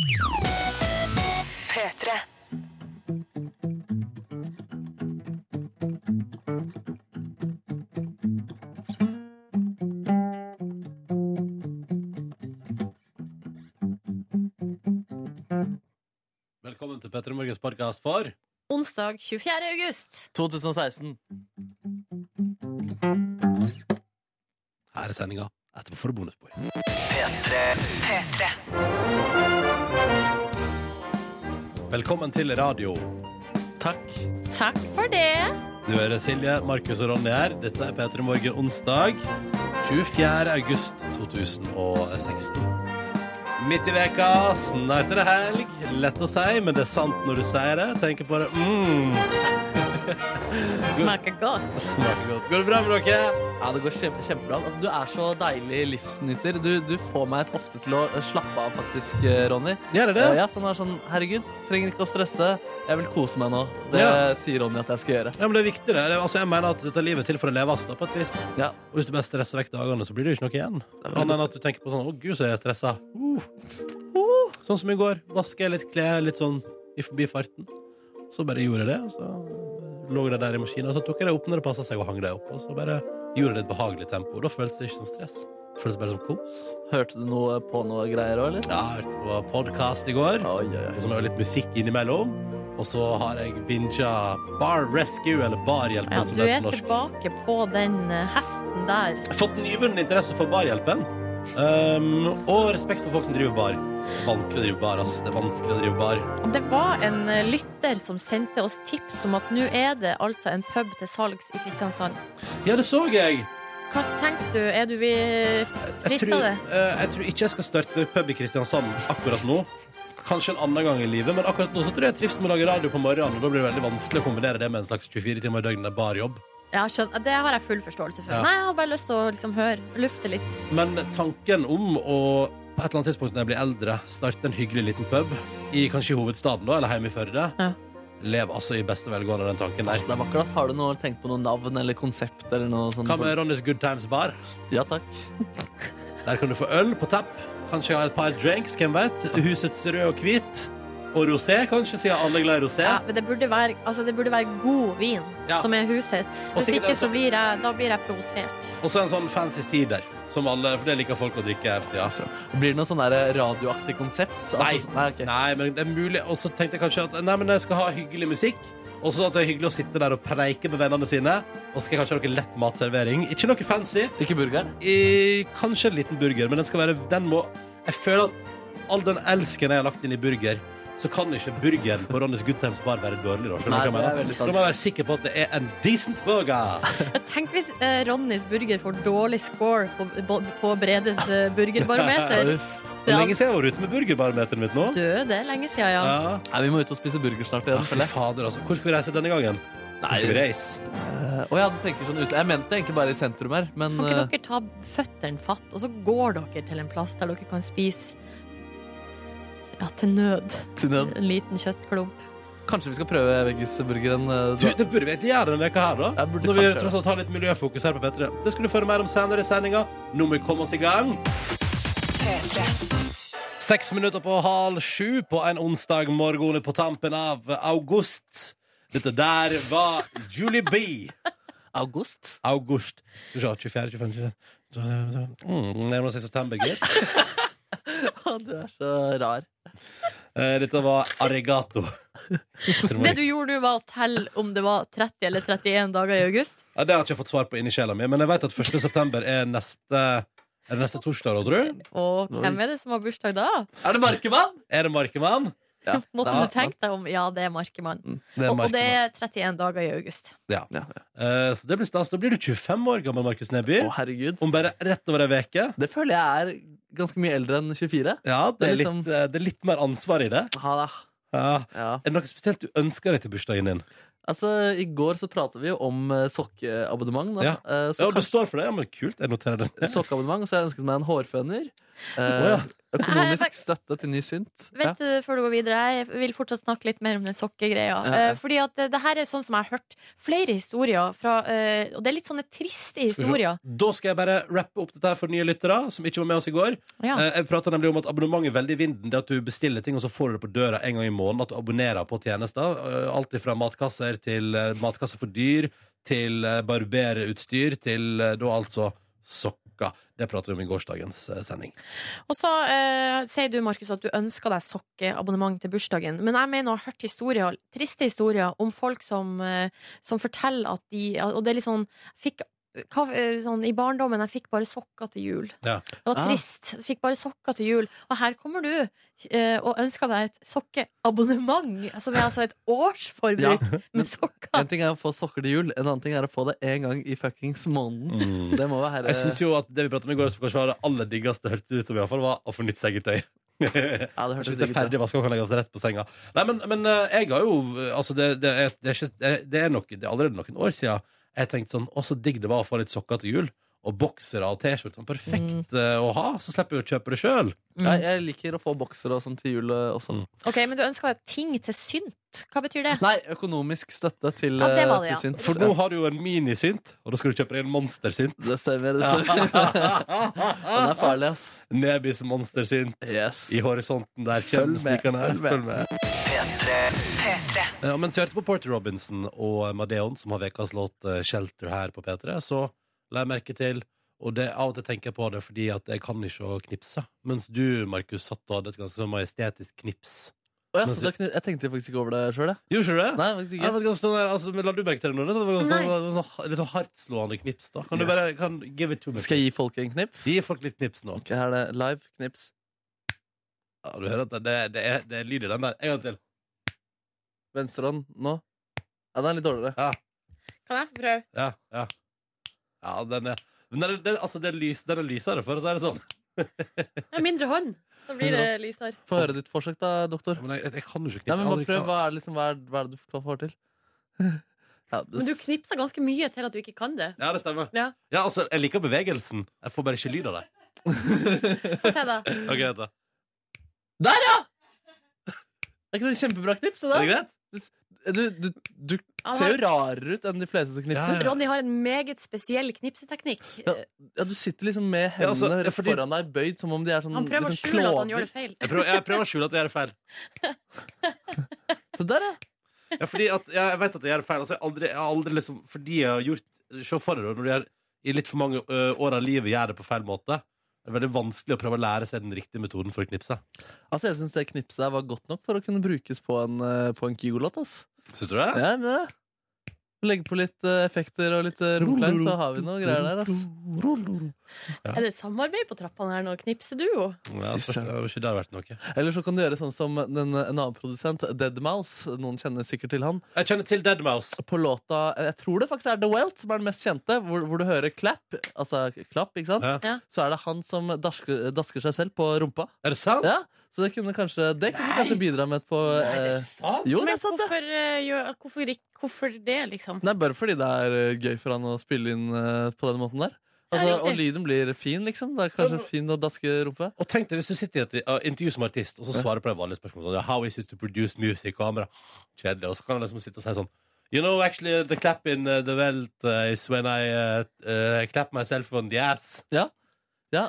P3. Velkommen til Petter Morgens podkast for Onsdag 24. august. 2016. Her er sendinga. Etterpå får du bonusspor. P3. Velkommen til radio. Takk. Takk for det. Du hører Silje, Markus og Ronny her. Dette er P3 Morgen onsdag 24. august 2016. Midt i veka, snart er det helg. Lett å si, men det er sant når du sier det. Tenker på det. Mm. Smaker godt. Smaker godt. Går det bra med dere? Ja, det går kjempe, kjempebra. Altså, du er så deilig livsnyter. Du, du får meg ofte til å slappe av, faktisk, eh, Ronny. Gjør det det? Eh, Ja, sånn er sånn, Herregud, trenger ikke å stresse. Jeg vil kose meg nå. Det Ja. sier Ronny at jeg skal gjøre. Ja, men det er viktig, det. Altså, jeg mener at dette livet er til for å leves, da, på et vis. Ja. Og hvis du bare stresser vekk dagene, så blir det jo ikke noe igjen. Annet enn at du tenker på sånn Å, gud, så er jeg stressa. Uh. Sånn som i går. Vasker litt klær litt sånn i forbifarten. Så bare gjorde jeg det. Og så lå det der i maskinen, og så tok jeg det opp når det passa seg, og hang det opp. Og så bare gjorde det et behagelig tempo. Og da føltes det ikke som stress. Det føltes bare som kos. Hørte du noe på noe greier òg, eller? Ja, jeg hørte på podkast i går. Oi, oi, oi. Og så var det litt musikk innimellom. Og så har jeg binga Bar Rescue, eller Barhjelpen, Ja, som du er tilbake på den eh, hesten der. Fått nyvunnen interesse for barhjelpen. Um, og respekt for folk som driver bar. Vanskelig å drive bar, ass. Det er vanskelig å drive bar. Det var en eh, lytter som sendte oss tips om at nå er det altså en pub til salgs i Kristiansand. Ja, det så jeg. Hva tenkte du? Er du vi frista det? eh, jeg tror ikke jeg skal starte pub i Kristiansand akkurat nå. Kanskje en annen gang i livet, men akkurat nå så tror jeg jeg trives med å lage radio på morgenen. Og da blir det veldig vanskelig å kombinere det med en slags 24 timer i døgnet barjobb. Ja, skjønner. Det har jeg full forståelse for. Ja. Nei, Jeg har bare lyst til å liksom høre, lufte litt. Men tanken om å på et eller annet tidspunkt når jeg blir eldre, starte en hyggelig liten pub i kanskje hovedstaden da, eller hjemme i Førde, Ja. lev altså i beste velgående den tanken der. Det er vakkert, ass. Har du noe, tenkt på noe navn eller konsept eller noe sånt? Hva med Ronnys Good Times Bar? Ja, takk. Der kan du få øl på tapp. Kanskje ha et par drinks, hvem vet. Husets rød og hvit. Og rosé, kanskje, siden alle er glad i rosé. Ja, men det burde, være, altså, det burde være god vin Ja. som er husets. Hvis ikke så blir jeg, da blir jeg provosert. Og så en sånn fancy cider, som alle, for det liker folk å drikke for tida. Blir det noe sånn der radioaktig konsept? Nei. Altså, nei, ok. Nei, men det er mulig. Og så tenkte jeg kanskje at nei, men jeg skal ha hyggelig musikk. Og så at det er hyggelig å sitte der og preike med vennene sine. Og så skal jeg kanskje ha noe lett matservering. Ikke noe fancy. Ikke burgeren? I, kanskje en liten burger, men den skal være Den må Jeg føler at all den elsken jeg har lagt inn i burger, så kan ikke burgeren på Ronnys Goodtimes Bar være dårlig. Da, skjønner du Nei, hva jeg er mener? Da må jeg være sikker på at det er en decent burger. Tenk hvis eh, Ronnys burger får dårlig score på, på, på Bredes eh, burgerbarometer. Hvor Det er lenge siden jeg var ute med burgerbarometeret mitt nå. Du, det er lenge siden, ja. Ja. Nei, vi må ut og spise burger snart Ja, igjen. fy fader, altså. Hvor skal vi reise denne gangen? Hvor skal vi reise? Uh, oh, ja, du tenker sånn ut. Jeg mente egentlig bare i sentrum her, men Kan eh, ikke dere ta føttene fatt, og så går dere til en plass der dere kan spise ja, til nød. til nød. En liten kjøttklump. Kanskje vi skal prøve veggisburgeren? eh, Du, det burde vi egentlig gjøre denne veka her, da. Når vi tross alt har litt miljøfokus her på P3. Det skal du føre mer om senere i sendinga. Nå må vi komme oss i gang. Seks minutter på halv sju på en onsdag morgen på tampen av august. Dette der var Julie B. August? August. Skal vi se, 24, 25 26, mm, Nærmer seg september, gitt. Du er så rar. Eh, Dette var Arigato. Det du gjorde nå, var å telle om det var 30 eller 31 dager i august. Ja, det har jeg ikke fått svar på inni sjela mi, men jeg vet at 1. september er neste Er det neste torsdag, da, tror du? Og hvem er det som har bursdag da? Er det Markemann? Er det Markemann? Ja. Måtte du tenke deg om? Ja, det er Markemann. Det er Og, og det er 31 dager i august. Ja. Ja. Eh, så det blir stas. Da blir du 25 år gammel, Markus Neby. Å, herregud. Om bare rett over ei uke. Det føler jeg er ganske mye eldre enn 24. Ja, det Det er, liksom- litt, eh, det er litt mer ansvar i det. Ha, da. Ja. Ja. Er det noe spesielt du ønsker deg til bursdagen din? Altså, I går så pratet vi jo om eh, sokkeabonnement. Da. Ja. Eh, så Ja, du kanskje- står for det? Ja, men Kult. Jeg noterer det. sokkeabonnement, så jeg ønsket meg en hårføner. Eh, Å, ja. Økonomisk støtte til ny synt. Vent ja. før du går videre. Jeg vil fortsatt snakke litt mer om den sokkegreia. Ja, ja. Eh, fordi at eh, det her er sånn som jeg har hørt flere historier fra eh, Og det er litt sånne triste Skal historier. Da skal jeg bare rappe opp dette her for nye lyttere som ikke var med oss i går. Ja. Jeg prata nemlig om at Abonnement er veldig i vinden. Det at du bestiller ting, og så får du det på døra en gang i måneden. At du abonnerer på tjenester. Alt fra matkasser til matkasser for dyr, til barberutstyr, til da altså sokker. Det prater vi om i gårsdagens eh, sending. Og så eh, sier du, Markus, at du ønsker deg sokkeabonnement til bursdagen. Men jeg mener å ha hørt historier, triste historier om folk som, eh, som forteller at de Og det er litt sånn fikk, hva, eh, sånn, I barndommen jeg fikk bare sokker til jul. Ja. Det var Ah. trist. Jeg fikk bare sokker til jul. Og her kommer du eh, og ønsker deg et sokkeabonnement. Som er altså et årsforbruk med sokker. En ting er å få sokker til jul, en annen ting er å få det én gang i fuckings måneden. Det må være Jeg syns jo at det vi pratet om i går, som kanskje var det aller diggeste, hørtes ut som i hvert fall, var å få nytt sengetøy. Ja, det Hvis det er ferdig vaska kan legges rett på senga. Nei, men, men eh, jeg har jo Altså, det, det, er, det, er ikke, det, er nok, det er allerede noen år siden jeg tenkte sånn Å, så digg det var å få litt sokker til jul. Og boksere og T-skjorte. Sånn perfekt eh, å ha. Så slipper jeg å kjøpe det sjøl. Ja, jeg liker å få boksere og sånn til jul eh, også. Mm. Ok, Men du ønsker deg ting til synt. Hva betyr det? Nei, økonomisk støtte til, Ja, det var eh, til ja. synt. For nå har du jo en minisynt, og da skal du kjøpe deg en monstersynt. Det stemmer. Det stemmer. Den er farlig, ass. Nebis monstersynt. Yes. I horisonten der Følg med, snikerne. følg med. Følg med. P3. Ja, mens vi hørte på Porter Robinson og Madeon, som har ukas låt eh, 'Shelter' her på P3, så la jeg merke til Og det, av og til tenker jeg på det fordi at jeg kan ikke å knipse. Mens du, Markus, satt og hadde et ganske sånn majestetisk knips. Oh, ja, så jeg tenkte faktisk ikke over det sjøl, jeg. Gjorde du det? Nei, faktisk Ja, det ganske sånn der, altså, men La du merke til det nå? Det var ganske Nei. sånn, det var sånn, litt sånn hardtslående knips. da Kan du bare kan, give it to me? Skal jeg gi folk en knips? Gi folk litt knips nå. Okay, her er det live knips. Ja, du hører at det, det, det, er, det er lyd i den der. En gang til. Venstrehånd nå. Ja, den er litt dårligere. Kan jeg få prøve? Ja, ja. Ja, den er men den, er- den, altså, den, er lys, den er lysere, for å si det sånn. Det er mindre hånd. Da blir det lysere. Få høre ditt forsøk, da, doktor. Men jeg, jeg, jeg kan jo ikke knipse. Ja, men bare prøv. Hva er, det liksom, hva, er, hva er det du får til? Ja, Men du knipser ganske mye til at du ikke kan det. Ja, det stemmer. Ja. Ja, altså, Jeg liker bevegelsen. Jeg får bare ikke lyd av det. Få se, da. Ok, vent da. Der, ja! Er ikke det kjempebra knips? det Er da? det greit? Du, du, du ser jo rarere ut enn de fleste som knipser. Ja, ja. Ronny har en meget spesiell knipseteknikk. Ja. Ja, Du sitter liksom med altså, hendene ja, rett fordi- foran deg, bøyd som om de er sånn Han prøver å liksom skjule at han gjør det feil. Jeg prøver, jeg prøver å skjule at jeg gjør det feil. Så der, ja. Ja, fordi at Jeg vet at jeg gjør det feil. Altså, jeg, aldri, jeg aldri liksom Fordi jeg har gjort Se for deg når du gjør, i litt for mange ø, år av livet gjør det på feil måte. Det er veldig vanskelig å prøve å lære seg den riktige metoden for å knipse. Altså, Jeg syns det knipset var godt nok for å kunne brukes på en, eh, på en Kygo-låt. ass. Syns du det? Ja, men det. Legge på litt eh, effekter og litt uh, romklang, så har vi noe greier der. ass. Er det samarbeid på trappene her nå? Knipseduo? Ja, så, det har jo ikke der vært noe. Eller så kan du gjøre sånn som den, en annen produsent, Deadmouse. Noen kjenner sikkert til han. Jeg kjenner til Deadmouse. På låta Jeg tror det faktisk er The Welt som er den mest kjente, hvor, hvor du hører clap. Altså klapp, ikke sant? Ja. Ja. Så er det han som dasker, dasker seg selv på rumpa. Er det sant? Ja, Så det kunne kanskje, det kunne kanskje bidra med et på Nei, sant? Jo, det Men er sant, det. hvorfor, eh, gjør, hvorfor, ikke- hvorfor det, liksom? Nei, bare fordi det er eh, gøy for han å spille inn eh, på den måten der. Altså, Ja, riktig. og lyden blir fin, liksom. Det er kanskje fin å daske rumpe. Og tenk deg hvis du sitter i et uh, intervju som artist og så svarer på det vanlige spørsmålet sånn, How is it to produce music? Og han bare Kjedelig. Og så kan han liksom sitte og si sånn You know, actually, the clap in uh, the welt uh, is when I uh, uh, clap myself on the ass. Ja,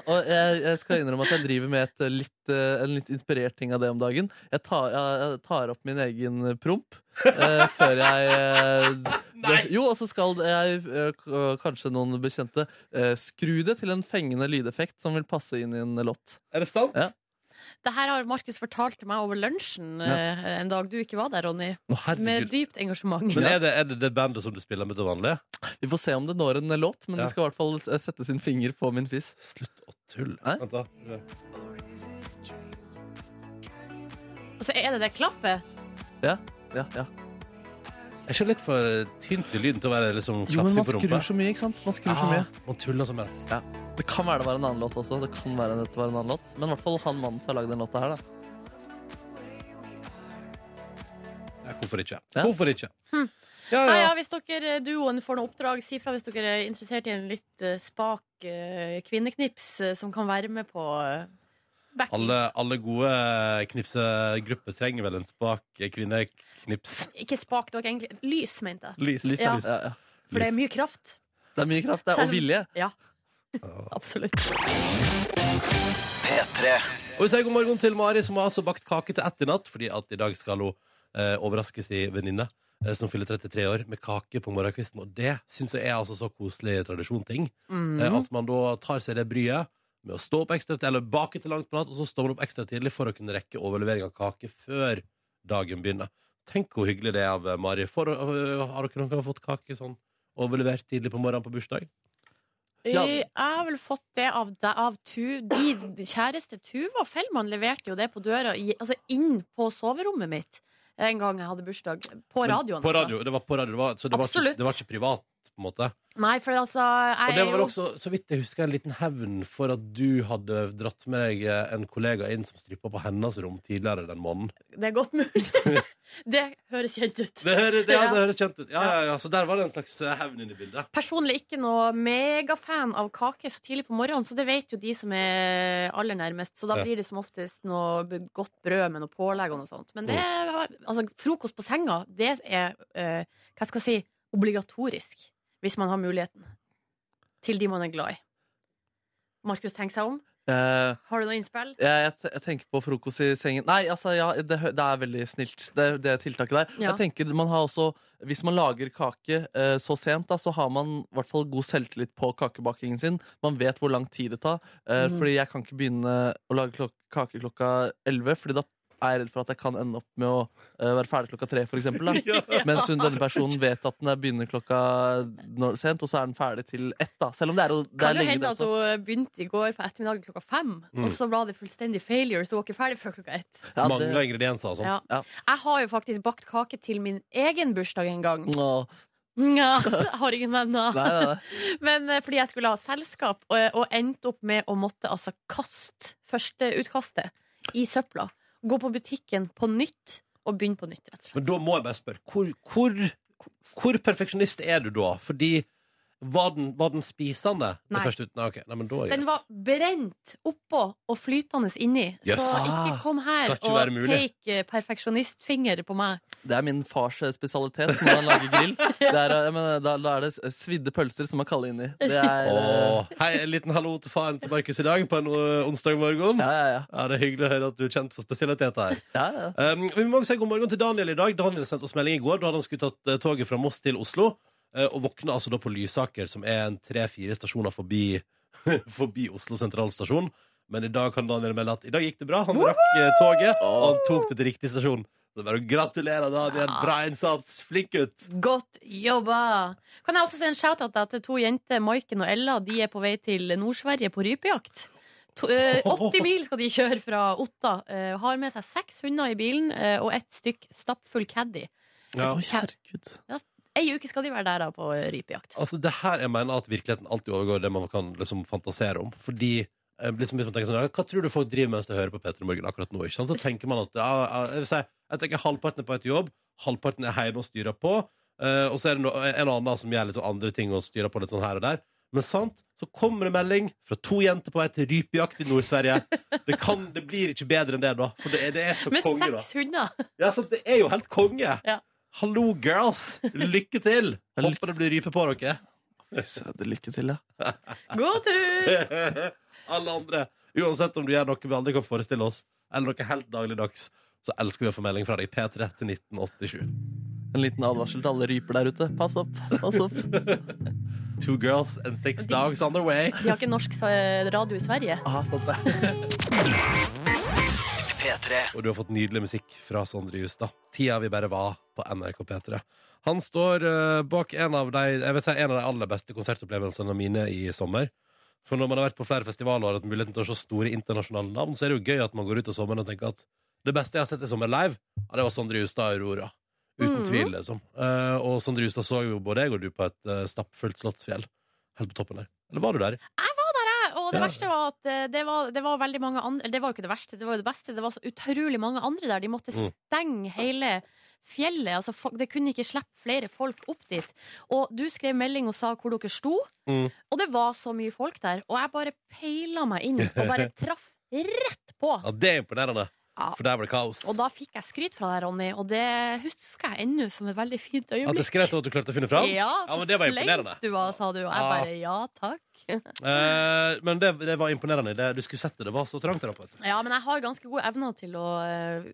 og jeg, jeg skal innrømme at jeg driver med et eh, litt, eh, en litt inspirert ting av det om dagen. Jeg tar, jeg, tar opp min egen promp eh, før jeg eh, det, Jo, og så skal jeg, eh, kanskje noen bekjente, eh, skru det til en fengende lydeffekt som vil passe inn i en låt. Er det sant? Ja. Det her har Markus fortalt til meg over lunsjen eh, en dag du ikke var der, Ronny. Å, Med dypt engasjement. Men er det, er det det bandet som du spiller med til vanlig? Vi får se om det når en låt, men Ja. de skal i hvert fall s- sette sin finger på min fis. Slutt å tulle. Nei? Vent da. Og så er det det klappet. Ja, ja, ja. Er ikke litt for tynt i lyden til å være liksom Jo, men man på rumpa. skrur så mye, ikke sant? Man skrur så mye. Ah, man tuller som helst. Det kan være det var en annen låt også. Det kan være dette var en annen låt Men i hvert fall han mannen som har lagd den låta her, da. Ja, hvorfor ikke? Ja. Hvorfor ikke? Hm. Ja, Ja, hvis dere eh, duoen får noe oppdrag, si fra hvis dere er interessert i en litt eh, spak eh, kvinneknips eh, som kan være med på, eh, Backing. Alle, alle gode knipsegrupper trenger vel en spak kvinneknips. Ikke spak, det var ikke egentlig lys, mente jeg. Lys. Lys, Ja. lys. Ja, ja. For det er mye kraft. Det er mye kraft der, Selv og vilje. Ja. Absolutt. P3. Og vi sier god morgen til Mari, som har altså bakt kake til ett i natt, fordi at i dag skal hun eh, overraske sin venninne, eh, som fyller 33 år, med kake på morgenkvisten. Og det syns jeg er altså så koselig tradisjonting. Mm. Eh, at man da tar seg det bryet med å stå opp ekstra til, eller bake til langt på natt, og så står man opp ekstra tidlig for å kunne rekke overlevering av kake før dagen begynner. Tenk hvor hyggelig det er av eh, Mari. For, øh, har dere noen gang fått kake sånn overlevert tidlig på morgenen på bursdag? Ja. Jeg har vel fått det av, av tu, de kjæreste Tuva Fellmann leverte jo det på døra, altså inn på soverommet mitt en gang jeg hadde bursdag. På Men radioen. På altså. radio, det var på radio, det var, så det var, ikke, det var ikke privat, på en måte. Nei, for altså jeg Og det er var jo også, så vidt jeg husker, en liten hevn for at du hadde dratt med deg en kollega inn som strippa på hennes rom tidligere den måneden. Det er godt mulig. det høres kjent ut. Det, høres- det, ja, det høres kjent ut. Ja, ja, ja, så der var det en slags eh, hevn inne i bildet. Personlig ikke noe megafan av kake så tidlig på morgenen, så det vet jo de som er aller nærmest. Så da blir det som oftest noe godt brød med noe pålegg og noe sånt. Men det Mm. altså, frokost på senga, det er eh, hva skal jeg si, obligatorisk. Hvis man har muligheten. Til de man er glad i. Markus, tenk seg om. Uh, Har du noe innspill? jeg, jeg, jeg tenker på frokost i sengen. Nei, altså, ja, det, det er veldig snilt, det, det tiltaket der. Ja. Jeg tenker man har også Hvis man lager kake uh, så sent, da, så har man i hvert fall god selvtillit på kakebakingen sin. Man vet hvor lang tid det tar. Uh, Mm. Fordi jeg kan ikke begynne å lage klok kake klokka 11, Fordi da er jeg redd for at jeg kan ende opp med å eh, være ferdig klokka tre, for eksempel. Da. Mens hun, denne personen vet at den er begynner klokka når, sent, og så er den ferdig til ett. Da. Selv om det er, jo- det Kan er det lenge, hende det at hun begynte i går på ettermiddagen klokka fem, Mm. og så ble det fullstendig failure, så hun var ikke ferdig før klokka ett? Ja, det- Mangla ingredienser og sånn. Ja. Ja. Jeg har jo faktisk bakt kake til min egen bursdag en gang. Nå, Ja, har ingen venner. Nei, nei, nei. Men eh, fordi jeg skulle ha selskap, og, og endte opp med å måtte altså kaste førsteutkastet i søpla. Gå på butikken på nytt og begynne på nytt, rett og slett. Men da må jeg bare spørre, hvor, hvor, hvor perfeksjonist er du da? Fordi var den, var den spisende? det Nei. første ut- Nei, okay. Nei, men da er det Den var brent oppå og flytende inni. Yes. Så ikke kom her ikke og take pek eh, perfeksjonistfinger på meg. Det er min fars eh, spesialitet når han lager grill. Det er, eh, jeg mener, da, da er det svidde pølser som er kalde inni. Det er oh. Hei, en liten hallo til faren til Markus i dag på en onsdag morgen. Ja, ja, ja. Ja, Det er hyggelig å høre at du er kjent for spesialiteter her. ja, ja. Um, vi må også si god morgen til Daniel i dag. Daniel sendte oss melding i går. Da hadde han skulle tatt toget fra Moss til Oslo. Eh, og våkner altså da på Lysaker, som er en tre-fire stasjoner forbi, forbi Oslo sentralstasjon. Men i dag kan Daniel melde at i dag gikk det bra. Han rakk eh, toget, og han tok det til riktig stasjon. Så bare gratulerer, Daniel. Bra innsats. Flink gutt. Godt jobba! Kan jeg også si en shout-out da til to jenter, Maiken og Ella. De er på vei til Nord-Sverige på rypejakt. Eh, 80 mil skal de kjøre fra Otta. Eh, har med seg seks hunder i bilen eh, og ett stykk stappfull caddy. Ja. herregud. herregud. Ei uke skal de være der da på rypejakt. Altså, det her jeg mener at virkeligheten alltid overgår det man kan liksom fantasere om. Fordi eh, liksom, hvis man tenker sånn, ja, Hva tror du folk driver mens de hører på Peter Morgen akkurat nå? Ikke sant? Så tenker man at ja, jeg, vil si, jeg tenker halvparten er på et jobb, halvparten er hjemme og styrer på. eh, og så er det no, en og annen som gjør litt sånn andre ting og styrer på litt sånn her og der. Men sant, så kommer det melding fra to jenter på vei til rypejakt i Nord-Sverige. Det, det blir ikke bedre enn det, da. For det er, det er så Med konge, da. seks hunder! Ja, sant, det er jo helt konge. Ja. Hallo, girls! Lykke til! Håper det blir rype på dere. Fy søder, lykke til, ja. God tur! Alle andre. Uansett om du gjør noe vi aldri kan forestille oss, eller noe helt dagligdags, så elsker vi å få melding fra deg. P3 til 1987. En liten advarsel til alle ryper der ute. Pass opp. pass opp Two girls and six dogs on their way. De har ikke norsk eh, radio i Sverige. ah, sant det. P3. Og du har fått nydelig musikk fra Sondre Justad. Tida vi bare var på NRK P3. Han står eh, bak en av, de, jeg vil si, en av de aller beste konsertopplevelsene mine i sommer. For når man har vært på flere festivaler og hatt muligheten til å se store internasjonale navn, så er det jo gøy at man går ut av sommeren og tenker at det beste jeg har sett i sommer live, ja, det var Sondre Justad og Aurora. Uten mm. tvil, liksom. Eh, og Sondre Justad så jo både jeg og du på et uh, stappfullt Slottsfjell. Helt på toppen der. Eller var du der? Og det Ja. verste var at eh, det var, det var veldig mange andre Det var jo ikke det verste, det var jo det beste. Det var så utrolig mange andre der. De måtte Mm. stenge hele fjellet. Altså, det kunne ikke slippe flere folk opp dit. Og du skrev melding og sa hvor dere sto, Mm. og det var så mye folk der. Og jeg bare peila meg inn og bare traff rett på. Ja, det er imponerende. Ja. For der var det kaos. Og da fikk jeg skryt fra deg, Ronny, og det husker jeg ennå som et veldig fint øyeblikk. At det skrøt av at du klarte å finne fram? Ja, så men det var flink du var, sa du. Og jeg Ja. bare ja takk. Eh, men det, det var imponerende. Det, du skulle sett det. Det var så trangt der oppe. Ja, men jeg har ganske gode evner til å eh,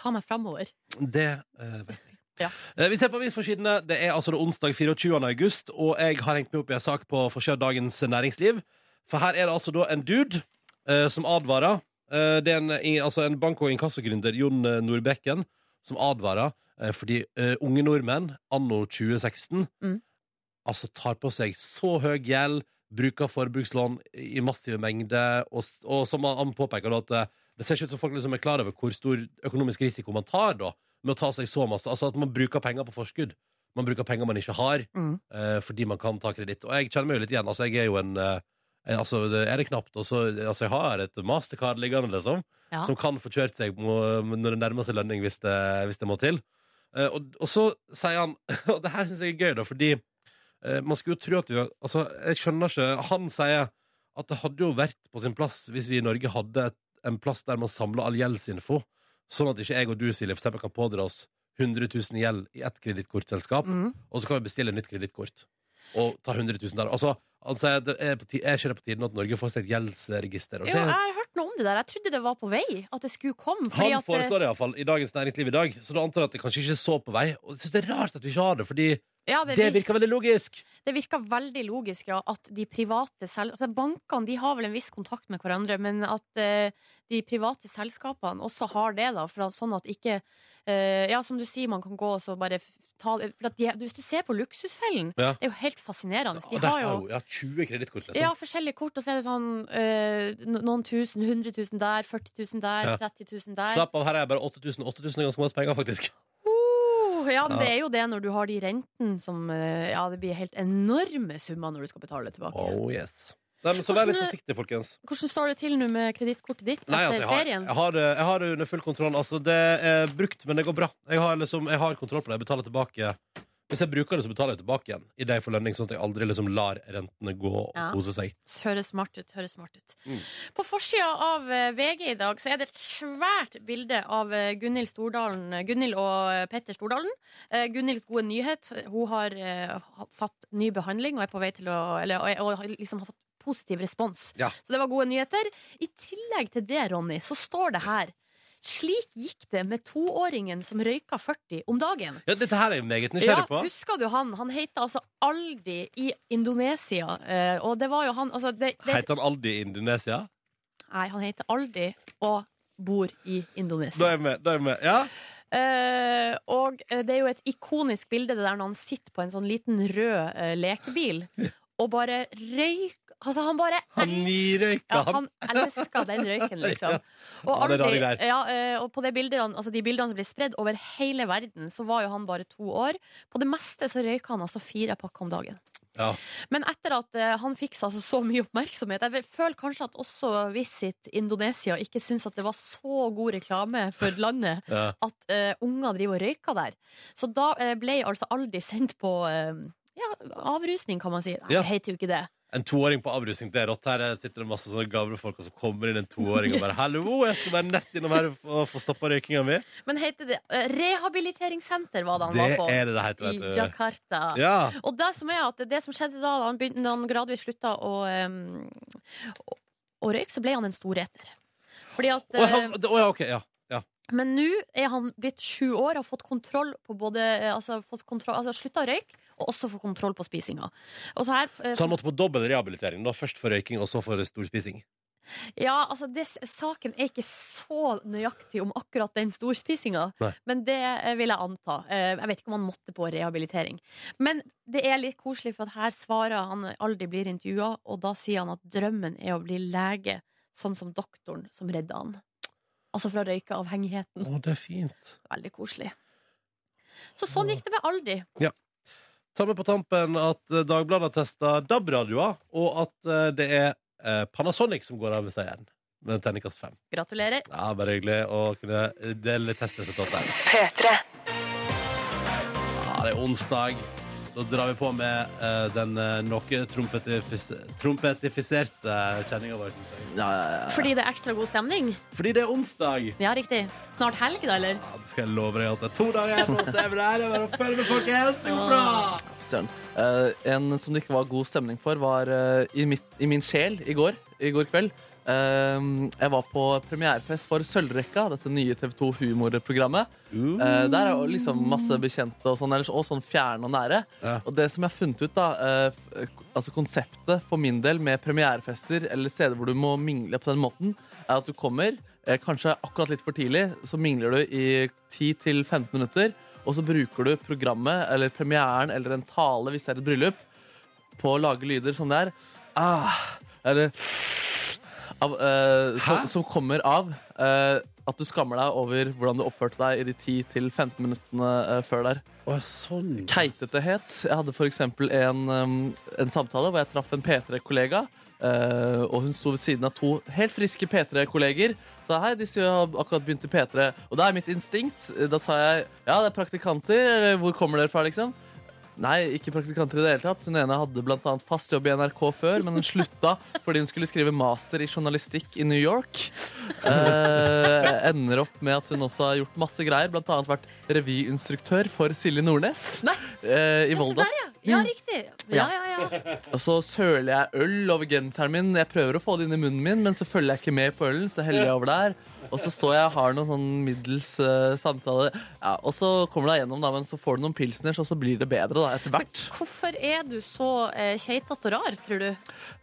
ta meg framover. Det eh, vet jeg. Ja. Eh, vi ser på avisforsidene. Det er altså det onsdag 24. august, og jeg har hengt meg opp i en sak på forsida Dagens Næringsliv. For her er det altså da en dude eh, som advarer. Eh, det er en, altså en bank- og inkassogründer, Jon eh, Nordbekken, som advarer eh, fordi unge nordmenn anno 2016 Mm. altså tar på seg så høy gjeld, bruker forbrukslån i massive mengder, og, og som han påpeker da at det ser ikke ut som folk liksom er klar over hvor stor økonomisk risiko man tar da, med å ta seg så masse. Altså at man bruker penger på forskudd. Man bruker penger man ikke har, Mm. uh, fordi man kan ta kreditt. Og jeg kjenner meg jo litt igjen. Altså, jeg er jo en eh, Altså, det er det knapt. Også, altså, jeg har et mastercard liggende, liksom, Ja. som kan få kjørt seg når det nærmer seg lønning, hvis det, hvis det må til. Eh, og, og så sier han Og det her syns jeg er gøy, da, fordi eh, man skulle jo tro at vi Altså, jeg skjønner ikke Han sier at det hadde jo vært på sin plass hvis vi i Norge hadde et, en plass der man samla all gjeldsinfo, sånn at ikke jeg og du, Silje, for eksempel kan pådra oss 100 000 gjeld i ett kredittkortselskap, Mm. og så kan vi bestille nytt kredittkort. Og ta 100 000 der. Altså, altså sier det er, på ti- er ikke det på tiden at Norge får seg et gjeldsregister? Og Jo, det, jeg har hørt noe om det der. Jeg trodde det var på vei. At det skulle komme. Fordi han at, eh, foreslår det iallfall i Dagens Næringsliv i dag, så da antar jeg at det kanskje ikke er så på vei. Og jeg synes det er rart at vi ikke har det, fordi ja, det, det vir- virker veldig logisk. det virker veldig logisk ja, at de private sel altså, Bankene de har vel en viss kontakt med hverandre, men at uh, de private selskapene også har det, da, for at, sånn at ikke uh, Ja, som du sier, man kan gå og så bare ta for at de, Hvis du ser på Luksusfellen, Ja. det er jo helt fascinerende. De har jo ja, 20 kredittkort, liksom. ja, forskjellige kort, og så er det sånn uh, noen tusen, 100 000 der, 40 000 der, Ja. 30 000 der. Slapp av, her er jeg bare 8000. 8000 er ganske masse penger, faktisk. Ja, det er jo det når du har de rentene som eh, Ja, det blir helt enorme summer når du skal betale tilbake. Oh yes. Nei, men så vær litt forsiktig, folkens. Hvordan står det til nå med kredittkortet ditt Nei, altså, jeg har, ferien? jeg, har det, jeg har det under full kontroll. Altså, det er brukt, men det går bra. Jeg har, liksom, jeg har kontroll på det. Jeg betaler tilbake Hvis jeg bruker det, så betaler jeg tilbake igjen i deg forlønning, sånn at jeg aldri liksom lar rentene gå og Ja. kose seg. Høres smart ut. høres smart ut Mm. På forsida av eh, VG i dag så er det et svært bilde av eh, Gunhild Stordalen Gunnil Gunhild og eh, Petter Stordalen. Eh, Gunhilds gode nyhet. Hun har eh, ha- fått ny behandling og er på vei til å Eller og, og har liksom har fått positiv respons. Ja. Så det var gode nyheter. I tillegg til det, Ronny, så står det her Slik gikk det med toåringen som røyka 40 om dagen. Ja, dette her er jeg meget Ja, nysgjerrig på. husker du han? Han heter altså Aldi i Indonesia. eh, og det var jo han altså det, det, Heter han Aldi i Indonesia? Nei, han heter Aldi og bor i Indonesia. Da er jeg med. Da er jeg med. Ja? Uh, og eh, det er jo et ikonisk bilde det der når han sitter på en sånn liten rød uh, lekebil og bare røyker Altså, han bare Han nirøyka, ja, han. han elsker den røyken, liksom. Og, Ja, det ja, eh, og på de bildene, altså de bildene som ble spredd over hele verden, så var jo han bare to år. På det meste så røyka han altså fire pakker om dagen. Ja. Men etter at uh, han fikk seg altså så mye oppmerksomhet Jeg føler kanskje at også Visit Indonesia ikke syntes at det var så god reklame for landet ja. at uh, unger driver og røyker der. Så da uh, ble altså Aldi sendt på uh, ja, avrusning, kan man si. Nei, det heter jo ikke det. En toåring på avrusning, det er rått. Her sitter det masse sånne gamle folk, og så kommer inn en toåring og bare 'Hallo, jeg skal bare nett innom her og få stoppa røykinga mi'. Men heter det eh, Rehabiliteringssenter var det han Det var på. er det det heter, I vet du. Jakarta. Ja. Og det som er at det som skjedde da, da han, begynte, da han gradvis slutta å, um, å, å røyke, så ble han en storeter. Fordi at Å, oh, det- ja, ok, ja. Men nå er han blitt sju år har fått kontroll på både eh, Altså, fått kontroll, altså slutta å røyke, og også få kontroll på spisinga. Så her eh, Så han måtte på dobbel rehabilitering. da Først for røyking, og så for storspising. Ja, altså det, Saken er ikke så nøyaktig om akkurat den storspisinga, men det eh, vil jeg anta. Eh, Jeg vet ikke om han måtte på rehabilitering. Men det er litt koselig, for at her svarer han aldri blir intervjua, og da sier han at drømmen er å bli lege, sånn som doktoren som redda han. Altså fra røykeavhengigheten. Å, det er fint. Veldig koselig. Så sånn gikk det med Aldi. Ta med på tampen at eh, Dagbladet har testa DAB-radioer, og at eh, det er eh, Panasonic som går av med seieren. Med terningkast fem. Gratulerer. Ja, bare hyggelig å kunne dele testresultatet. Ja, det er onsdag. Da drar vi på med eh, den uh, noe trompetifis trompetifiserte kjenninga vår. synes jeg. Ja, ja, ja. Fordi det er ekstra god stemning? Fordi det er onsdag. Ja, riktig. Snart helg, da, eller? Ja, det skal jeg love deg at det er to dager igjen, og så er vi der. Det er bare å følge med, folkens. Det går bra. Søren. Eh, en som det ikke var god stemning for, var eh, i, mitt, i min sjel i går, i går kveld. Eh, jeg var på premierefest for Sølvrekka, dette nye TV 2 humorprogrammet. Uh. der er jo liksom masse bekjente og sånn, og sånn fjerne og nære. Ja. Og det som jeg har funnet ut, da eh, altså konseptet for min del med premierefester eller steder hvor du må mingle på den måten, er at du kommer, eh, kanskje akkurat litt for tidlig, så mingler du i 10-15 minutter, og så bruker du programmet eller premieren eller en tale hvis det er et bryllup, på å lage lyder som det er. Ah, eller av, eh, som, som kommer av eh, at du skammer deg over hvordan du oppførte deg i de 10-15 minuttene eh, før der. Å, sånn. Keitetehet. Jeg hadde for eksempel en, um, en samtale hvor jeg traff en P3-kollega. eh, og hun sto ved siden av to helt friske P3-kolleger. Sa hei, disse har akkurat begynt i P3. Og da er mitt instinkt Da sa jeg ja, det er praktikanter. Eller hvor kommer dere fra, liksom? Nei, ikke praktikanter i det hele tatt. Hun ene hadde annet fast jobb i NRK før, men hun slutta fordi hun skulle skrive master i journalistikk i New York. Eh, ender opp med at hun også har gjort masse greier, annet vært revyinstruktør for Silje Nordnes eh, i Volda. Ja. Ja, riktig. Ja, ja, ja. Og så søler jeg øl over genseren min. Jeg prøver å få det inn i munnen min, men så følger jeg ikke med på ølen, så heller jeg over der. Og så står jeg og har noen sånn middels uh, samtale. Ja, og så kommer du deg gjennom, da, men så får du noen pilsners, og så blir det bedre da, etter hvert. Hvorfor er du så uh, keitete og rar, tror du?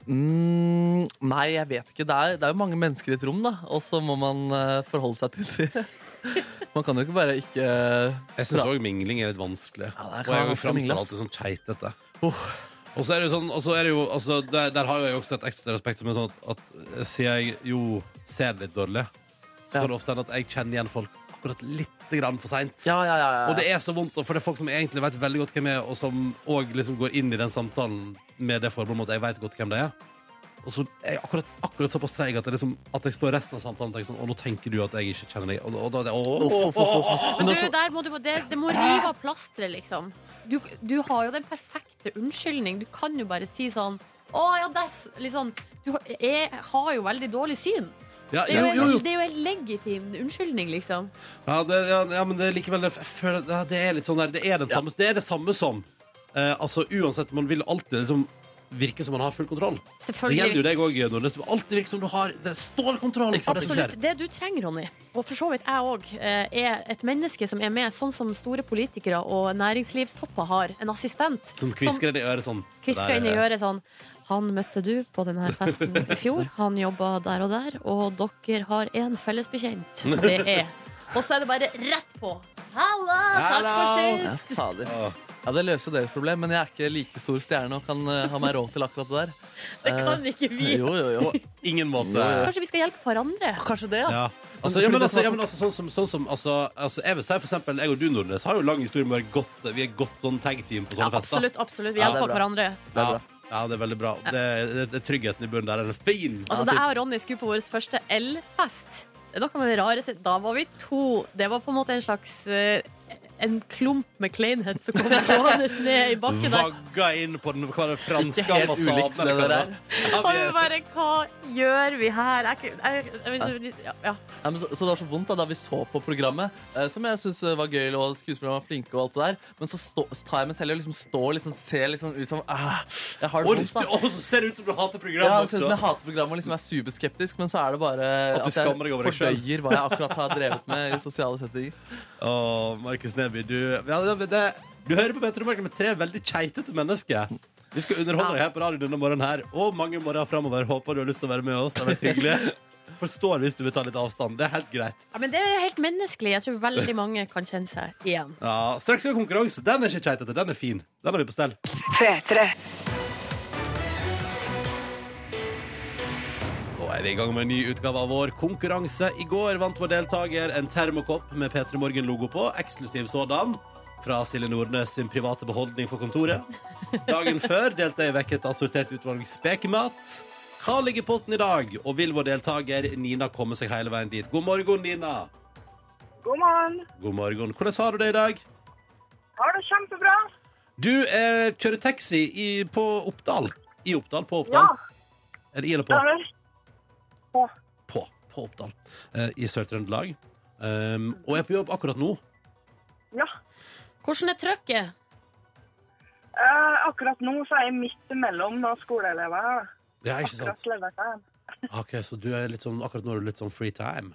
Mm, nei, jeg vet ikke. Det er, det er jo mange mennesker i et rom, da, og så må man uh, forholde seg til det. Man kan jo ikke bare ikke Jeg syns òg mingling er litt vanskelig. Ja, og jeg mingle, ass. alltid sånn keitete. Uff. Og så er det jo sånn, er det jo, altså, der, der har jo også et ekstra respekt som er sånn at, at siden jeg jo ser litt dårlig, så Ja. kan det ofte hende at jeg kjenner igjen folk akkurat litt grann for seint. Ja, ja, ja, ja. Og det er så vondt, for det er folk som egentlig vet veldig godt hvem jeg er, og som òg liksom går inn i den samtalen med det forbeholdet at jeg vet godt hvem det er. Og så er jeg akkurat, akkurat såpass treig at, liksom, at jeg står resten av samtalen og tenker sånn Og nå tenker du at jeg ikke kjenner deg. Og, og da er det å, å, å, du, der må du, det, det må rive av plasteret, liksom. Du, du har jo den perfekte unnskyldning. Du kan jo bare si sånn Å ja, det er liksom Du er, har jo veldig dårlig syn. Ja, Det er jo, jo, jo, en, det er jo en legitim unnskyldning, liksom. Ja, det, ja, ja, men det er likevel jeg føler, ja, det er litt sånn der Det er, den samme, det, er det samme som eh, Altså uansett, man vil alltid liksom virke som man har full kontroll. Det gjelder jo Selvfølgelig. deg òg, Nordnes. Du vil alltid virke som du har Det er stålkontroll. på det som Absolutt. skjer. Det du trenger, Ronny, og for så vidt jeg òg, er et menneske som er med, sånn som store politikere og næringslivstopper har. En assistent. Som kvisker inn i øret sånn. kvisker inn i øret sånn Han møtte du på denne festen i fjor. Han jobba der og der, og dere har en felles bekjent. Det er Og så er det bare rett på. Halla, takk for Ja, sist! fader. Ja, Det løser jo deres problem, men jeg er ikke like stor stjerne og kan eh, ha meg råd til akkurat det der. Det kan ikke vi. Jo, jo, jo. Ingen måte. Kanskje vi skal hjelpe hverandre? Kanskje det, ja. Ja. Altså, ja, men altså, ja, men altså, sånn som, sånn som altså, altså, Jeg vil si for eksempel, jeg og du, Nordnes, har jo lang historie med å være godt, vi er godt sånn tag-team på Ja, sånne fester. absolutt. absolutt Vi Ja, det er hjelper bra. hverandre. Det er bra. Ja, det er veldig bra. Det, det, det, tryggheten i bunnen der den er fin. Altså, det og Ronny skulle på vår første elfest, er noe med det rareste Da var vi to. Det var på en måte en slags eh, En klump med kleinhet som kom gående ned i bakken der. Vagga inn på den hva er det, franske Det er helt ambassaden. ulikt, det der. er. Ja, vi bare Hva gjør vi her? Jeg, er jeg, jeg, jeg, ja, ja. Ja, så, så det var så vondt da, da vi så på programmet, eh, som jeg syns var gøy, og skuespillerne var flinke, og alt det der. Men så, stå, så tar jeg meg selv og liksom står og liksom, ser liksom ut som ah, Jeg har det vondt, da. Og så ser det ut som du hater Ja, programmet det ser ut som jeg hater programmet og liksom er superskeptisk, men så er det bare At deg selv. fordøyer hva jeg akkurat har drevet med i sosiale settinger. Å, Markus Neby, du ja, det, det, Du hører på Petter Morgen med tre veldig keitete mennesker. Vi skal underholde deg her på radio denne morgenen her og mange morgener framover. Håper du har lyst til å være med oss. Det har vært hyggelig. Forstår hvis du vil ta litt avstand. Det er helt greit. ja, Men det er helt menneskelig. Jeg tror veldig mange kan kjenne seg igjen. Ja, Straks skal vi ha konkurranse. Den er ikke keitete, den er fin. Den har vi på stell. Nå er i gang med en ny utgave av vår konkurranse. I går vant vår deltaker en termokopp med P3 Morgen-logo på. Eksklusiv sådan. Fra Silje Nordnes sin private beholdning på kontoret. Dagen før delte jeg vekk et assortert utvalg spekemat. Hva ligger i potten i dag? Og vil vår deltaker Nina komme seg hele veien dit? God morgen, Nina. God morgen. God morgen. Hvordan har du det i dag? Har det kjempebra. Du eh, kjører taxi i, på Oppdal. I Oppdal, på Oppdal. Er det i eller på? vel. På, på Oppdal. Eh, I Sør-Trøndelag. Um, og er på jobb akkurat nå. Ja. Hvordan er trøkket? Eh, akkurat nå så er jeg midt imellom noen skoleelever. Ja, ikke sant? Akkurat levert jeg. Ok, Så du er litt sånn, akkurat nå er du litt sånn free time?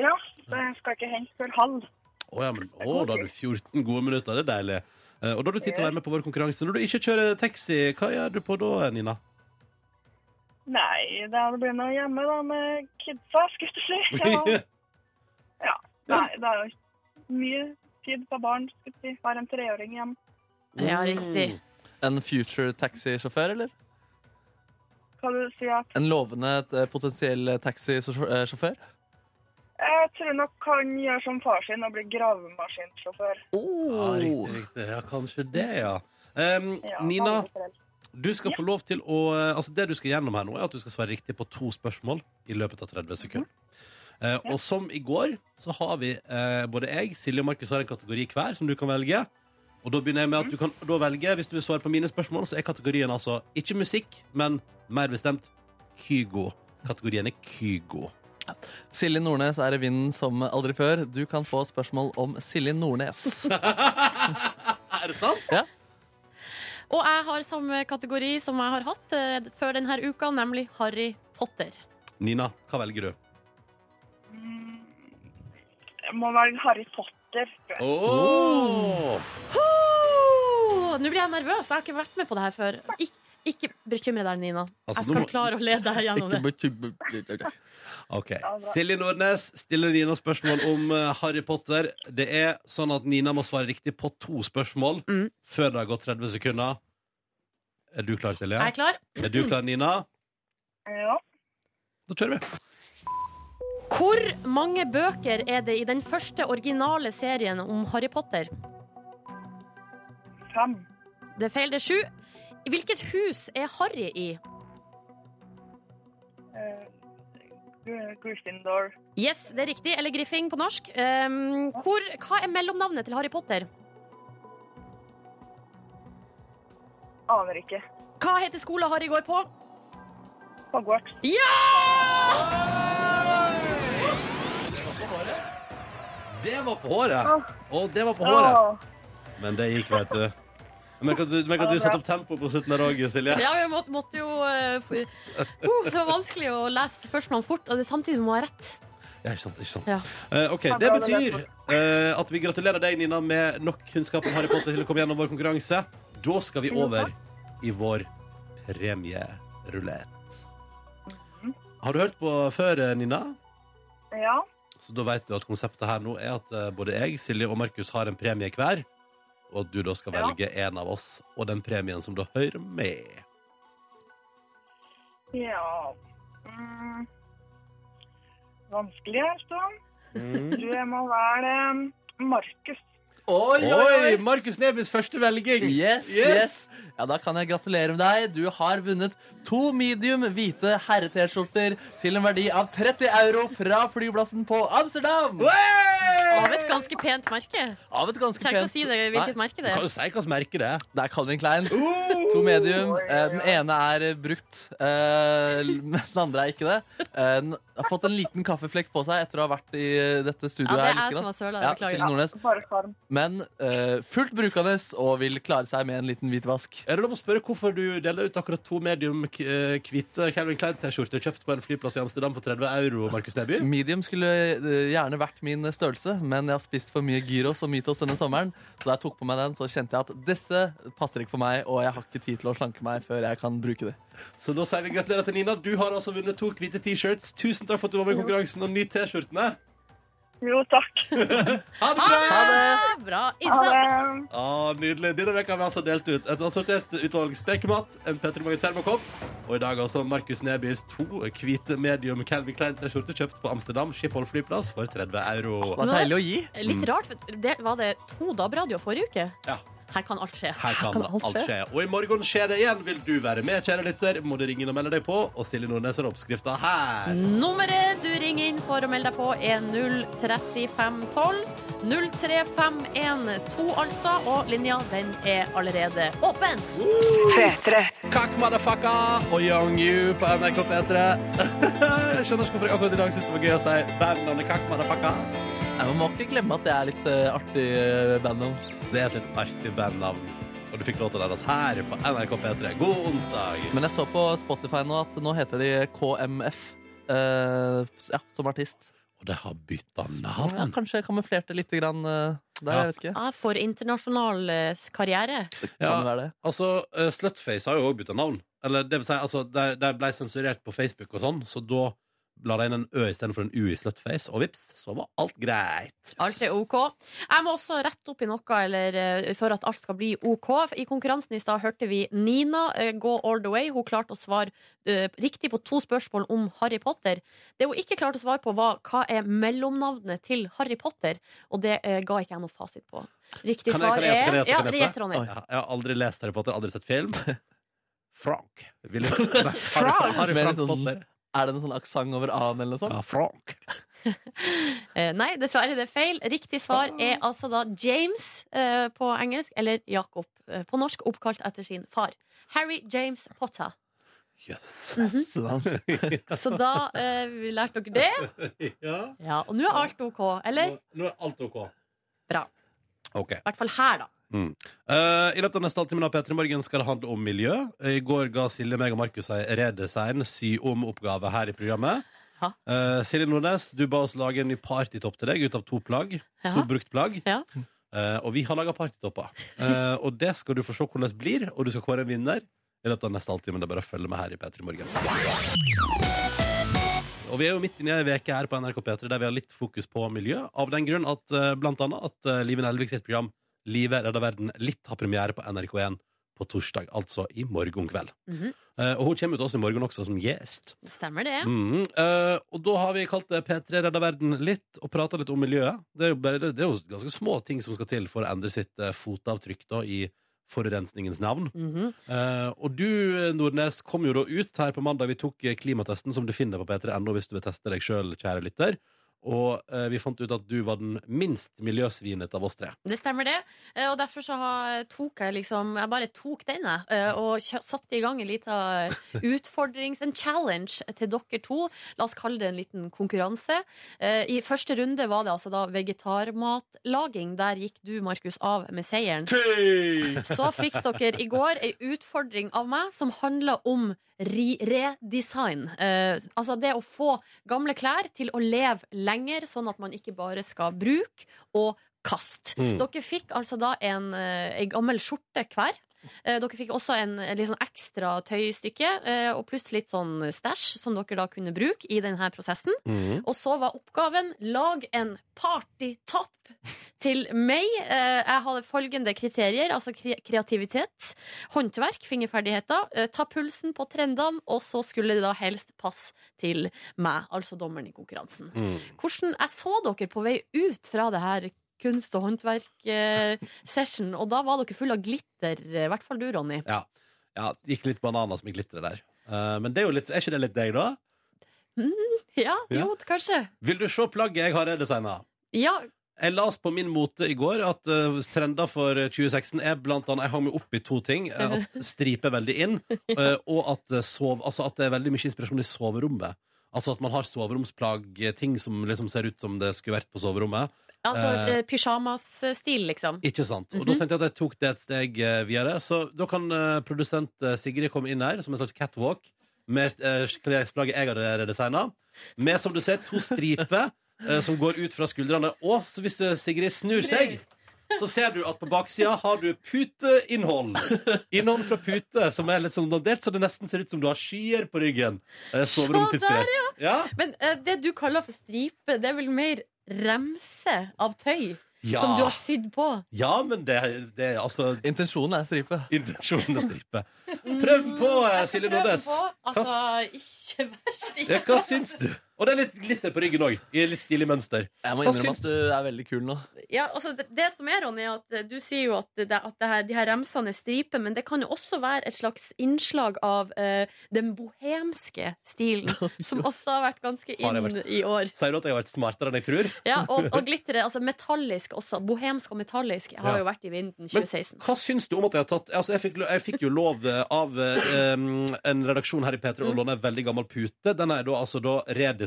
Ja, Det skal ikke hente før halv. Å ja, men å, da har du 14 gode minutter. Det er deilig. Eh, og da har du tid til å være med på vår konkurranse. Når du ikke kjører taxi, hva gjør du på da, Nina? Nei, det blir noe hjemme da med kidsa, skulle jeg si. Ja. ja. Nei, det er jo mye tid på barn, skulle jeg si. Har en treåring hjemme. Ja, riktig. En future taxisjåfør, eller? Hva du si at En lovende eh, potensiell taxisjåfør? Jeg tror nok han gjør som far sin og blir gravemaskinsjåfør. Ja, Oh. riktig, riktig. Ja, kanskje det, ja. Um, Ja, Nina. Du skal få lov til å eh, Altså, det du skal gjennom her nå, er at du skal svare riktig på to spørsmål i løpet av 30 sekunder. Eh, og som i går, så har vi eh, både jeg, Silje og Markus har en kategori hver som du kan velge. Og da begynner jeg med at du kan da velge, hvis du vil svare på mine spørsmål, så er kategorien altså ikke musikk, men mer bestemt Kygo. Kategorien er Kygo. Silje Nordnes er i vinden som aldri før. Du kan få spørsmål om Silje Nordnes. Er det sant? Og jeg har samme kategori som jeg har hatt eh, før denne uka, nemlig Harry Potter. Nina, hva velger du? Jeg må velge Harry Potter. Åh! Oh, Nå blir jeg nervøs. Jeg har ikke vært med på det her før. Ik ikke bekymre deg, Nina. Altså, Jeg skal må- klare å lede deg gjennom det. Ok. Silje Nordnes stiller Nina spørsmål om eh, Harry Potter. Det er sånn at Nina må svare riktig på to spørsmål Mm. før det har gått 30 sekunder. Er du klar, Silje? Jeg er klar. Er du klar, Nina? Ja. Da kjører vi. Hvor mange bøker er det i den første originale serien om Harry Potter? Fem. Det er feil, det er sju. I hvilket hus er Harry i? Eh, Gryffindor. Yes, det er riktig. Eller Griffing på norsk. Um, hvor, hva er mellomnavnet til Harry Potter? Aner ikke. Hva heter skolen Harry går på? Hogwarts. Ja! Det var på håret! Og det var på håret. Men det gikk, vet du. Men kan du, men at du satte opp tempo på slutten der òg, Silje? Ja, vi måtte, måtte jo uh, f- uh, Det var vanskelig å lese spørsmålene fort, og det samtidig må ha rett. Ja, ikke sant, ikke sant. Ja. Eh, ok, Det betyr eh, at vi gratulerer deg, Nina, med nok kunnskap om Harry Potter til å komme gjennom vår konkurranse. Da skal vi over i vår premierulett. Har du hørt på før, eh, Nina? Ja. Så da vet du at konseptet her nå er at eh, både jeg, Silje og Markus har en premie hver. Og at du da skal Ja. velge en av oss og den premien som da hører med. Ja mm. Vanskelig her, Jeg Tror jeg må være um, Markus. Oi, Oi! Markus Nebys første velging! Yes, yes. Ja, Da kan jeg gratulere med deg. Du har vunnet to medium hvite herre-T-skjorter til en verdi av 30 euro fra flyplassen på Amsterdam. Av et ganske pent merke. Av et ganske Trenger ikke å pent si det, hvilket Nei, merke Du det kan er. jo si hvilket merke det er. Det er Calvin Klein. To medium. Eh, Den ene er eh, brukt, eh, men den andre er ikke det. Eh, Den har fått en liten kaffeflekk på seg etter å ha vært i dette studioet. Ja, det er her jeg like som har søla. Ja, Beklager. Silje Nordnes. Bare. Men eh, fullt brukende og vil klare seg med en liten hvitvask. Er det lov å spørre hvorfor du deler ut akkurat to medium eh, hvite Calvin Klein-T-skjorter kjøpt på en flyplass i Amsterdam for 30 euro, Markus Neby? Medium skulle eh, gjerne vært min størrelse, men jeg har spist for mye gyros og mytos denne sommeren. Så da jeg tok på meg den, så kjente jeg at disse passer ikke for meg, og jeg har ikke tid til å slanke meg før jeg kan bruke det. Så da sier vi gratulerer til Nina. Du har altså vunnet to hvite T-shirts. Tusen takk for at du var med i konkurransen, og nyt T-skjortene. Jo, takk. Ha det Ha det! Bra Ha innsats! det. Ah, nydelig. Denne veka har vi altså delt ut et assortert utvalg spekemat, en Petter Mange termokopp, og i dag altså Markus Nebys to hvite medium Calvin Klein-T-skjorter kjøpt på Amsterdam Schiphol flyplass for 30 euro. Det var deilig å gi. Litt rart. for Det, var det to DAB-radio forrige uke? Ja. Her kan alt skje. Her kan, kan alt alt skje. Og i morgen skjer det igjen. Vil du være med, kjære lytter, må du ringe inn og melde deg på. Og Silje Nordnes har oppskrifta her. Nummeret du ringer inn for å melde deg på, er 03512. 03512, altså. Og linja, den er allerede åpen. Kakk motherfucker og Young You på NRK P3. jeg skjønner ikke hvorfor jeg akkurat i dag syns det var gøy å si bandnavnet Kakk motherfucker. Jeg Man må ikke glemme at det er litt uh, artig uh, bandnavn. Det er et litt artig bandnavn. Og du fikk låta deres her på NRK P3. God onsdag. Men jeg så på Spotify nå at nå heter de KMF eh, ja, som artist. Og det har bytta Ja, navn. kanskje kamuflerte litt grann, eh, der, Ja. jeg vet ikke. Ja, for internasjonal eh, karriere. Kan Ja. det være det? Altså, eh, Slutface har jo òg bytta navn. Eller det vil si, altså, de, de ble sensurert på Facebook og sånn, så da la deg inn en Ø istedenfor en U i Slutface, og vips, så var alt greit. Alt er OK. Jeg må også rette opp i noe eller, eh, for at alt skal bli OK. I konkurransen i stad hørte vi Nina eh, gå all the way. Hun klarte å svare uh, riktig på to spørsmål om Harry Potter. Det hun ikke klarte å svare på, var hva er mellomnavnet til Harry Potter. Og det uh, ga ikke jeg noe fasit på. Riktig svar jeg er jeg Ja, Ronny. Ja, jeg har aldri lest Harry Potter, aldri sett film. Frank. Frank. Harry, Harry, Harry Frank sånn- Potter. Er det noen sånn aksent over A-en eller noe sånt? Ja, Frank. Eh, nei, dessverre, det er feil. Riktig svar er altså da James eh, på engelsk, eller Jacob eh, på norsk, oppkalt etter sin far. Harry James Potter. Jøss. Så da eh, lærte dere det. ja. Ja, Og nå er alt OK, eller? Nå, nå er alt OK. Bra. OK. I hvert fall her, da. Eh, I løpet av neste halvtime av P3 Morgen skal det handle om miljø. I går ga Silje meg og Markus ei redesign, sy om-oppgave her i programmet. Eh, Silje Nordnes, du ba oss lage en ny partytopp til deg ut av to plagg. Ja. To brukt plagg. Ja. Uh, og vi har laga partytopper. Og det skal du få se hvordan det blir, og du skal kåre en vinner i løpet av neste halvtime. Det er bare å følge med her i P3 Morgen. Og vi er jo midt inne i ei uke her på NRK P3 der vi har litt fokus på miljø. Av den grunn at blant annet at Liven Elvik sitt program Livet redder verden litt har premiere på NRK1 på torsdag, altså i morgen kveld. Mm -hmm. uh, og hun kommer til oss i morgen også som gjest. Stemmer det? Mm -hmm. uh, og da har vi kalt det P3 redder verden litt, og prata litt om miljøet. Det er, jo bare, det er jo ganske små ting som skal til for å endre sitt uh, fotavtrykk da, i forurensningens navn. Mhm. Eh, og du, Nordnes, kom jo da ut her på mandag. Vi tok klimatesten som du finner på p3.no hvis du vil teste deg sjøl, kjære lytter. Og eh, vi fant ut at du var den minst miljøsvinet av oss tre. Det stemmer det. Eh, Og derfor så har, tok jeg liksom Jeg bare tok den, jeg. eh, Og kjø- satte i gang en liten utfordrings... En challenge til dere to. La oss kalle det en liten konkurranse. Eh, I første runde var det altså da vegetarmatlaging. Der gikk du, Markus, av med seieren. Så fikk dere i går ei utfordring av meg som handla om ri- redesign. Eh, altså det å få gamle klær til å leve lenger, sånn at man ikke bare skal bruke og kaste. Mm. Dere fikk altså da en, eh, en gammel skjorte hver. Eh, Dere fikk også en litt sånn ekstra tøystykke, eh, og pluss litt sånn stæsj som dere da kunne bruke i denne prosessen. Mhm. Og så var oppgaven lag en partytopp til meg. Eh, Jeg hadde følgende kriterier, altså kreativitet, håndverk, fingerferdigheter, ta pulsen på trendene, og så skulle det da helst passe til meg, altså dommeren i konkurransen. Mm. Hvordan Jeg så dere på vei ut fra det her kunst- og håndverk-session, og da var dere fulle av glitter, i hvert fall du, Ronny. Ja. ja, gikk litt bananas med glitteret der. Eh, men det er, jo litt, er ikke det litt deg, da? Ja, Ja. jo, kanskje. Vil du se plagget jeg har redesigna? Ja, Jeg las på min mote i går at uh, trender for 2016 er blant annet Jeg hang meg opp i to ting. eh, At stripe er veldig inn, eh, og at, eh, sov, altså at det er veldig mye inspirasjon i soverommet. Altså at man har soveromsplagg, eh, ting som liksom ser ut som det skulle vært på soverommet. Altså uh, pysjamasstil, pyjamasstil, liksom. Ikke sant? Og da tenkte jeg at jeg tok det et steg uh, videre. Så da kan uh, produsent eh, Sigrid komme inn her som en slags catwalk med klesplagget jeg hadde redesigna. Med, som du ser, to striper eh, som går ut fra skuldrene. Og så hvis eh, Sigrid snur seg så ser du at på baksida har du puteinnhold. Innhold fra pute som er litt sånn dandert, så det nesten ser ut som du har skyer på ryggen. Eh, Soveromsinspirert. Ja. Men uh, det du kaller for stripe, det er vel mer remse av tøy Ja. som du har sydd på? ja, men det, det er altså Intensjonen er stripe. intensjonen er stripe. Prøv den på, eh, Silje Nordnes. Altså, ikke verst. Ja, hva syns du? Og det er litt glitter på ryggen òg, i litt stilig mønster. Jeg må innrømme at du er veldig kul nå. Ja, altså det, det som er, Ronny, er at eh, du sier jo at, det, at det her, de her remsene er striper, men det kan jo også være et slags innslag av uh, den bohemske stilen, som også har vært ganske inn vært- i år. Sier du at jeg har vært smartere enn jeg tror? Ja, og, og glitteret, altså metallisk også. Bohemsk og metallisk har Ja. jo vært i vinden 2016. Men hva syns du om at jeg har tatt Altså, jeg fikk, jeg fikk jo lov eh, av um, en redaksjon her i P3 å låne en veldig gammel pute. Den er da altså da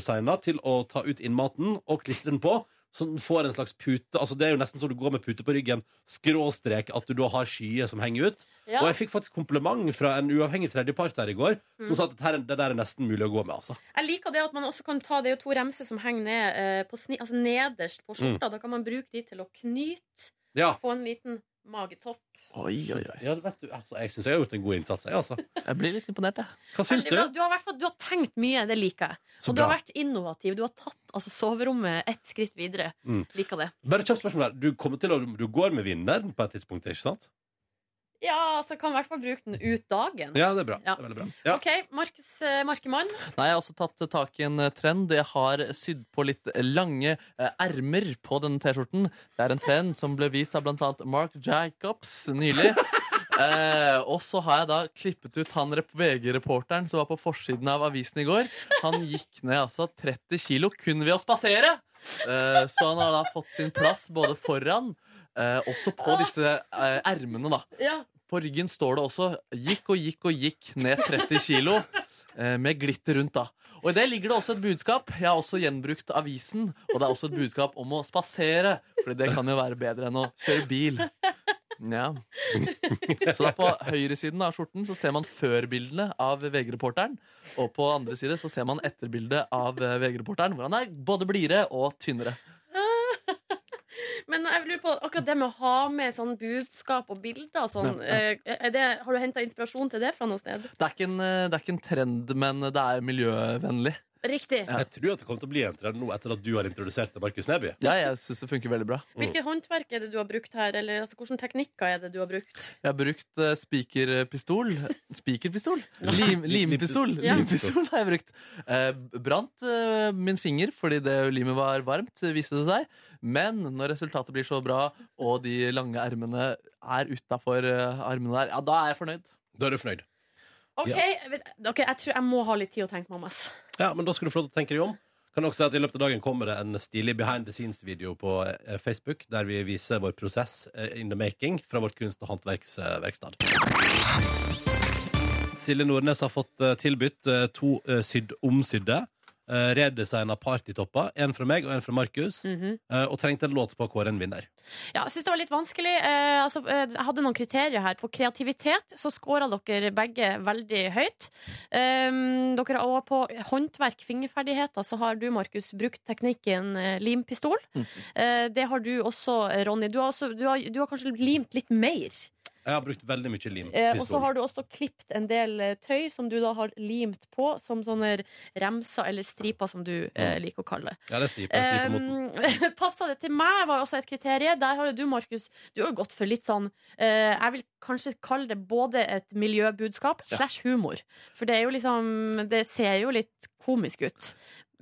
redesigna til å ta ut innmaten og klistre den på. Så den får en slags pute Altså Det er jo nesten så du går med pute på ryggen, skråstrek at du da har skyer som henger ut. Ja. Og jeg fikk faktisk kompliment fra en uavhengig tredjepart her i går, som sa at her- det der er nesten mulig å gå med. altså Jeg liker det at man også kan ta Det er jo to remser som henger ned eh, på sni, altså nederst på Mm. skjorta. Da kan man bruke de til å knyte, Ja, få en liten magetopp. Oi, oi, oi. ja vet du, altså, Jeg syns jeg har gjort en god innsats. Jeg, altså. Jeg blir litt imponert, jeg. Hva syns du? Du har, i hvert fall- du har tenkt mye, det liker jeg. Så og du har vært innovativ. Du har tatt altså, soverommet ett skritt videre. Mm. Liker det. Bare kjapt spørsmål her. Du, til å, du går med vinneren på et tidspunkt, ikke sant? Ja, altså kan i hvert fall bruke den ut dagen. Ja, det er bra. Ja. Det er veldig bra. Ja. OK, Markus eh, Markemann. Nei, Jeg har også tatt tak i en eh, trend. Jeg har sydd på litt lange eh, ermer på denne T-skjorten. Det er en trend som ble vist av blant annet Mark Jacobs nylig. Eh, og så har jeg da klippet ut han VG-reporteren som var på forsiden av avisen i går. Han gikk ned altså 30 kilo kun ved å spasere! Eh, så han har da fått sin plass både foran, eh, også på disse eh, ermene, da. Ja. På ryggen står det også 'gikk og gikk og gikk ned 30 kilo', eh, med glitter rundt, da. Og i det ligger det også et budskap. Jeg har også gjenbrukt avisen, og det er også et budskap om å spasere, for det kan jo være bedre enn å kjøre bil. Ja. Så da på høyresiden av skjorten så ser man førbildene av VG-reporteren, og på andre side så ser man etterbildet av eh, VG-reporteren, hvor han er både blidere og tynnere. Men jeg lurer på akkurat det med å ha med sånn budskap og bilder og sånn. eh, det, har du henta inspirasjon til det fra noe sted? Det er ikke en, eh, det er ikke en trend, men det er miljøvennlig. Riktig. Ja. Jeg tror at det kommer til å bli en trend nå etter at du har introdusert det, Markus Neby. Ja, jeg synes det funker veldig bra. Hvilket håndverk er det du har brukt her? Eller altså, hvilke teknikker er det du har brukt? Jeg har brukt uh, spikerpistol Spikerpistol? Lim, limpistol. Ja. Limpistol har jeg brukt. Uh, brant uh, min finger fordi det limet var varmt, viste det seg. Men når resultatet blir så bra, og de lange ermene er utafor armene der, ja, da er jeg fornøyd. Da er du fornøyd. OK, vet- ok, jeg tror jeg må ha litt tid å tenke meg om. ass. Ja, men da skal du få lov til å tenke deg om. Kan også si at I løpet av dagen kommer det en stilig behind the scenes-video på eh, Facebook, der vi viser vår prosess eh, in the making fra vårt kunst- og håndverksverksted. Silje Nordnes har fått eh, tilbudt eh, to eh, sydd omsydde. Uh, Redesigna partytopper. En fra meg og en fra Markus. Mhm. eh, og trengte en låt på å kåre en vinner. Ja, jeg syns det var litt vanskelig. Eh, altså, eh, jeg hadde noen kriterier her. På kreativitet så scora dere begge veldig høyt. Um, dere, og på håndverk, fingerferdigheter, så har du, Markus, brukt teknikken limpistol. limpistol. Eh, det har du også, Ronny. Du har, også, du, har, du har kanskje limt litt mer. Jeg har brukt veldig mye lim. Eh, og så har du også klippet en del eh, tøy som du da har limt på som sånne remser eller striper, som du eh, liker å kalle det. Ja, det er striper. striper moten. Um, Passa det til meg, var også et kriterium. Der har du, Markus, du har jo gått for litt sånn eh, Jeg vil kanskje kalle det både et miljøbudskap slash humor. For det er jo liksom Det ser jo litt komisk ut.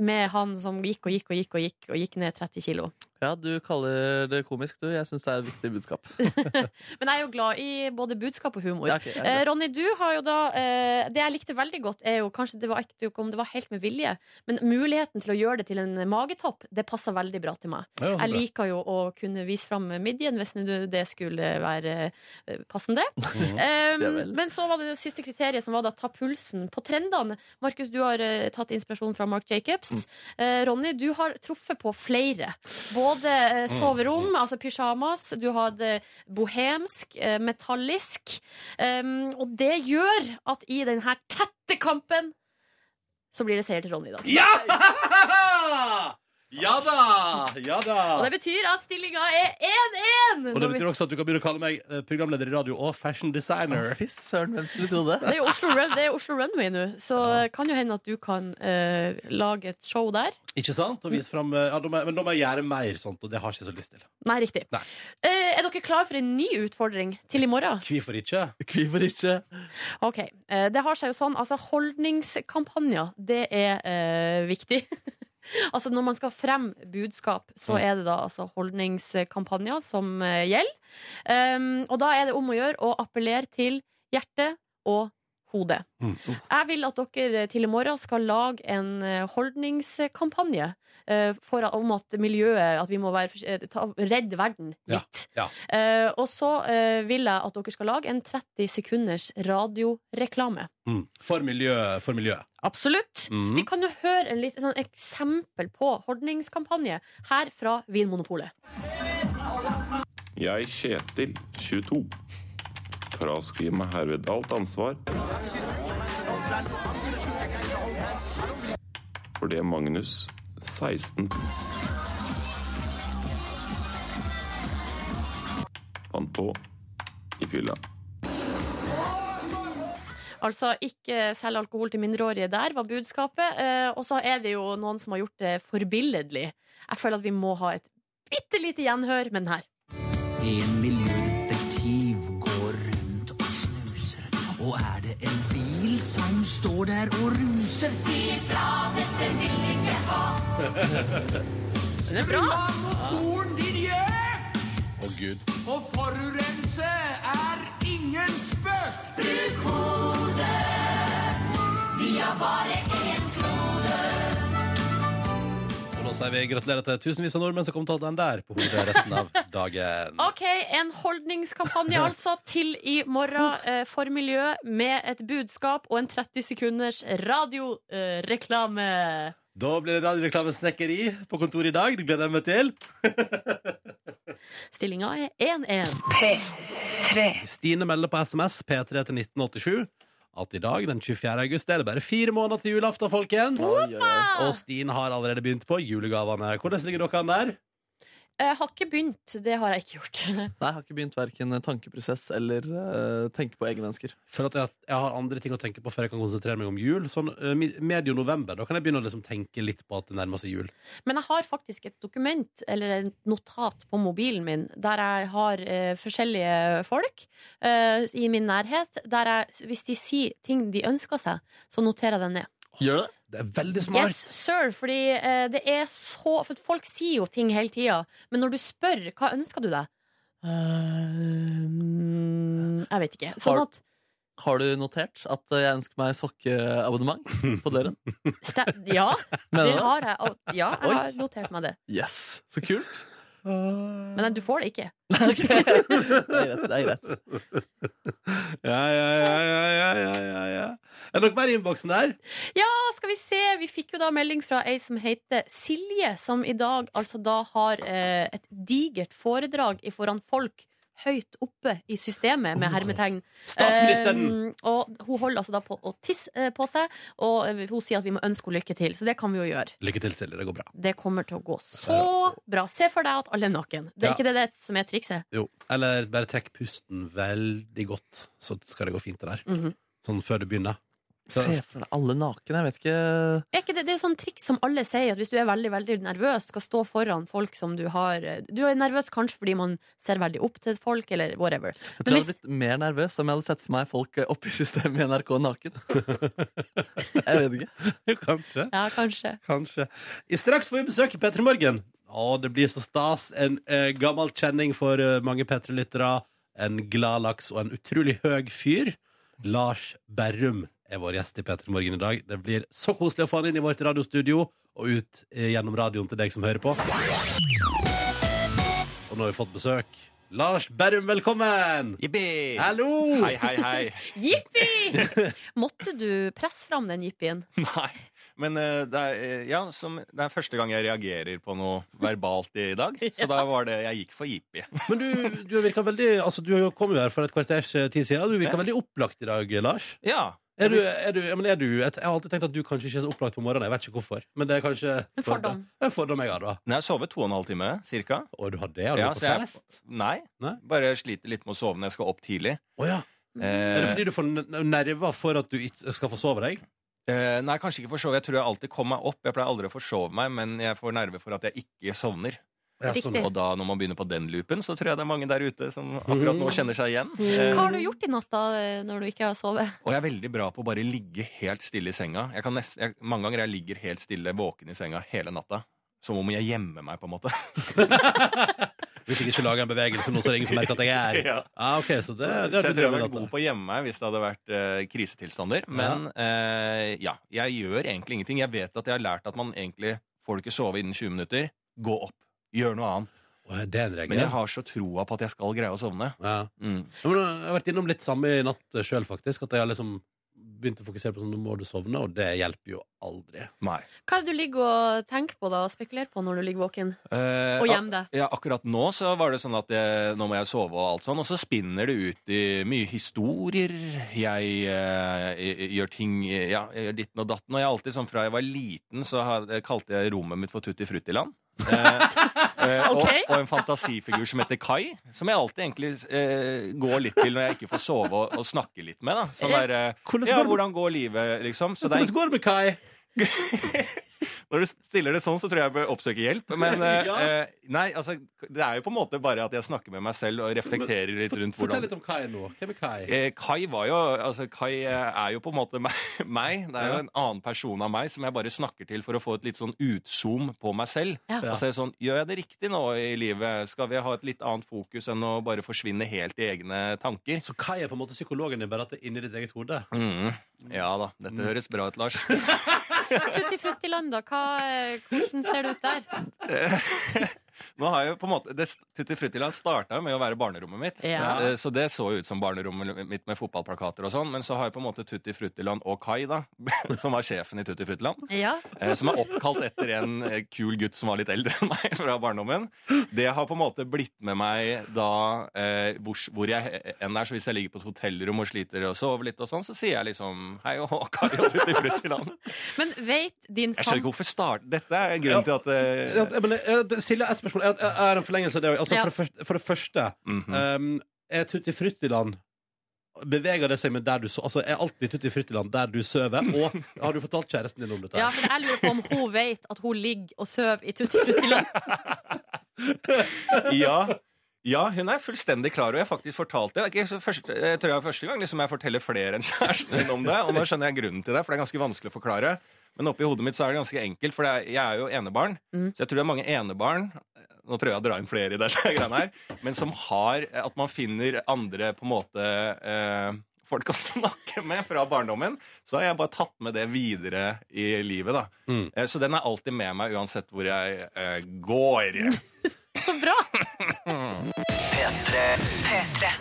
Med han som gikk og gikk og gikk og gikk og gikk ned 30 kilo. Ja, du kaller det komisk, du. Jeg syns det er et viktig budskap. Men jeg er jo glad i både budskap og humor. Ja, okay, Eh. Ronny, du har jo da eh, Det jeg likte veldig godt, er jo kanskje det var ikke om det var helt med vilje, men muligheten til å gjøre det til en magetopp, det passer veldig bra til meg. Ja, Jeg liker jo å kunne vise fram midjen hvis det skulle være eh, passende. Mm. Um, men så var det det siste kriteriet, som var da ta pulsen på trendene. Markus, du har eh, tatt inspirasjon fra Mark Jacobs. Mm. Eh, Ronny, du har truffet på flere. Både eh, Mm. soverom, altså pysjamas, du hadde bohemsk, eh, metallisk. Um, og det gjør at i den her tette kampen så blir det seier til Ronny i dag. Ja! Ja da! Ja da! Og det betyr at stillinga er 1-1! Og det betyr også at du kan begynne å kalle meg eh, programleder i radio og fashion designer. Fy søren, hvem skulle tro det? Det er jo Oslo, Run, det er Oslo Runway nå, så kan jo hende at du kan uh, lage et show der. Ikke sant? Og vise frem, eh, ja, men da må jeg gjøre mer sånt, og det har jeg ikke så lyst til. Nei, riktig. Nei. Uh, er dere klar for en ny utfordring til i morgen? Hvorfor ikke? Hvorfor ikke? Ok, Uh, Det har seg jo sånn, altså holdningskampanjer, det er eh, viktig. Altså Når man skal fremme budskap, så er det da altså holdningskampanjer som eh, gjelder. Um, og da er det om å gjøre å appellere til hjerte og hode. Mm. Jeg vil at dere til i morgen skal lage en eh, holdningskampanje eh, for, om at miljøet At vi må være, eh, ta, redde verden litt. ja. Eh, og så eh, vil jeg at dere skal lage en 30 sekunders radioreklame. Mm. For, miljø, for miljøet. Absolutt. Mhm. Vi kan jo høre en litt, sånn eksempel på holdningskampanje her fra Vinmonopolet. Jeg, Kjetil, 22, fraskriver meg herved alt ansvar for det Magnus, 16, fant på i fylla. Altså ikke selge alkohol til mindreårige der, var budskapet. Eh, og så er det jo noen som har gjort det forbilledlig. Jeg føler at vi må ha et bitte lite gjenhør med den her. En miljødetektiv Og er det en bil som står der og ruser? Si ifra, dette vil ikke ha. Den er bra! Motoren din gjør! Å, gud. Å forurense er ingen spøk. Bruk hodet. Vi har bare én. Nå sier vi gratulerer til tusenvis av nordmenn som kommer til å ha den der på hodet resten av dagen. OK, en holdningskampanje altså til i morgen eh, for miljø med et budskap og en 30 sekunders radioreklame. Da blir det radioreklamesnekkeri på kontoret i dag. Det gleder jeg meg til. Stillinga er 1-1. P3. Stine melder på SMS P3 til 1987 at i dag, den 24. august, er det bare fire måneder til julaften, folkens. Oi, oi, oi. Og Stine har allerede begynt på julegavene. Hvordan ligger dere an der? Jeg har ikke begynt. Det har jeg ikke gjort. Nei, jeg har ikke begynt verken tankeprosess eller uh, tenke på egne ønsker. For at jeg, jeg har andre ting å tenke på før jeg kan konsentrere meg om jul. Sånn uh, medio november, da kan jeg begynne å liksom tenke litt på at det nærmer seg jul. Men jeg har faktisk et dokument, eller et notat på mobilen min, der jeg har uh, forskjellige folk eh, i min nærhet. Der jeg, hvis de sier ting de ønsker seg, så noterer jeg det ned. Gjør det? Det er veldig smart. Yes, sir, fordi eh, det er så For folk sier jo ting hele tida, men når du spør hva ønsker du deg uh, Jeg vet ikke. Sånn at Har du notert at jeg ønsker meg sokkeabonnement på døren? Ja, det har jeg. Ja, jeg har notert meg det. Yes, så kult. Men du får det ikke. Det er greit. Det er greit. Ja, ja, ja, ja, ja, ja, ja, ja. Er det noe mer i innboksen der? Ja, skal vi se. Vi fikk jo da melding fra ei som heter Silje, som i dag altså da har eh, et digert foredrag foran folk høyt oppe i systemet, med hermetegn. Eh, og hun holder altså da på å tisse eh, på seg, og eh, hun sier at vi må ønske henne lykke til. Så det kan vi jo gjøre. Lykke til, Silje. Det går bra. Det kommer til å gå så bra. Se for deg at alle er naken. Det er Ja. ikke det, det som er trikset. Jo. Eller bare trekk pusten veldig godt, så skal det gå fint, det der. Mhm. Sånn før du begynner. Se for deg alle nakne. Jeg vet ikke Er ikke det, det er jo sånn triks som alle sier, at hvis du er veldig veldig nervøs, skal stå foran folk som du har Du er nervøs kanskje fordi man ser veldig opp til folk, eller whatever. Jeg tror tror jeg hvis- hadde blitt mer nervøs om jeg hadde sett for meg folk eh, oppe i systemet i NRK naken. Jeg vet ikke. Jo, kanskje. Ja, kanskje. Kanskje. I straks får vi besøk i P3 Morgen. Å, det blir så stas. En eh, gammel kjenning for eh, mange P3-lyttere. En gladlaks og en utrolig høy fyr. Lars Berrum er vår gjest i P3 Morgen i dag. Det blir så koselig å få han inn i vårt radiostudio og ut eh, gjennom radioen til deg som hører på. Og nå har vi fått besøk. Lars Berrum, velkommen! Jippi! Hallo! Hei, hei, hei. Jippi! Måtte du presse fram den jippien? Nei. Men eh, det, er, eh, ja, som, det er første gang jeg reagerer på noe verbalt i dag. Så da var det Jeg gikk for jippi. Men du, du virker veldig Altså, du kom jo her for et kvarters tid siden. Du virker veldig opplagt i dag, Lars. Ja. Er du, er du, ja, men er du et, Jeg har alltid tenkt at du kanskje ikke er så opplagt på morgenen. Jeg vet ikke hvorfor. Men det er kanskje En fordom. En fordom jeg har, da. Nei, jeg har sovet to og en halv time, cirka. Og du har det? Har du Ja, vært på jeg- fest? Nei. Nei? Bare sliter litt med å sove når jeg skal opp tidlig. Oh, ja. Eh, Er det fordi du får nerver for at du ikke skal forsove deg? eh, nei, kanskje ikke forsove. Jeg tror jeg alltid kommer meg opp. Jeg pleier aldri å forsove meg, men jeg får nerver for at jeg ikke sovner. Ja, sånn, Riktig. Og da når man begynner på den loopen, så tror jeg det er mange der ute som akkurat nå kjenner seg igjen. Eh, Hva har du gjort i natt da, når du ikke har sovet? Og jeg er veldig bra på å bare ligge helt stille i senga. Jeg kan nest, jeg, mange ganger jeg ligger helt stille våken i senga hele natta. Som om jeg gjemmer meg, på en måte. Hvis jeg ikke lager en bevegelse nå, så er det ingen som merker at jeg er Ja. ah, okay, så det, det, så jeg tror jeg hadde vært god på å gjemme meg hvis det hadde vært uh, krisetilstander. Men eh, ja, jeg gjør egentlig ingenting. Jeg vet at jeg har lært at man egentlig får du ikke sove innen 20 minutter. Gå opp. Gjør noe annet. Å, Det er en regel. Men jeg har så troa på at jeg skal greie å sovne. ja. Mm. Ja, men Jeg har vært innom litt samme i natt sjøl, faktisk. At jeg har liksom begynt å fokusere på sånn, nå må du sovne, og det hjelper jo aldri. Nei. Hva er det du ligger og tenker på da, og spekulerer på når du ligger våken? Eh, Og gjemmer deg? Ja, akkurat nå så var det sånn at jeg, nå må jeg sove og alt sånn, og så spinner det ut i mye historier. Jeg eh, jeg- jeg gjør ting Ja, jeg gjør ditten og datten. Og jeg er alltid sånn fra jeg var liten, så kalte jeg rommet mitt for Tutti Fruttiland. Eh, eh, og, og en fantasifigur som heter Kai, som jeg alltid egentlig eh, går litt til når jeg ikke får sove og, og snakke litt med. da Sånn der, eh, Hvordan Ja, går det- hvordan går livet, liksom? Så det er Hvordan går det med Kai? når du stiller det sånn, så tror jeg jeg bør oppsøke hjelp. Men eh, Ja. eh, nei, altså, det er jo på en måte bare at jeg snakker med meg selv og reflekterer litt rundt Fortell hvordan litt om Kai nå. Hvem er Kai? Eh, Kai var jo altså Kai eh, er jo på en måte meg. meg. Det er jo Ja. en annen person av meg som jeg bare snakker til for å få et litt sånn utzoom på meg selv. Ja. Og så er det sånn Gjør jeg det riktig nå i livet? Skal vi ha et litt annet fokus enn å bare forsvinne helt i egne tanker? Så Kai er på en måte psykologen din, bare at det er inni ditt eget hode? Mm. Ja da. Dette høres bra ut, Lars. Tutti Fruttiland, da. Hva, eh, hvordan ser det ut der? Nå har jeg jo på en måte det, Tutti Fruttiland starta med å være barnerommet mitt. Ja. Eh, Så det så ut som barnerommet mitt med fotballplakater og sånn. Men så har jeg på en måte Tutti Fruttiland og Kai, da, som var sjefen i Tutti Fruttiland. Ja. eh, Som er oppkalt etter en eh, kul gutt som var litt eldre enn meg fra barndommen. Det har på en måte blitt med meg da eh, hvor, jeg enn er. Så hvis jeg ligger på et hotellrom og sliter og sover litt, og sånn, så sier jeg liksom hei og Kai og Tutti Fruttiland. Men vet din Jeg skjønner ikke hvorfor start Dette er grunnen til at uh... Ja, men, Silje, et spørsmål. Jeg jeg er en forlengelse av det. Altså, Ja. for, det første, for det første mhm. um, Er Tutti Fruttiland Beveger det seg med der du sover? Altså, Er alltid Tutti Fruttiland der du sover? Og har du fortalt kjæresten din om dette? Ja, for jeg lurer på om hun vet at hun ligger og sover i Tutti Fruttiland. ja. ja, hun er fullstendig klar, og jeg har faktisk fortalt det. Det ikke første, jeg tror jeg er første gang liksom jeg forteller flere enn kjæresten min om det. Og nå skjønner jeg grunnen til det, for det er ganske vanskelig å forklare. Men oppi hodet mitt så er det ganske enkelt, for jeg er jo enebarn. Mm. Så jeg tror det er mange enebarn nå prøver jeg å dra inn flere i dette greiene her, men som har At man finner andre på en måte eh, folk å snakke med fra barndommen. Så har jeg bare tatt med det videre i livet. da. Mm. Eh, Så den er alltid med meg uansett hvor jeg eh, går. Så bra!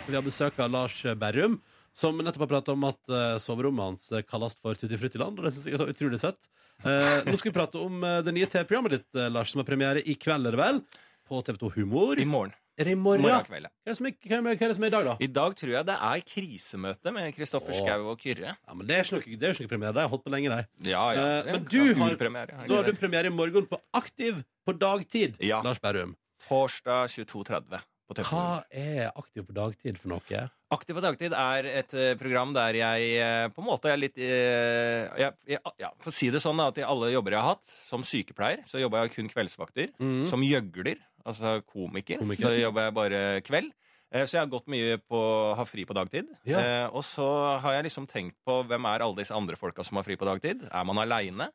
Vi har besøk av Lars Berrum, som nettopp har pratet om at uh, soverommet hans eh, kalles for Tutti Fruttiland. Og det synes jeg er så utrolig søtt. Uh, nå skal vi prate om uh, det nye TV-programmet ditt, Lars, som har premiere i kveld, er det vel? På TV2 Humor. I morgen. Er det i morgen? Morgen kveld, ja. Hva er det som er, hva er, hva er det som er i dag, da? I dag tror jeg det er krisemøte med Kristoffer Schou og Kyrre. Ja, men Det er ikke noe, det er ikke noe premiere. Det har holdt på lenge, de. Ja, ja. Uh, men du har- Da har du premiere i morgen på Aktiv på dagtid, Ja. Lars Berrum. Torsdag 22.30 på TV2. Hva er Aktiv på dagtid for noe? Aktiv på dagtid er et eh, program der jeg eh, på en måte er litt eh, jeg, jeg, ja, For å si det sånn, at i alle jobber jeg har hatt, som sykepleier, så jobba jeg kun kveldsvakter. Mm. Som gjøgler, altså komiker, Komiker. så jobber jeg bare kveld. Så jeg har gått mye på å ha fri på dagtid. Ja. Og så har jeg liksom tenkt på hvem er alle disse andre folka som har fri på dagtid. Er man aleine?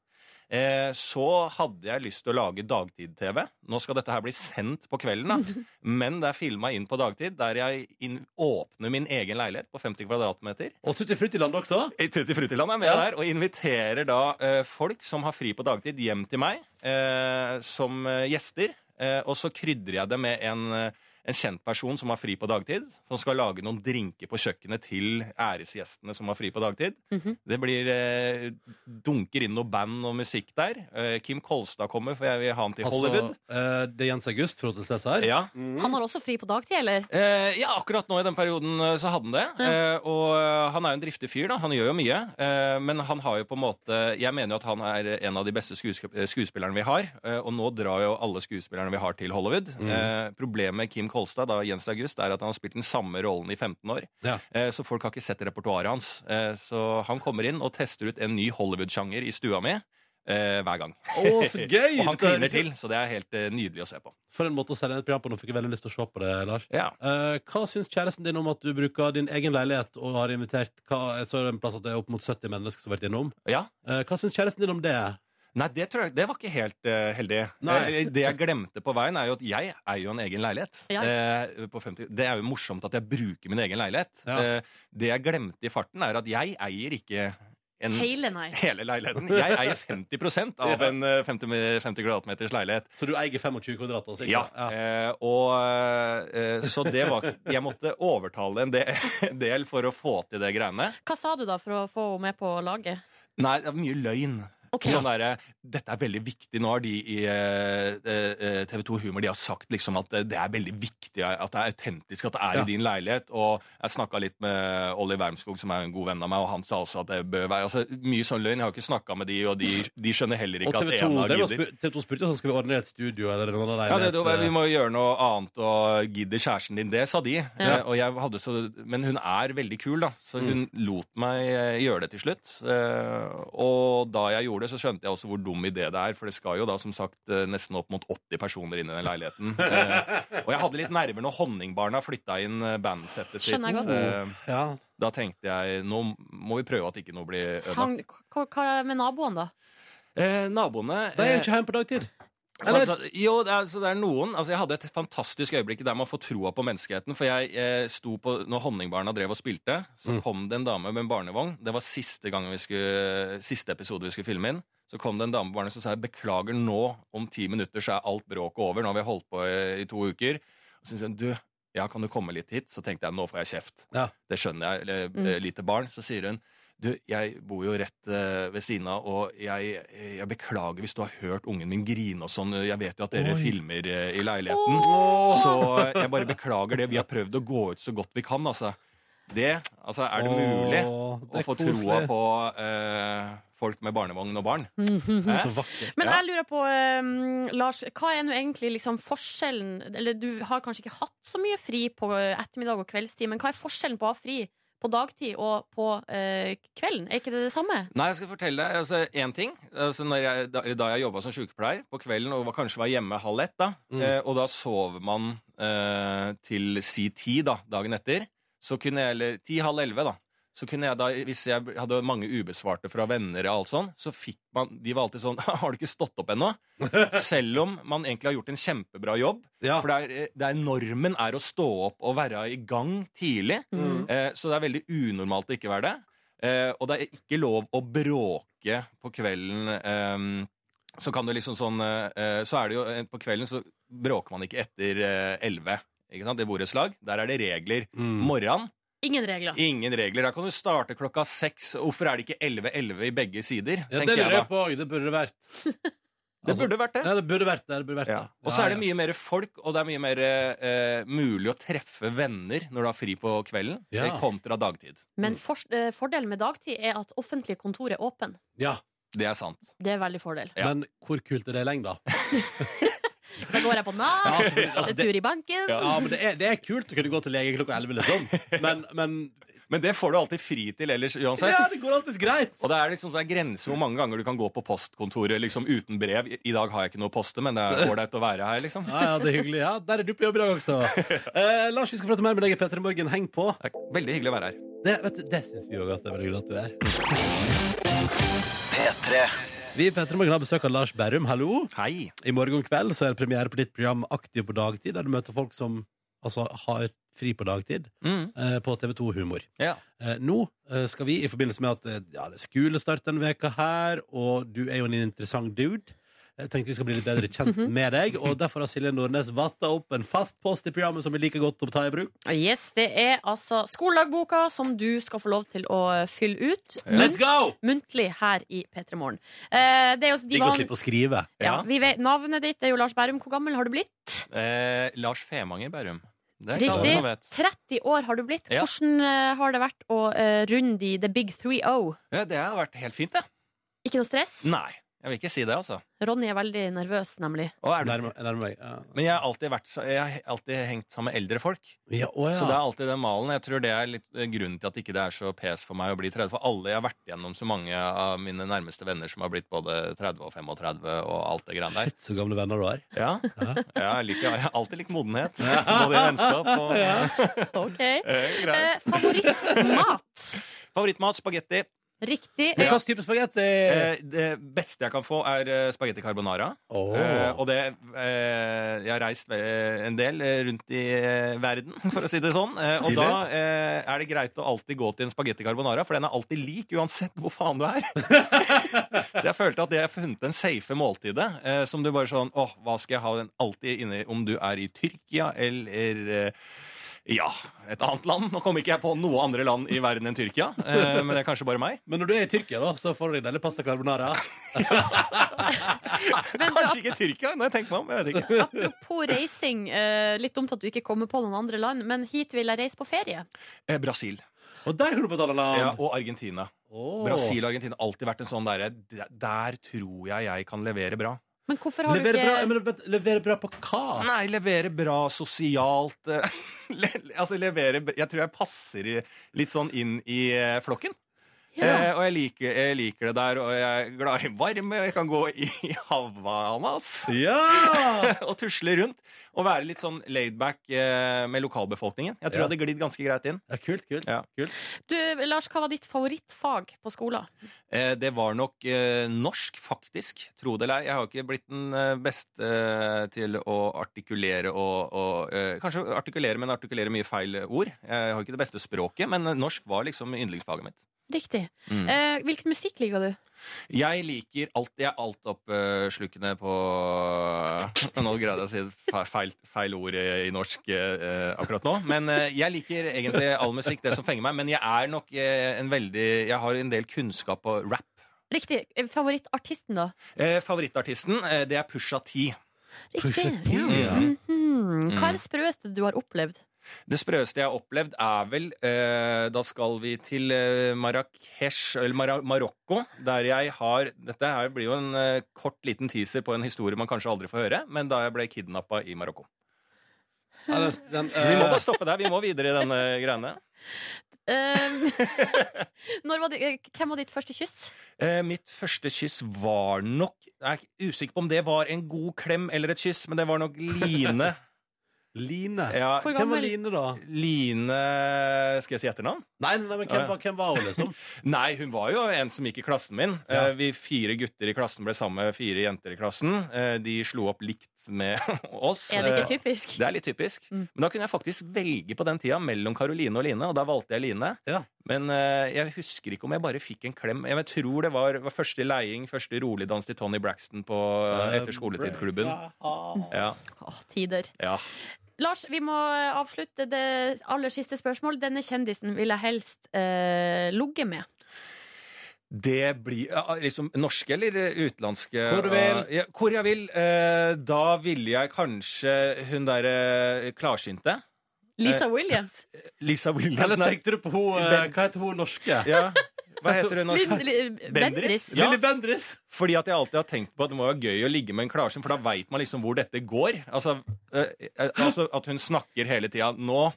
Eh, så hadde jeg lyst til å lage dagtid-TV. Nå skal dette her bli sendt på kvelden, da. Men det er filma inn på dagtid, der jeg inn, åpner min egen leilighet på 50 kvadratmeter. Og Tutti Fruttiland også? I Tutti Fruttiland er med Ja. der, og inviterer da eh, folk som har fri på dagtid, hjem til meg eh, som eh, gjester. Eh, og så krydrer jeg det med en, eh, en kjent person som har fri på dagtid, som skal lage noen drinker på kjøkkenet til æresgjestene som har fri på dagtid. Mhm. Det blir eh, dunker inn noe band og musikk der. Eh, Kim Kolstad kommer, for jeg vil ha han til Hollywood. Altså, eh, det er Jens August Frode Cæsar. Ja. Han har også fri på dagtid, eller? Eh, ja, akkurat nå i den perioden eh, så hadde han det. Eh, og han er jo en driftig fyr, da. Han gjør jo mye. Eh, men han har jo på en måte Jeg mener jo at han er en av de beste skuesp skuespillerne vi har. Eh, og nå drar jo alle skuespillerne vi har, til Hollywood. Eh, problemet med Kim Kolstad, da Jens August, er at han har spilt den samme rollen i 15 år. Ja. Eh, så folk har ikke sett repertoaret hans. Eh, så han kommer inn og tester ut en ny Hollywood-sjanger i stua mi. Uh, hver gang. Oh, så gøy! Og han er kliner til, så det er helt uh, nydelig å se på. For en måte å sende et program på. Nå fikk jeg veldig lyst til å se på det, Lars. Ja. Uh, hva syns kjæresten din om at du bruker din egen leilighet og har invitert hva, Jeg så en plass at det er opp mot 70 mennesker som har vært innom. ja. Hva syns kjæresten din om det? Nei, det, tror jeg, det var ikke helt uh, heldig. Nei. Eh, det jeg glemte på veien, er jo at jeg eier jo en egen leilighet. Ja. Uh, på 50. Det er jo morsomt at jeg bruker min egen leilighet. Ja. Uh, det jeg glemte i farten, er at jeg eier ikke en, Hele, nei. hele leiligheten. Jeg eier 50% av en eh, 50, med- 50 kvadratmeters leilighet. Så du eier 25 kvadrat? Ikke? Ja. Eh, og eh, Så det var Jeg måtte overtale en del, del for å få til det greiene. Hva sa du da for å få henne med på laget? Nei, det var mye løgn. Ok. Sånn der, Dette er veldig viktig. Nå har de i eh, TV 2 Humor De har sagt liksom at det er veldig viktig at det er autentisk, at det er Ja. i din leilighet. Og jeg snakka litt med Olli Wermskog, som er en god venn av meg, og han sa også at det bør være altså, Mye sånn løgn. Jeg har ikke snakka med de, og de, de skjønner heller ikke at 2, en av gidder. TV 2 spurte om skal vi ordne et studio eller noen Ja, det, det, vi må gjøre noe annet, og gidder kjæresten din det, sa de. Ja. Eh, og jeg hadde så, men hun er veldig kul, da, så hun lot meg eh, gjøre det til slutt. Eh, og da jeg gjorde det, så skjønte jeg også hvor dum idé det er, for det skal jo da som sagt eh, nesten opp mot 80 personer inn i den leiligheten. Eh, og jeg hadde litt nerver når Honningbarna flytta inn eh, bandsettet sitt. Skjønner jeg godt. Eh, ja. da tenkte jeg nå må vi prøve at ikke noe blir Sang, ødelagt. hva, hva med naboene, da? Eh, naboene De er eh, jo ikke hjemme på dagtid. Altså, jo, det er, så det er noen altså Jeg hadde et fantastisk øyeblikk der man får troa på menneskeheten. For jeg eh, sto på Når Honningbarna drev og spilte, så Mm. kom det en dame med en barnevogn. Det var siste, gang vi skulle, siste episode vi skulle filme inn. Så kom det en dame på barnet som sa beklager nå, om ti minutter så er alt bråket over. Nå har vi holdt på i, i to uker. Og så sier hun du, ja, kan du komme litt hit? Så tenkte jeg nå får jeg kjeft. Ja. Det skjønner jeg. Eller, Mm. eh, lite barn. Så sier hun du, jeg bor jo rett eh, ved siden av, og jeg, jeg beklager hvis du har hørt ungen min grine og sånn. Jeg vet jo at dere Oi. filmer eh, i leiligheten. Så jeg bare beklager det. Vi har prøvd å gå ut så godt vi kan, altså. Det, altså Er det mulig Åh, det å er få koselig. troa på eh, folk med barnevogn og barn? Så vakkert. Men jeg lurer på, eh, Lars, hva er nå egentlig liksom forskjellen Eller du har kanskje ikke hatt så mye fri på ettermiddag og kveldstid, men hva er forskjellen på å ha fri på dagtid og på eh, kvelden? Er ikke det det samme? Nei, jeg skal fortelle deg altså, én ting. Altså, når jeg, da, da jeg jobba som sykepleier på kvelden og var, kanskje var hjemme halv ett, da, Mm. eh, og da sover man eh, til si ti da, dagen etter, så kunne jeg, eller ti-halv elleve, da, så kunne jeg da, hvis jeg hadde mange ubesvarte fra venner og alt sånn, så fikk man De var alltid sånn Har du ikke stått opp ennå? Selv om man egentlig har gjort en kjempebra jobb. Ja. For det er, det er normen er å stå opp og være i gang tidlig. Mm. Eh, så det er veldig unormalt å ikke være det. Eh, og det er ikke lov å bråke på kvelden. Eh, så kan du liksom sånn eh, Så er det jo eh, På kvelden så bråker man ikke etter eh, elleve. ikke sant? Det borettslag. Der er det regler. Mm. Morgenen Ingen regler. ingen regler. Da kan du starte klokka seks. Hvorfor er det ikke 11.11 i begge sider? Ja, det lurer jeg på. Det burde vært. Det burde vært det. Ja, det burde vært det. det, burde vært Ja. Og så er det mye mer folk, og det er mye mer eh, mulig å treffe venner når du har fri på kvelden, Ja. eh, kontra dagtid. Men for, eh, fordelen med dagtid er at offentlige kontor er åpen. Ja. Det er sant. Det er veldig fordel. Ja. Men hvor kult er det i lengda? Da går jeg på Nav, Ja, altså, altså, tur i banken. Ja, men det er, det er kult å kunne gå til lege klokka elleve, liksom. Men, men Men det får du alltid fri til ellers uansett. Ja, det går alltid greit. Og det er liksom det er grenser hvor mange ganger du kan gå på postkontoret liksom uten brev. I dag har jeg ikke noe å poste, men det er ålreit å være her, liksom. Ja, ja, det er hyggelig. Ja, Der er du på jobb i dag også. Eh, Lars, vi skal prate mer med deg i P3 Morgen. Heng på. Veldig hyggelig å være her. Det, vet du, det syns vi òg at det er veldig hyggelig at du er. P3. Vi i P3 Morgen har besøk av Lars Berrum. Hallo. Hei. I morgen kveld så er det premiere på ditt program Aktiv på dagtid, der du møter folk som altså, har fri på dagtid, Mm. eh, på TV2 Humor. Ja. Eh, nå eh, skal vi, i forbindelse med at eh, ja, det er skolestart denne veka her, og du er jo en interessant dude, jeg tenkte vi skal bli litt bedre kjent med deg, og derfor har Silje Nordnes vatta opp en fast post i programmet som vi liker godt å ta i bruk. Yes, det er altså skoledagboka som du skal få lov til å fylle ut. Let's go! Muntlig her i P3 Morgen. Eh, det er jo de Digg å van- slippe å skrive. ja, Ja. vi vet, Navnet ditt er jo Lars Bærum. Hvor gammel har du blitt? Eh, Lars Femanger Bærum. Riktig. 30 år har du blitt. Ja. Hvordan eh, har det vært å eh, runde i the big 3-0? Ja, det har vært helt fint, det. Ikke noe stress? Nei. Jeg vil ikke si det, altså. Ronny er veldig nervøs, nemlig. Å, er du? Nærme, nærme meg. Ja. Men jeg har alltid, vært, så- jeg har alltid hengt sammen med eldre folk. Ja, å, ja. Så det er alltid den malen. Jeg tror det er litt eh, grunnen til at ikke det er så pes for meg å bli 30. For alle, jeg har vært gjennom så mange av mine nærmeste venner som har blitt både 30 og 35 og alt det greiene der. Shit, så gamle venner du har. Ja, ja jeg, liker, jeg har alltid likt modenhet. Både i vennskap og Ok. Eh. Eh, Favorittmat? Favorittmat spagetti. Riktig. Men Hvilken type spagetti? Eh, det beste jeg kan få, er eh, spagetti carbonara. Åh. Eh, og det eh, Jeg har reist en del eh, rundt i eh, verden, for å si det sånn. Eh, og da eh, er det greit å alltid gå til en spagetti carbonara, for den er alltid lik uansett hvor faen du er. Så jeg følte at det har funnet en safe måltidet. Eh, som du bare sånn Åh, hva skal jeg ha den alltid inne om du er i Tyrkia eller eh, ja, et annet land. Nå kommer ikke jeg på noe andre land i verden enn Tyrkia, eh, men det er kanskje bare meg. Men når du er i Tyrkia, da, så får du deilig pasta carbonara. Kanskje ikke Tyrkia, når jeg tenker meg om. Jeg vet ikke. apropos reising, eh, litt dumt at du ikke kommer på noen andre land, men hit vil jeg reise på ferie. Eh, Brasil. Og der kan du på et annet land. Ja, og Argentina. Oh. Brasil og Argentina har alltid vært en sånn derre Der der tror jeg jeg kan levere bra. Men hvorfor har du Levere bra, ikke men vent, levere bra på hva? Nei, levere bra sosialt eh, le, Altså levere Jeg tror jeg passer litt sånn inn i eh, Eh, og jeg liker, jeg liker det der, og jeg er glad i varme. Jeg kan gå i Havanas Ja! og tusle rundt. Og være litt sånn laidback eh, med lokalbefolkningen. Jeg tror Ja. jeg hadde glidd ganske greit inn. ja kult, kult. Ja. kult. Du, Lars, hva var ditt favorittfag på skolen? Eh, det var nok eh, norsk, faktisk. Tro det eller ei. Jeg har ikke blitt den eh, beste eh, til å artikulere og, og eh, Kanskje artikulere, men artikulere mye feil ord. Jeg har ikke det beste språket, men norsk var liksom yndlingsfaget mitt. Riktig. Mm. Eh, hvilken musikk liker du? Jeg liker alt Jeg er altoppslukende på Nå greide jeg å si feil, feil ord i, norsk eh, akkurat nå. Men eh, jeg liker egentlig all musikk, det som fenger meg. Men jeg er nok eh, en veldig Jeg har en del kunnskap på rap. Riktig. Eh, Favorittartisten, da? Eh, favorittartisten, eh, det er Pusha T. Riktig. Pusha T, ja. Mm. Mm. Hva er det sprøeste du har opplevd? Det sprøeste jeg har opplevd, er vel eh, Da skal vi til eh, Marrakech, eller Mar Marokko, der jeg har Dette her blir jo en eh, kort, liten teaser på en historie man kanskje aldri får høre, men da jeg ble kidnappa i Marokko. Ja, den, den, Vi må eh, bare stoppe der. Vi må videre i denne greiene. Eh, når var det, eh, hvem var ditt første kyss? Eh, mitt første kyss var nok Jeg er usikker på om det var en god klem eller et kyss, men det var nok Line. Line. Ja, Hvor Hvem var gammel? Line, da? Line Skal jeg si etternavn? Nei, nei, men hvem, var, hvem var hun, liksom? Nei, hun var jo en som gikk i klassen min. Ja. Eh, Vi fire gutter i klassen ble sammen med fire jenter i klassen. Eh, De slo opp likt med oss. Er det Eh, ikke typisk? Det er litt typisk. Mm. Men da kunne jeg faktisk velge på den tida mellom Karoline og Line, og da valgte jeg Line. Ja. Men eh, jeg husker ikke om jeg bare fikk en klem. Jeg tror det var, var første leiing, første rolig dans til Tony Braxton på eh, etter skoletidklubben. Ja, Åh, tider. ja. Lars, vi må avslutte det aller siste spørsmål. Denne kjendisen vil jeg helst eh, ligge med. Det blir ja, liksom norske eller utenlandske? Hvor du vil. Ja, hvor jeg vil. Eh, da ville jeg kanskje hun derre klarsynte. Lisa Williams. Lisa Williams. Eller tenkte du på hun eh, Hva heter hun norske? Ja. Hva heter hun Lin, norske? li, Bendriss? Bendriss. Ja. Lille Bendriss. Fordi at jeg alltid har tenkt på at det må være gøy å ligge med en klarsyn, for da veit man liksom hvor dette går. Altså, eh, eh, altså at hun snakker hele tida. Nå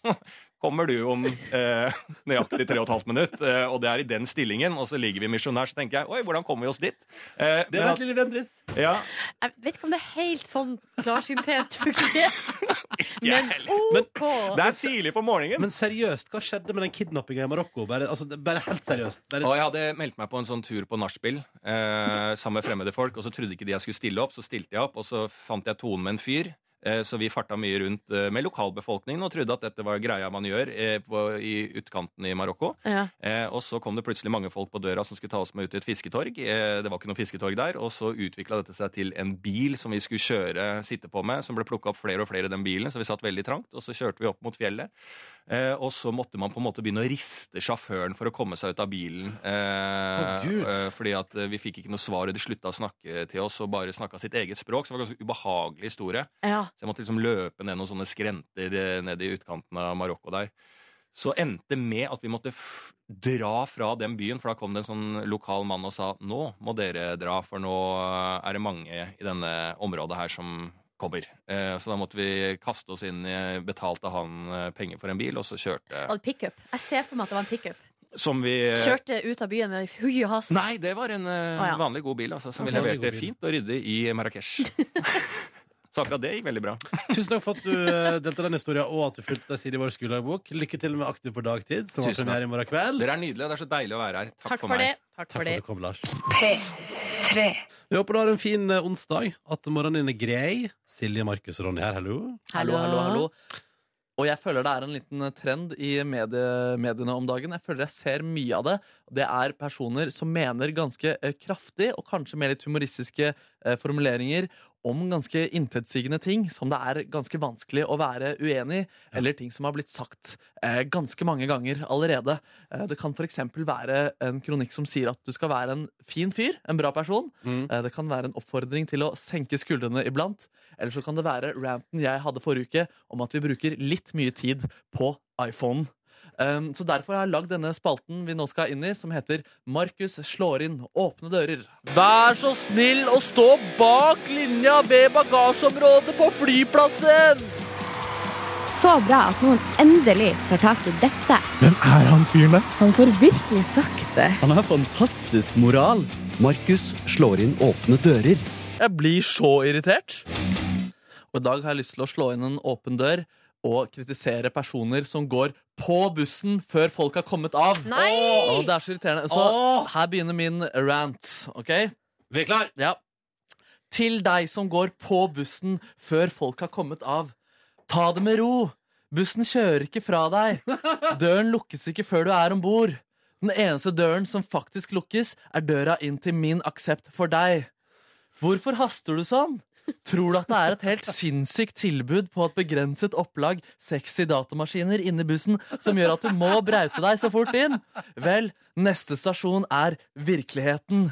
kommer du om eh, nøyaktig tre og et halvt minutt, eh, og det er i den stillingen, og så ligger vi misjonær, så tenker jeg oi, hvordan kommer vi oss dit? Eh, Det men var et Lille Bendriss. ja, Jeg vet ikke om det er helt sånn klarsynthet fungerer. Men OK! OK. det er tidlig på morgenen. Men seriøst, hva skjedde med den kidnappinga i Marokko? Bare, altså, bare helt seriøst. Bare, Og jeg hadde meldt meg på en sånn tur på nachspiel eh, sammen med fremmede folk, og så trodde ikke de jeg skulle stille opp, så stilte jeg opp, og så fant jeg tonen med en fyr. Eh, så vi farta mye rundt eh, med lokalbefolkningen og trodde at dette var greia man gjør eh, i utkanten i Marokko. Ja. Eh, og så kom det plutselig mange folk på døra som skulle ta oss med ut til et fisketorg. Det var ikke noe fisketorg der. Og så utvikla dette seg til en bil som vi skulle kjøre, sitte på med, som ble plukka opp flere og flere i den bilen, så vi satt veldig trangt. Og så kjørte vi opp mot fjellet. Eh, og så måtte man på en måte begynne å riste sjåføren for å komme seg ut av bilen. Eh, eh, fordi at vi fikk ikke noe svar, og de slutta å snakke til oss og bare snakka sitt eget språk. Så det var en ganske ubehagelig historie. ja. Så jeg måtte liksom løpe ned noen sånne skrenter eh, ned i utkanten av Marokko der. så endte med at vi måtte f dra fra den byen, for da kom det en sånn lokal mann og sa nå må dere dra, for nå er det mange i denne området her som kommer. Eh, så da måtte vi kaste oss inn i Betalte han eh, penger for en bil, og så kjørte Og pickup? Jeg ser for meg at det var en pickup. Som vi Kjørte ut av byen med hui og hast. Nei, det var en eh, Å, ja. vanlig god bil, altså, som vi leverte fint og ryddig i Marrakech. så akkurat det gikk veldig bra. Tusen takk for at du eh, delte den historien, og at du fulgte deg siden i vår skoledagbok. Lykke til med Aktiv på dagtid, som har Tusen premiere i morgen kveld. Dere er nydelige, det er så deilig å være her. Takk, Takk for, for meg. det. Takk Takk for for det. at du kom, Lars. P3. Vi håper du har en fin eh, onsdag, at morgenen din er grei. Silje, Markus og Ronny her, hallo. Hallo, hallo, hallo. Og jeg føler det er en liten trend i medie, mediene om dagen. Jeg føler jeg ser mye av det. Det er personer som mener ganske eh, kraftig, og kanskje med litt humoristiske eh, formuleringer, om ganske intetsigende ting som det er ganske vanskelig å være uenig i, eller ting som har blitt sagt eh, ganske mange ganger allerede. Eh, det kan f.eks. være en kronikk som sier at du skal være en fin fyr, en bra person. Mm. Eh, Det kan være en oppfordring til å senke skuldrene iblant. Eller så kan det være ranten jeg hadde forrige uke om at vi bruker litt mye tid på iPhonen. Um, så Derfor har jeg lagd denne spalten vi nå skal inn i, som heter Markus slår inn åpne dører. Vær så snill å stå bak linja ved bagasjeområdet på flyplassen! Så bra at noen endelig tar tak i dette. Hvem er han fyren der? Han får virkelig sagt det. Han har fantastisk moral. Markus slår inn åpne dører. Jeg blir så irritert. Og I dag har jeg lyst til å slå inn en åpen dør og kritisere personer som går på bussen før folk har kommet av. Nei! Og det er så irriterende. Så Åh! her begynner min rant. ok? Vi er klar! Ja. Til deg som går på bussen før folk har kommet av. Ta det med ro. Bussen kjører ikke fra deg. Døren lukkes ikke før du er om bord. Den eneste døren som faktisk lukkes, er døra inn til min aksept for deg. Hvorfor haster du sånn? Tror du at det er et helt sinnssykt tilbud på et begrenset opplag sexy datamaskiner inni bussen som gjør at du må braute deg så fort inn? Vel, neste stasjon er virkeligheten.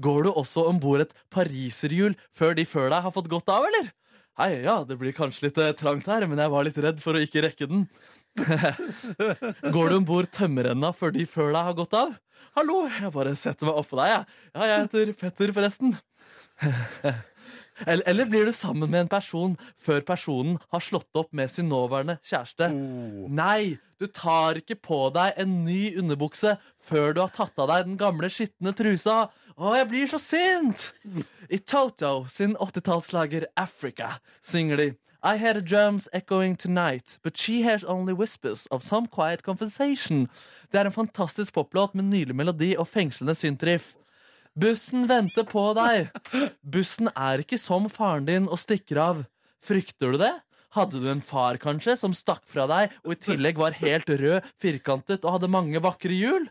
Går du også om bord et pariserhjul før de før deg har fått godt av, eller? Hei, ja, det blir kanskje litt eh, trangt her, men jeg var litt redd for å ikke rekke den. Går du om bord tømmerrenna før de før deg har gått av? Hallo, jeg bare setter meg oppå deg, jeg. Ja, jeg heter Petter, forresten. Eller, eller blir du sammen med en person før personen har slått opp med sin nåværende kjæreste? Nei, du tar ikke på deg en ny underbukse før du har tatt av deg den gamle, skitne trusa. Å, jeg blir så sint! I Toto sin 80-tallslager Africa synger de I hear the drums echoing tonight, but she hears only whispers of some quiet conversation. Det er en fantastisk poplåt med nydelig melodi og fengslende syntriff. Bussen venter på deg. Bussen er ikke som faren din og stikker av. Frykter du det? Hadde du en far kanskje som stakk fra deg og i tillegg var helt rød, firkantet og hadde mange vakre hjul?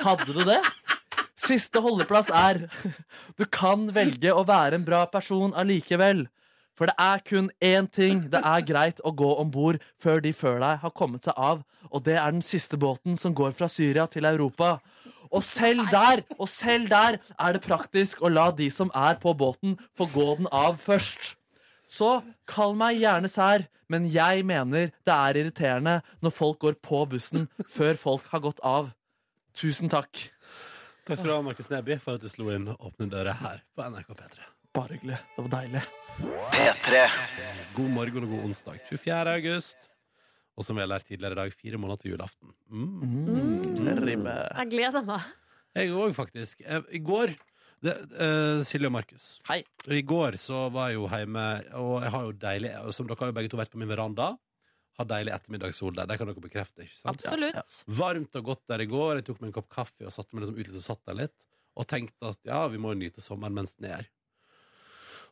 Hadde du det? Siste holdeplass er Du kan velge å være en bra person allikevel. For det er kun én ting det er greit å gå om bord før de før deg har kommet seg av, og det er den siste båten som går fra Syria til Europa. Og selv der, og selv der er det praktisk å la de som er på båten, få gå den av først. Så kall meg gjerne sær, men jeg mener det er irriterende når folk går på bussen før folk har gått av. Tusen takk. Takk skal du ha, Markus Neby, for at du slo inn åpne dører her på NRK P3. Bare hyggelig. Det var deilig. P3. God morgen og god onsdag. 24. august. Og som vi har lært tidligere i dag, fire måneder til julaften. Mm. Ribbe. Jeg gleder meg. Jeg òg, faktisk. Eh, I går det, uh, Silje og Markus. Hei. I går så var jeg jo hjemme, og jeg har jo deilig Som dere har jo begge to vært på min veranda. Har deilig ettermiddagssol der. Det kan dere bekrefte. ikke sant? Absolutt. Varmt og godt der i går. Jeg tok meg en kopp kaffe og satte meg liksom ut litt og satt der litt. Og tenkte at ja, vi må jo nyte sommeren mens den er.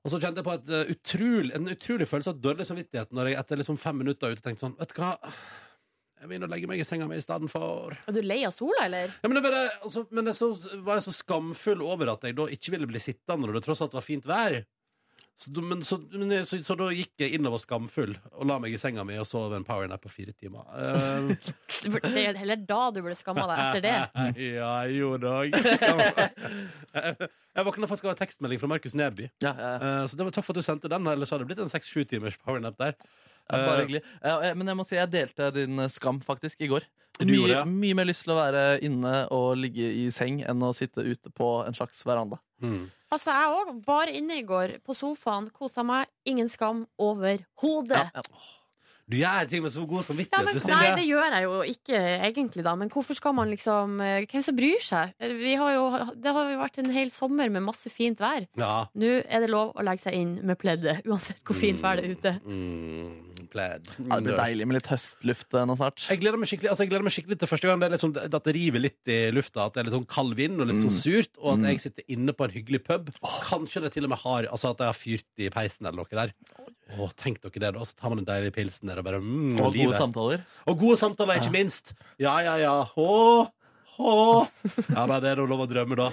Og så kjente jeg på et, eh, utrolig, en utrolig følelse av dårlig samvittighet når jeg etter liksom fem minutter ute tenkte sånn Vet du hva, jeg inn og legge meg i senga mi istedenfor. Er du lei av sola, eller? ja, men det bare, altså, men så, var jeg så skamfull over at jeg da ikke ville bli sittende når det tross alt var fint vær. Så, da- men, så, men, så, så da gikk jeg inn og var skamfull og la meg i senga mi og sov en powernap på fire timer. Eh, Du burde- Det er heller da du burde skamma deg etter det. ja, jeg gjorde det òg. Jeg, våkna faktisk av en tekstmelding fra Markus Neby. Ja, ja, ja. Eh, så det var Takk for at du sendte den. Ellers hadde det blitt en seks-sju timers powernap der. Ja, bare Eh, hyggelig. Ja, men jeg må si jeg delte din eh, skam faktisk i går. Du gjorde Mye, ja. mye mer lyst til å være inne og ligge i seng enn å sitte ute på en slags veranda. mm. Altså, jeg òg. Bare inne i går, på sofaen, kosa meg. Ingen skam overhodet. Ja, ja. Du gjør ting med så god Ja, samvittighet. men, nei, det gjør jeg jo ikke egentlig, da. Men hvorfor skal man liksom eh, Hvem som bryr seg? Vi har jo, det har jo vært en hel sommer med masse fint vær. Ja. Nå er det lov å legge seg inn med pleddet, uansett hvor fint vær det er ute. Mm, pledd. Ja, det blir deilig med litt høstluft eh, nå snart. Jeg gleder meg skikkelig, altså jeg gleder meg skikkelig til første gang det er liksom, at det river litt i lufta. At det er litt sånn kald vind og litt sånn surt. Og at jeg sitter inne på en hyggelig pub. Kanskje det til og med har Altså at jeg har fyrt i peisen eller noe der. Å, tenk dere det, da. Så tar man en deilig pilsen der og bare mm, Og livet. gode samtaler. Og gode samtaler, ikke minst. Ja, ja, ja. Å, hå. Ja, det er noe lov å drømme, da.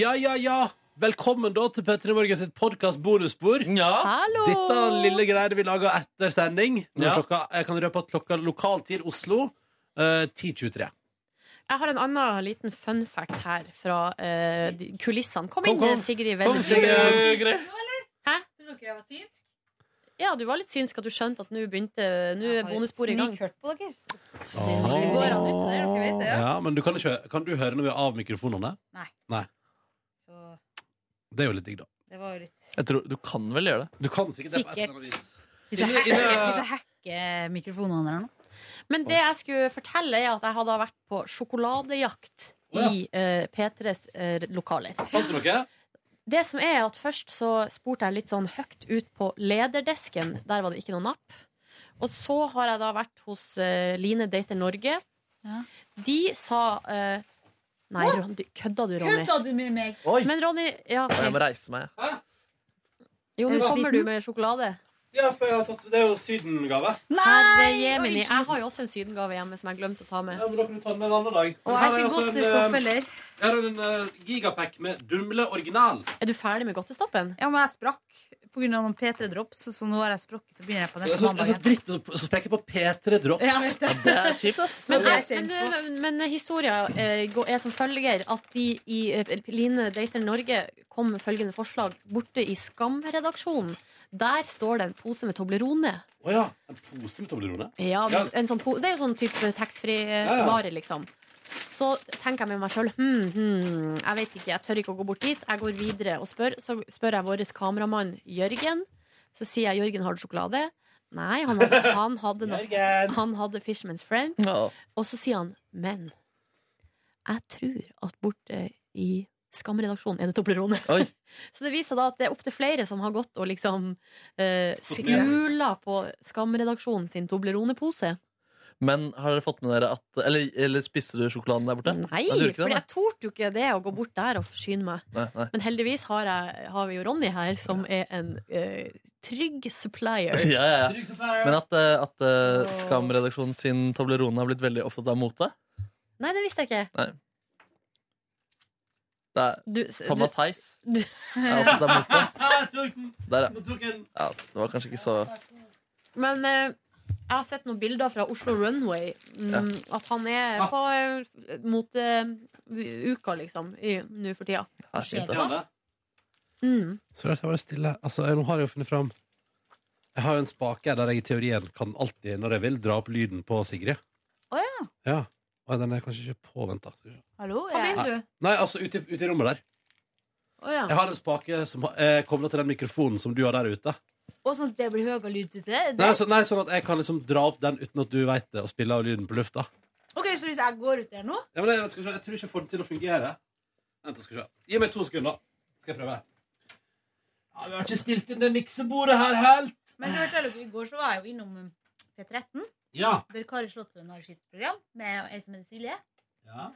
Ja, ja, ja. Velkommen da til Petter i Morgen sitt podkast bonusbord. Ja. Hallo! Dette lille greiene vi lager etter sending. Ja. klokka, jeg kan røpe at klokka lokal tid Oslo eh, 10.23. Jeg har en annen liten fun fact her fra eh, de- kulissene. Kom Kom, inn, kom. Sigrid Kom. Sigrid. Hæ? Ja, du var litt synsk at du skjønte at nå begynte Nå er bonussporet i gang. Snikhørt på dere. Åh. går an uten det, dere vet det, ja. Ja, men du kan, ikke, hø- kan du høre når vi er av mikrofonene? Nei. Nei. Det er jo litt digg, da. det var jo litt Jeg tror Du kan vel gjøre det? Du kan sikkert det på et eller annet vis. Hvis jeg Inne- hacker, inne- hvis jeg hacker mikrofonene eller nå. Men det jeg skulle fortelle, er at jeg hadde vært på sjokoladejakt Å, ja. i eh, P3s eh, lokaler. Fant du noe? Det som er at Først så spurte jeg litt sånn høyt ut på lederdesken. Der var det ikke noe napp. Og så har jeg da vært hos eh, Line Dater Norge. Ja. De sa eh, Nei, Ron, du, kødda du, Ronny? Kødda du med meg? Oi! Men Ronny ja, Jeg må reise meg. Hæ? Jo, nå kommer du med sjokolade. Ja, for jeg har tatt, det er jo sydengave. Herre jemini. Jeg har jo også en sydengave hjemme som jeg glemte å ta med. Ja, men da kan du ta den en annen dag. Og jeg er ikke en, godtestopp eller? heller. Her er en uh, gigapack med Dumle original. Er du ferdig med godtestoppen? Ja, men jeg sprakk på grunn av noen P3-drops, så nå har jeg sprukket, så begynner jeg på neste mandag er så igjen. dritt så sprekker jeg på P3 Drops. Ja, det. Det er kjipt, ass. Men, det er men, men, men historia eh, er som følger at de i eh, Line Dater Norge kom med følgende forslag. Borte i Skam-redaksjonen, der står det en pose med Toblerone. Å ja. En pose med Toblerone? Ja, en sånn po det er jo sånn type taxfree-vare, liksom. Så tenker jeg med meg sjøl hm, hm, jeg vet ikke, jeg tør ikke å gå bort dit. Jeg går videre og spør. Så spør jeg vår kameramann Jørgen. Så sier jeg Jørgen, har du sjokolade? Nei, han hadde, han hadde, noe, han hadde Fisherman's Friend. No. Og så sier han, men jeg tror at borte i Skam-redaksjonen er det Toblerone. Så det viser da at det er opptil flere som har gått og liksom uh, skula på Skam-redaksjonen sin Toblerone-pose. Men har dere fått med dere at Eller, eller spiste du sjokoladen der borte? Nei, nei for jeg torde jo ikke det å gå bort der og forsyne meg. Nei, nei. Men heldigvis har, jeg, har vi jo Ronny her, som er en uh, trygg supplier. Ja, ja, ja. Trygg supplier. Men at, uh, at uh, Skam-redaksjonen sin Toblerone har blitt veldig opptatt av mote? Nei, det visste jeg ikke. Nei. Det er Du, Thomas Heis. du- er opptatt av mote. Der, ja. Ja. Det var kanskje ikke så Men eh, jeg har sett noen bilder fra Oslo Runway. Mm, At han er Ah. på uh, moteuka, liksom, nå for tida. ja, fint, Ja, ass. det. Mm. Så jeg var stille. Altså, jeg, nå har jeg jo funnet fram Jeg har jo en spake der jeg i teorien kan alltid, når jeg vil, dra opp lyden på Sigrid. Å ja. Ja. Og den er kanskje ikke påventa. Hallo? Hva vil du? Nei, altså ute, i- ute i rommet der. Å ja. Jeg har en spake som er kobla til den mikrofonen som du har der ute. Og sånn at det blir høyere lyd ute? Det? Nei, så, nei, Sånn at jeg kan liksom dra opp den uten at du veit det, og spille av lyden på lufta. Ok, Så hvis jeg går ut der nå Ja, men jeg, skal se, jeg tror ikke jeg får det til å fungere. Vent, skal se. Gi meg to sekunder. Skal jeg prøve. Ja, Vi har ikke stilt inn det miksebordet her helt. Men så forteller dere, i går så var jeg jo innom um, P13, Ja. der Kari Slottsøen har sitt program med ei som heter Silje. Ja.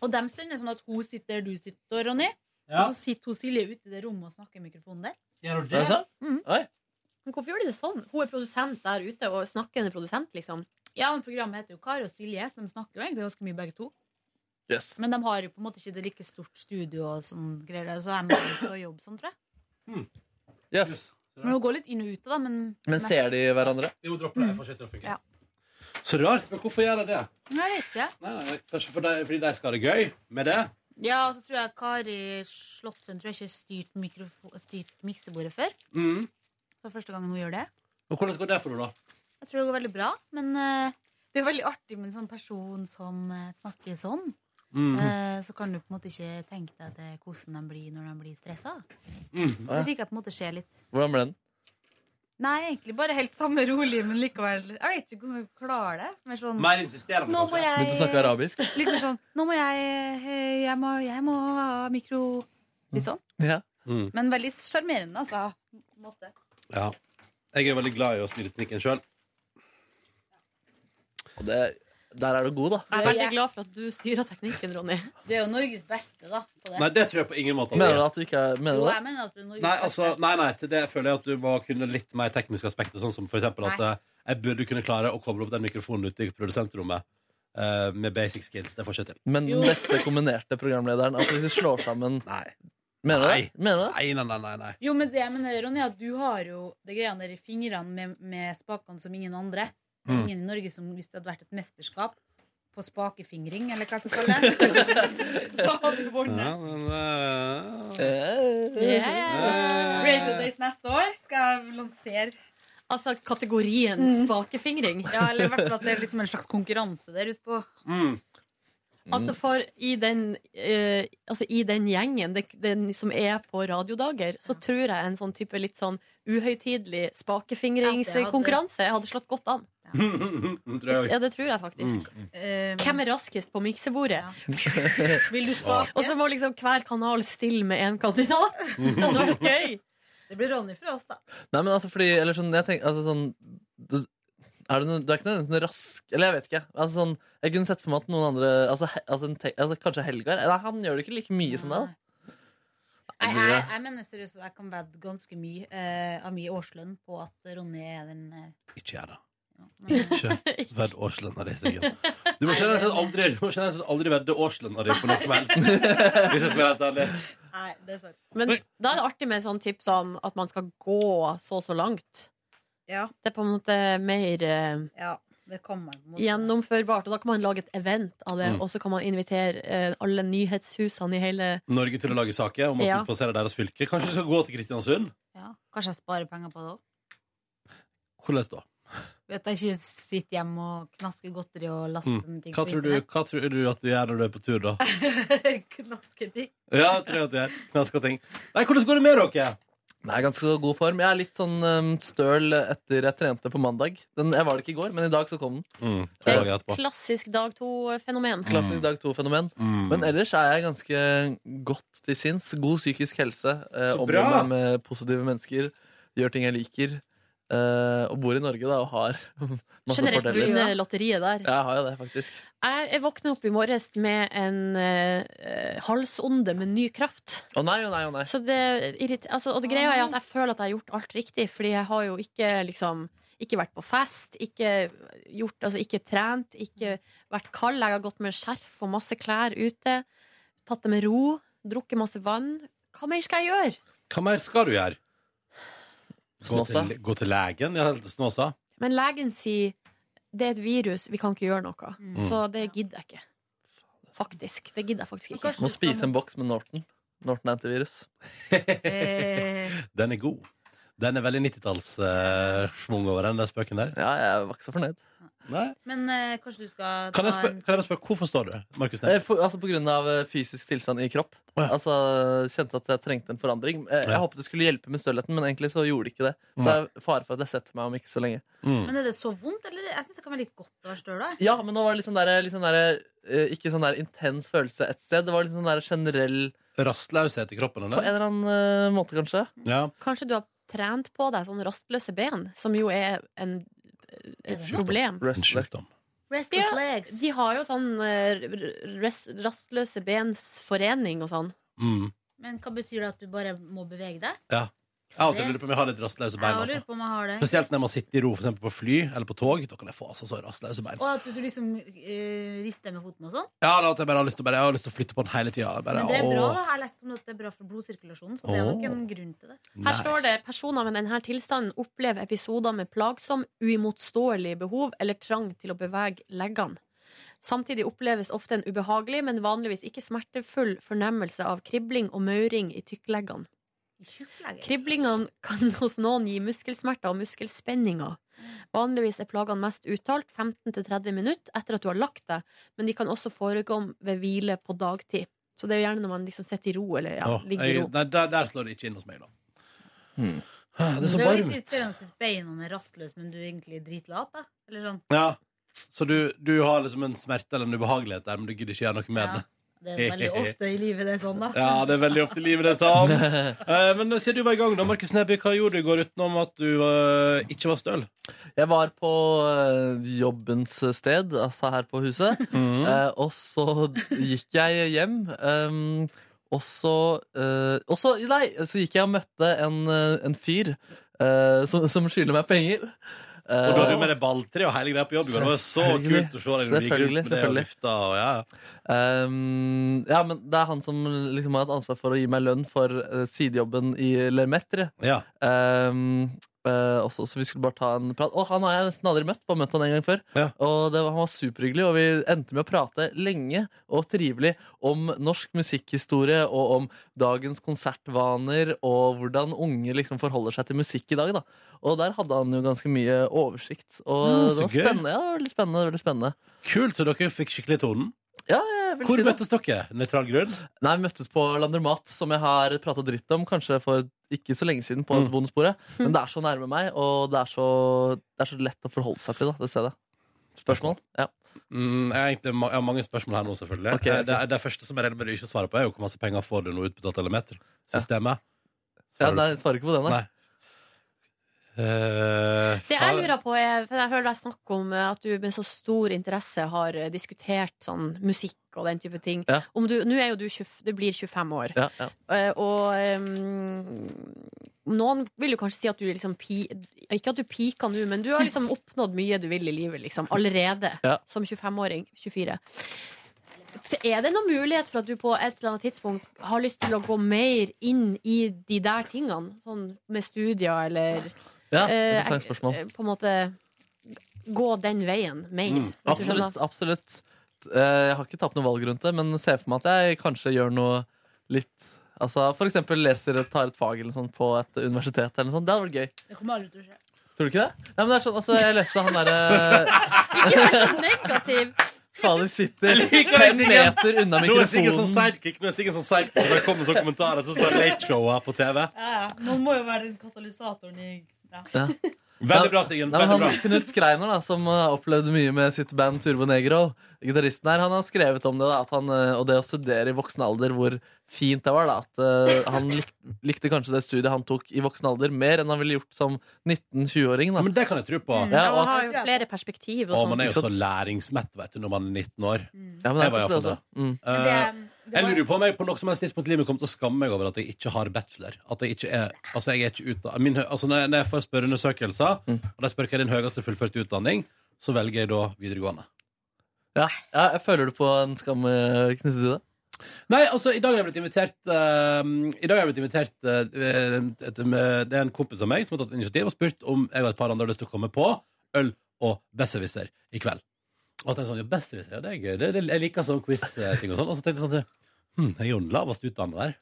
Og dem sender sånn at hun sitter der du sitter, Ronny. Og så sitter hun Silje ute i det rommet og snakker i mikrofonen der. Gjør hun Er det det? sant? Mm. Oi. Men hvorfor gjør de det sånn? Hun er produsent der ute, og snakkende produsent, liksom. Ja, men Programmet heter jo Kari og Silje, så de snakker jo egentlig ganske mye begge to. Yes. Men de har jo på en måte ikke det like stort studio og sånn greier, så jeg må ut og jobbe sånn, tror jeg. yes. Men hun går litt inn og ut, da. Men, Men ser de hverandre? Vi må droppe det. Jeg får ikke til å fungere. Ja. Så rart. Men hvorfor gjør de det? Nei, Jeg vet ikke. Nei, nei, Kanskje for de, fordi de skal ha det gøy med det? Ja, og så tror jeg Kari Slottsøen tror jeg ikke har styrt, mikrofo- styrt miksebordet før. Mm. for første gangen hun gjør det. Og hvordan går det for henne, da? Jeg tror det går veldig bra, men eh, det er veldig artig med en sånn person som eh, snakker sånn. Mhm. Eh, så kan du på en måte ikke tenke deg til hvordan de blir når de blir stressa. Det fikk jeg på en måte se litt. Hvordan ble den? Nei, egentlig bare helt samme rolig, men likevel Jeg vet ikke hvordan jeg klarer det. Mer sånn, Mer insisterende, Nå må kanskje? jeg Begynte å snakke arabisk? Litt mer sånn Nå må jeg eh, Jeg må, jeg må ha mikro Litt sånn. Ja. Mm. Men veldig sjarmerende, altså. På en måte. Ja. Jeg er veldig glad i å styre teknikken sjøl. Og det, der er du god, da. Jeg er veldig glad for at du styrer teknikken, Ronny. Du er jo Norges beste, da. På det. Nei, det tror jeg på ingen måte. Mener du at du ikke er Mener Jo, du det? jeg mener at du er Norges Nei, beste. altså, nei, nei, til det føler jeg at du må kunne litt mer tekniske aspekter, sånn som for eksempel at Nei. eh, jeg burde kunne klare å koble opp den mikrofonen ute i produsentrommet eh, med basic skills. Det får ikke til. Men den neste kombinerte programlederen Altså hvis vi slår sammen Nei. Mener du det? Nei. Mener du det? Nei, nei, nei, nei, nei. Jo, men det jeg mener, Ronny, at du har jo det greia der i fingrene med, med spakene som ingen andre. Det er Mm. ingen i Norge som hvis det hadde vært et mesterskap på spakefingring, eller hva som kalles så hadde du vunnet. Ja, Yeah. Radio Days neste år skal jeg lansere Altså kategorien spakefingring. Ja, eller i hvert fall at det er liksom en slags konkurranse der ute på Mm. Altså for i den, eh, altså i den gjengen det, den som er på radiodager, så tror jeg en sånn type litt sånn uhøytidelig spakefingringskonkurranse hadde slått godt an. tror Ja, det tror jeg faktisk. Eh, Hvem er raskest på miksebordet? Vil du spake? Og så må liksom hver kanal stille med én kandidat. Det hadde vært gøy. Det blir Ronny for oss, da. Nei, men altså fordi Eller sånn, jeg tenker altså, sånn er du, noe- du er ikke nødvendigvis noe rask Eller jeg vet ikke. Altså, sånn, jeg kunne sett for meg at noen andre Altså, he, altså, en te, altså Kanskje Helgar? Nei, han gjør det ikke like mye som deg. da. Jeg, jeg, jeg mener seriøst at jeg kan vedde ganske mye uh, av min årslønn på at Ronny er den uh... Ikke jeg, det. Ikke vedd årslønna di, Siggen. Du må generelt sett aldri, du må aldri vedde årslønna di på noe som helst. Hvis jeg skal være helt ærlig. Nei, det er sant. Men da er det artig med sånn tips om at man skal gå så og så langt. Ja. Det er på en måte mer eh, Ja, det kan man. gjennomførbart. Og da kan man lage et event av det, Mm. og så kan man invitere eh, alle nyhetshusene i hele Norge til å lage saker om at Ja. du plasserer deres fylke. Kanskje du skal gå til Kristiansund? Ja. Kanskje jeg sparer penger på det òg. Hvordan da? Vet jeg ikke sitter hjemme og knasker godteri og laster Mm. ting Hva, tror du, hva tror du at du gjør når du er på tur, da? Knaske ting. Ja, jeg tror at du gjør Knaska ting. Nei, hvordan går det med dere? Det er ganske så god form. Jeg er litt sånn um, støl etter jeg trente på mandag. Den, jeg var det ikke i går, men i dag så kom den. Mm, Det er et klassisk dag to-fenomen. Klassisk dag to-fenomen. Mm. Men ellers er jeg ganske godt til sinns. God psykisk helse. Eh, Omgir meg med positive mennesker. Gjør ting jeg liker. Eh, og bor i Norge da og har masse Generelt fordeler. vunnet lotteriet der. Ja, jeg har jo det, faktisk. Jeg, jeg våkna opp i morges med en uh, halsonde med ny kraft. Å nei, å nei, å nei. Så det altså, og det greia er at jeg føler at jeg har gjort alt riktig, fordi jeg har jo ikke liksom ikke vært på fest, ikke, gjort, altså, ikke trent, ikke vært kald. Jeg har gått med skjerf og masse klær ute. Tatt det med ro. Drukket masse vann. Hva mer skal jeg gjøre? Hva mer skal du gjøre? Gå Snåsa. til, gå til legen? Ja, snåsa? Men legen sier det er et virus, vi kan ikke gjøre noe. Mm. Så det gidder jeg ikke. Faktisk. Det gidder jeg faktisk ikke. Må spise en boks med Norton. Norton antivirus. Eh, Den er god. Den er veldig 90-tallssvung over den der spøken der. Ja, jeg var ikke så fornøyd. Nei. men eh, kanskje du skal Kan jeg, spør, en kan jeg bare spørre, hvorfor står du? Markus Eh, for, altså På grunn av eh, fysisk tilstand i kropp. ja. Altså Kjente at jeg trengte en forandring. Eh, Jeg Ja. håpet det skulle hjelpe med stølheten, men egentlig så gjorde det ikke det. Så det er fare for at jeg setter meg om ikke så lenge. Mm. Men er det så vondt, eller? Jeg syns det kan være litt godt å være støl, da. Ja, men nå var det litt sånn der, litt sånn der eh, Ikke sånn der intens følelse et sted. Det var litt sånn der generell Rastløshet i kroppen, På en eller? eller annen eh, måte, kanskje. Ja. Kanskje du har trent på deg sånne rastløse ben, som jo er en, et problem. En. Restless Ja. legs. De har jo sånn eh, r- rastløse bens forening og sånn. Mm. Men hva betyr det at du bare må bevege deg? Ja. Jeg har lurer på om jeg har litt rastløse bein. Altså. det. Spesielt når man sitter i ro, for på fly eller på tog. Da kan jeg få altså så rastløse bein. Og at du liksom øh, rister med foten og sånn. Ja, da at jeg bare har lyst til, å bare, jeg har lyst til å flytte på den hele tida. Men det er bra, da. Jeg har lest om at det er bra for blodsirkulasjonen, så det er nok en grunn til det. Her står det personer med denne tilstanden opplever episoder med plagsom, uimotståelig behov eller trang til å bevege leggene. Samtidig oppleves ofte en ubehagelig, men vanligvis ikke smertefull fornemmelse av kribling og mauring i tykkleggene. Kriblingene kan hos noen gi muskelsmerter og muskelspenninger. Vanligvis er plagene mest uttalt 15-30 minutter etter at du har lagt deg, men de kan også forekomme ved hvile på dagtid. Så det er jo gjerne når man liksom sitter i ro, eller ja, Åh, ligger i jeg, ro. nei, der, der slår det ikke inn hos meg, da. Hmm. Det er så jo litt varmt. irriterende hvis beina er rastløse, men du er egentlig dritlat, da. Eller sånn. Ja. Så du, du har liksom en smerte eller en ubehagelighet der, men du gidder ikke gjøre noe med Ja. det. Det er veldig ofte i livet det er sånn, da. Ja, det er veldig ofte i livet det er sånn. Eh, Men siden du var i gang, da, Markus Neby, hva gjorde du i går utenom at du eh, ikke var støl? Jeg var på eh, jobbens sted, altså her på huset. Mhm. Eh, og så gikk jeg hjem. ehm, og så eh, og så- Nei, så gikk jeg og møtte en, eh, en fyr eh, som, som skylder meg penger. Eh, Og du hadde jo med deg balltre og hele greia på jobb. Det var så kult å se deg når du gikk rundt med det og vifta. Og, ja. Um, ja, men det er han som liksom har et ansvar for å gi meg lønn for eh, sidejobben i Lermetre. Ja. Eh, også, så vi skulle bare ta en prat. Og han har jeg nesten aldri møtt, bare møtt han en gang før. Ja. Og det var, han var superhyggelig, og vi endte med å prate lenge og trivelig om norsk musikkhistorie og om dagens konsertvaner og hvordan unge liksom forholder seg til musikk i dag. Da. Og der hadde han jo ganske mye oversikt. Og Mm, det var gøy. spennende. Ja, veldig spennende, veldig spennende. Kult, så dere fikk skikkelig tonen. Ja, jeg vil Hvor si det. møttes dere? Nøytral grunn? Nei, vi møttes på Landermat, som jeg har prata dritt om kanskje for ikke så lenge siden. på Mm. et bonussporet Men det er så nærme meg, og det er så, det er så lett å forholde seg til. Da, det stedet. Spørsmål? Ja. Mm, jeg, har mange spørsmål her nå, selvfølgelig. Okay, okay. Det, det første som jeg regner med du ikke svarer på, er jo hvor masse penger får du nå utbetalt eller meter. Systemet. ja, Svarer ja, nei, jeg svarer ikke på det, nei. Nei. Eh, Det jeg lurer på er, for jeg hører deg snakke om eh, at du med så stor interesse har eh, diskutert sånn musikk og den type ting. Ja. Om du, Nå er jo du, 20, du blir 25 år. Ja, ja. Uh, og um, noen vil jo kanskje si at du liksom pi, Ikke at du pika nå, men du har liksom oppnådd mye du vil i livet liksom, allerede. Som 25-åring. 24. Så er det noen mulighet for at du på et eller annet tidspunkt har lyst til å gå mer inn i de der tingene? Sånn med studier eller Ja, eh, interessant spørsmål. eh, På en måte gå den veien mer. Mm, absolutt. absolutt. Eh, Jeg har ikke tatt noe valg rundt det, men ser for meg at jeg kanskje gjør noe litt Altså For eksempel leser, tar et fag eller sånn på et universitet. eller noe sånt. Det hadde vært gøy. Det kommer aldri til å skje. Tror du ikke det? Nei, men det er sånn, altså Jeg leste han derre Ikke vær så negativ! Fader sitter fem meter unna Nå er sånn mikrofonen. sidekick Nå er Sigurd sånn sidekick når det kommer sånne kommentarer. Så står Late Showa på TV. Ja, ja. Noen må jo være den katalysatoren i ja. Ja. Veldig bra, Sigurd. Nei, Veldig bra. han, Knut Skreiner, da, som uh, opplevde mye med sitt band Turbo Negro, gitaristen her, han har skrevet om det, da, at han, uh, og det å studere i voksen alder, hvor fint det var. da, At uh, han lik, likte kanskje det studiet han tok i voksen alder, mer enn han ville gjort som 19-20-åring. da. Men det kan jeg tro på. Ja, Ja, man har jo flere perspektiv og Og sånn. man er jo så læringsmett vet du, når man er 19 år. ja, men det Jeg var det iallfall også. Mm. Det Jeg lurer på om jeg på noe som helst tidspunkt i livet kommer til å skamme meg over at jeg ikke har bachelor. At jeg ikke er Altså, jeg er ikke utda- min, altså når, jeg, når jeg får spørreundersøkelser, Mm. og de spør hva er din høyeste fullførte utdanning, så velger jeg da videregående. Ja, ja, jeg føler du på en skam eh, knyttet til det? Nei, altså, i dag har jeg blitt invitert uh, I dag har jeg blitt invitert uh, et, med, Det er en kompis av meg som har tatt initiativ og spurt om jeg og et par andre har lyst til å komme på øl og besserwisser i kveld. Og at jeg sånn, ja, besserwisser, jeg det er gøy. Det, det, jeg liker sånn quiz-ting og sånn. Og så tenkte jeg sånn hm, jeg er jo den lavest utdannet der.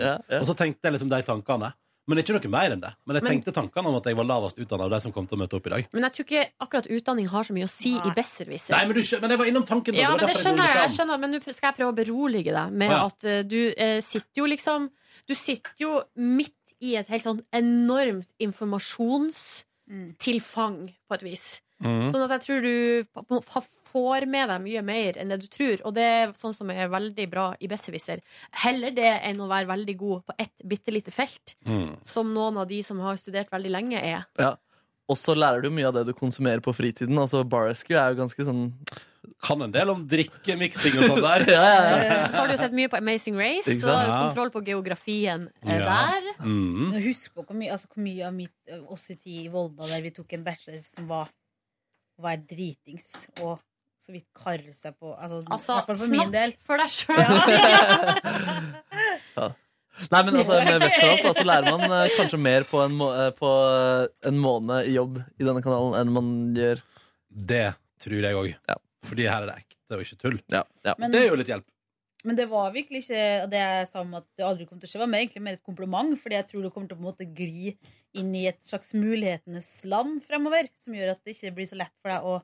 Ja, ja. Og så tenkte jeg liksom de tankene. Men ikke noe mer enn det. Men jeg Men- tenkte tankene om at jeg var lavest utdannet av de som kom til å møte opp i dag. Men jeg tror ikke akkurat utdanning har så mye å si i Nei. besserwisser. Nei, men, du, men jeg var innom tanken. da. Ja, var men det skjønner jeg. jeg skjønner, Men nå skal jeg prøve å berolige deg med ja. at uh, du uh, sitter jo liksom Du sitter jo midt i et helt sånn enormt informasjonstilfang, på et vis. Mm. Sånn at jeg tror du på- på- ha- får med deg mye mer enn det du tror. Og det er sånn som er veldig bra i besserwisser. Heller det enn å være veldig god på ett bitte lite felt, Mm. som noen av de som har studert veldig lenge, er. Ja. Og så lærer du mye av det du konsumerer på fritiden. Altså Bar Rescue er jo ganske sånn Kan en del om drikkemiksing og sånn der. ja, ja, ja. Så har du jo sett mye på Amazing Race, så har du kontroll på geografien eh, Ja. der. Mm. Men Husk på hvor mye, altså, hvor mye av mitt, oss i tid i Volda der vi tok en bachelor som var å være dritings og så vidt karre seg på altså, Altså, for min del. snakk for deg sjøl! Nei, men altså, Med Westerdals så lærer man eh, kanskje mer på en, må eh, på eh, en måned i jobb i denne kanalen enn man gjør Det tror jeg òg. Ja. Fordi her er det ekte og ikke tull. ja, ja. Men, Det er jo litt hjelp. Men det var virkelig ikke og Det jeg sa om at det aldri kom til å skje, var mer, egentlig mer et kompliment. Fordi jeg tror det kommer til å på en måte gli inn i et slags mulighetenes land fremover. Som gjør at det ikke blir så lett for deg å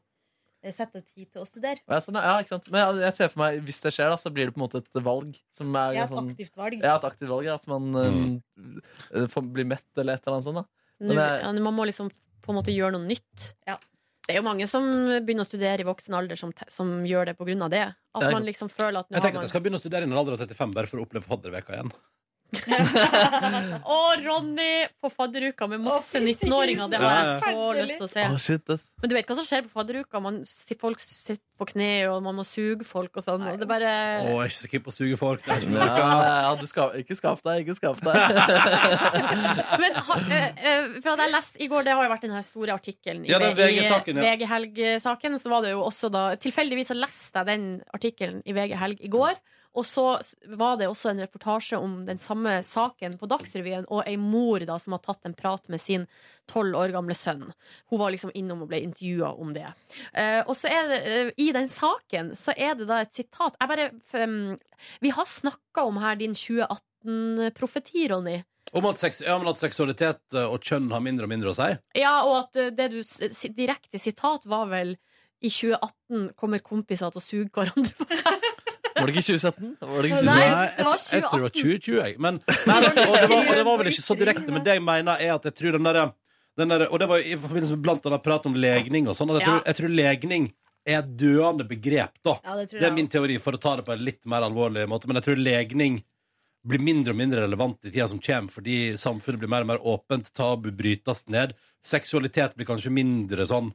sette av tid til å studere. Ja, sånn, ja, ikke sant? Men jeg, ser for meg, hvis det skjer, da, så blir det på en måte et valg. Som er Ja, et sånn, aktivt valg. Ja, et aktivt valg. At man eh, får bli mett eller et eller annet sånt. da Nå, Men jeg- ja, man må liksom på en måte gjøre noe nytt. Ja. Det er jo mange som begynner å studere i voksen alder som, som gjør det av det. At man liksom føler at nå Jeg har tenker at jeg skal begynne å studere i en alder av 35 bare for å oppleve fadderveka igjen. Å, Ronny på fadderuka med masse 19-åringer. Det har jeg så lyst til å se. Oh, shit. Men du vet hva som skjer på fadderuka? Man, folk sitter på kne, og man må suge folk og sånn. Og det bare Å, jeg er ikke så keen på å suge folk. Det er ikke Ja, ja, du skal, ikke skap deg, ikke skaff deg. Men ha, uh, eh, for at jeg leste i går, det har jo vært den her store artikkelen i, Ja, i VG-saken, ja. VG Helg-saken. Så var det jo også da Tilfeldigvis så leste jeg den artikkelen i VG Helg i går. Og så var det også en reportasje om den samme saken på Dagsrevyen, og ei mor da som har tatt en prat med sin tolv år gamle sønn. Hun var liksom innom og ble intervjua om det. Uh, og så er det, uh, i den saken så er det da et sitat. Jeg bare, um, vi har snakka om her din 2018-profeti, Ronny. Om at, seks, ja, at seksualitet eh, og kjønn har mindre og mindre å si. Ja, og at det du direkte sitat var vel i 2018 kommer kompiser til å suge hverandre på Var det ikke 2017? Var det ikke 2017? Nei, det var 2018. jeg tror det var 2020. jeg. Men, nei, og, det var, og det var vel ikke så direkte, men det jeg mener, er at jeg tror den derre der, Og det var i forbindelse med blant annet prat om legning og sånn. Jeg, Ja. jeg tror legning er et døende begrep, da. Ja, det Det er min teori, for å ta det på en litt mer alvorlig måte. Men jeg tror legning blir mindre og mindre relevant i tida som kommer, fordi samfunnet blir mer og mer åpent, tabu brytes ned. Seksualitet blir kanskje mindre sånn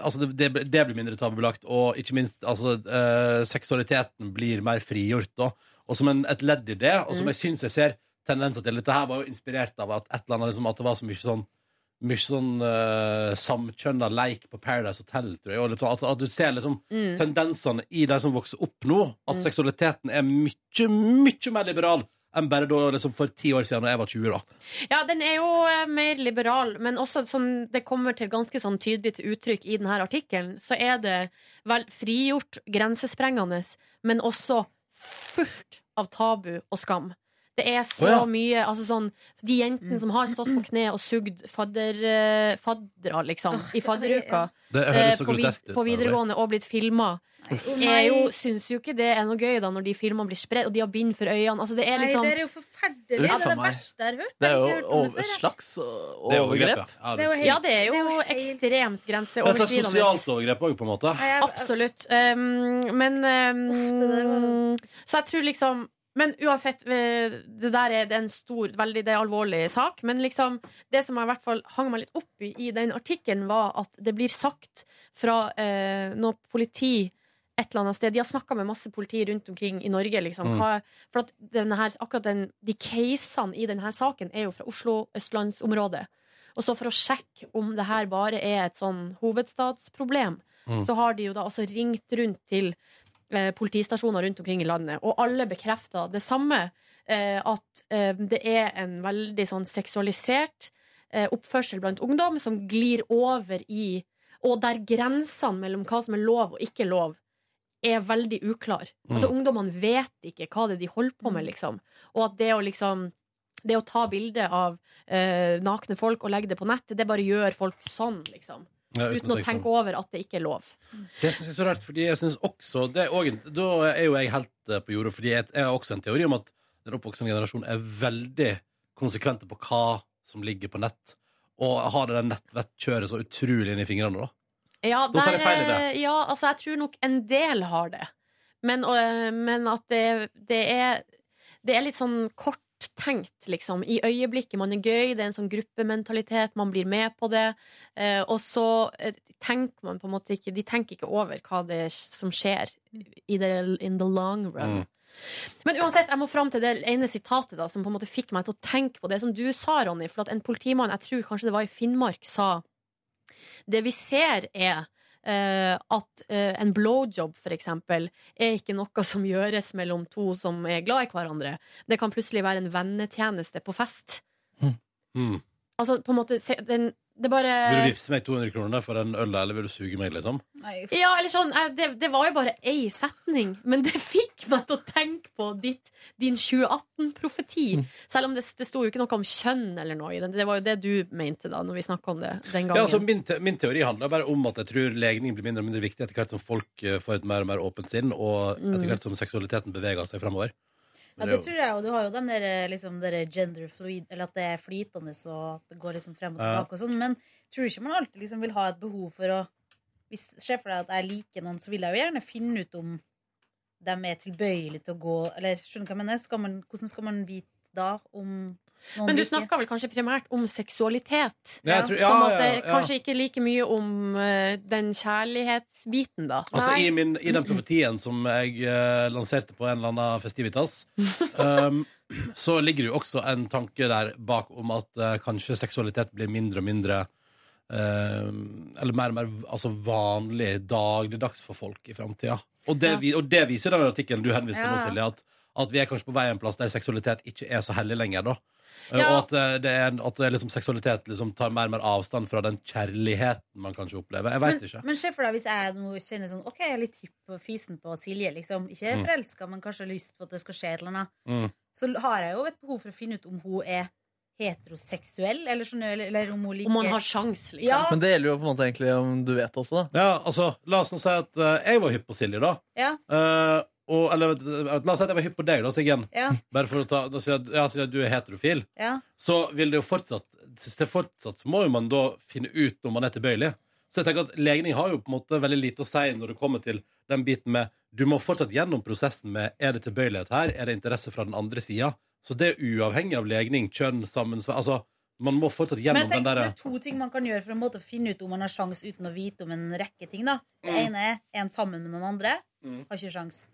Altså det, det, blir mindre tabubelagt, og ikke minst altså, eh, seksualiteten blir mer frigjort. Da. Og som en, et ledd i det, og som Mm. jeg syns jeg ser tendenser til Dette her var jo inspirert av at, et eller annet, liksom, at det var så mye sånn mye sånn uh, samkjønna leik på Paradise Hotel, tror jeg. Litt sånn, altså, at du ser liksom Mm. tendensene i de som vokser opp nå. At Mm. seksualiteten er mye, mye mer liberal enn bare da, liksom, for ti år siden da jeg var 20. da Ja, den er jo eh, mer liberal, men også som det kommer til ganske sånn tydelig til uttrykk i denne artikkelen, så er det vel frigjort, grensesprengende, men også fullt av tabu og skam. Det er så oh, ja. mye altså sånn, De jentene som har stått på kne og sugd fadder, faddera, liksom, i fadderuka Det høres eh, på, vid- på videregående og blitt filma. Jeg jo, syns jo ikke det er noe gøy da når de filmene blir spredt, og de har bind for øynene. Altså, det er Nei, liksom det er jo forferdelig. Det er det verste jeg har hørt. Det er jo over, før, slags er overgrep, overgrep. ja. Det er jo helt- Ja, det er jo det er jo helt- ekstremt Det er et slags grenseoverskridende. sosialt overgrep òg, på en måte. Absolutt. Um, men um, Så jeg tror liksom Men uansett, det der er, det er en stor, veldig det er alvorlig sak. Men liksom, det som jeg i hvert fall hang meg litt opp i i den artikkelen, var at det blir sagt fra eh, noe politi et eller annet sted. De har snakka med masse politi rundt omkring i Norge. Liksom. Mm. Hva, for at denne her, akkurat den, de casene i denne saken er jo fra Oslo østlandsområdet. Og så for å sjekke om det her bare er et sånn hovedstadsproblem, Mm. så har de jo da også ringt rundt til politistasjoner rundt omkring i landet, og alle bekrefter det samme. Eh, at eh, det er en veldig sånn seksualisert eh, oppførsel blant ungdom som glir over i Og der grensene mellom hva som er lov og ikke lov, er veldig uklar. Mm. Altså Ungdommene vet ikke hva det er de holder på med, liksom. Og at det å liksom det å ta bilde av eh, nakne folk og legge det på nett, det bare gjør folk sånn, liksom. Ja, Uten å tenke sånn. over at det ikke er lov. Det synes jeg er så rart, fordi jeg synes også det er også, Da er jo jeg helt eh, på jorda, fordi jeg, jeg har også en teori om at den oppvoksende generasjonen er veldig konsekvente på hva som ligger på nett, og har det der nettvettkjøret så utrolig inn i fingrene, da. Ja, Da tar jeg feil i det. eh, Ja, altså, jeg tror nok en del har det. Men, og, men at det, det er Det er litt sånn korttenkt, liksom. I øyeblikket man er gøy, det er en sånn gruppementalitet, man blir med på det. Eh, og så eh, tenker man på en måte ikke De tenker ikke over hva det er som skjer i the, in the long run. Mm. Men uansett, jeg må fram til det ene sitatet da, som på en måte fikk meg til å tenke på det som du sa, Ronny. For at en politimann, jeg tror kanskje det var i Finnmark, sa Det vi ser er at eh, en blowjob, for eksempel, er ikke noe som gjøres mellom to som er glad i hverandre. Det kan plutselig være en vennetjeneste på fest. Mm. Altså, på en måte, se- den, det bare Vil du vippse meg 200 kroner for en øl, eller vil du suge meg, liksom? Ja, eller sånn, eh, det, det var jo bare ei setning, men det fikk meg til å tenke på ditt, din 2018-profeti. Selv om det, det sto jo ikke noe om kjønn eller noe i den. Det var jo det du mente da når vi snakka om det den gangen. Ja, altså min, te min teori handler bare om at jeg tror legning blir mindre og mindre viktig etter hvert som folk eh, får et mer og mer åpent sinn, og Mm. etter hvert som seksualiteten beveger seg framover. Ja, det tror jeg, og du har jo den der, liksom, der gender fluid, eller at det er flytende og det går liksom frem og tilbake og sånn, men tror du ikke man alltid liksom vil ha et behov for å Hvis ser for deg at jeg liker noen, så vil jeg jo gjerne finne ut om de er tilbøyelige til å gå Eller skjønner du hva jeg mener? Skal man, hvordan skal man vite da om Men du snakka vel kanskje primært om seksualitet? Ja, jeg tror- ja, På en måte, ja, ja. Kanskje ikke like mye om uh, den kjærlighetsbiten, da. Altså i, min, I den profetien som jeg uh, lanserte på en eller annen festivitas, um, så ligger det jo også en tanke der bak om at uh, kanskje seksualitet blir mindre og mindre eh, Eller mer og mer altså vanlig dagligdags for folk i framtida. Og, og det viser jo den artikkelen du henviste til nå, Ja. Silje, at, at vi er kanskje på vei en plass der seksualitet ikke er så hellig lenger. da Ja. Og at, eh, det er, at det er liksom seksualitet liksom tar mer og mer avstand fra den kjærligheten man kanskje opplever. Jeg veit ikke. Men se for deg hvis jeg nå kjenner sånn OK, jeg er litt hypp på fisen på Silje, liksom. Ikke Mm. forelska, men kanskje har lyst på at det skal skje et eller annet. Mm. Så har jeg jo et behov for å finne ut om hun er heteroseksuell, eller, sånn, eller, eller om hun liker Om man har sjans, liksom. Ja. Men det gjelder jo på en måte egentlig om du vet også, da. Ja, altså, la oss nå si at uh, jeg var hypp på Silje, da. Ja. Eh, og, eller la oss si at jeg var hypp på deg, da, Siggen. Ja. Bare for å ta Da sier jeg ja, sier jeg du er heterofil. Ja. Så vil det jo fortsatt det fortsatt må jo man da finne ut om man er tilbøyelig. Så jeg tenker at legning har jo på en måte veldig lite å si når det kommer til den biten med Du må fortsatt gjennom prosessen med er det tilbøyelighet her, er det interesse fra den andre sida. Så det er uavhengig av legning, kjønn, sammensvær Altså, man må fortsatt Men gjennom jeg den tenker derre det er to ting man kan gjøre for å finne ut om man har sjans uten å vite om en rekke ting. da Det Mm. ene er en sammen med noen andre. Mm. Har ikke sjans.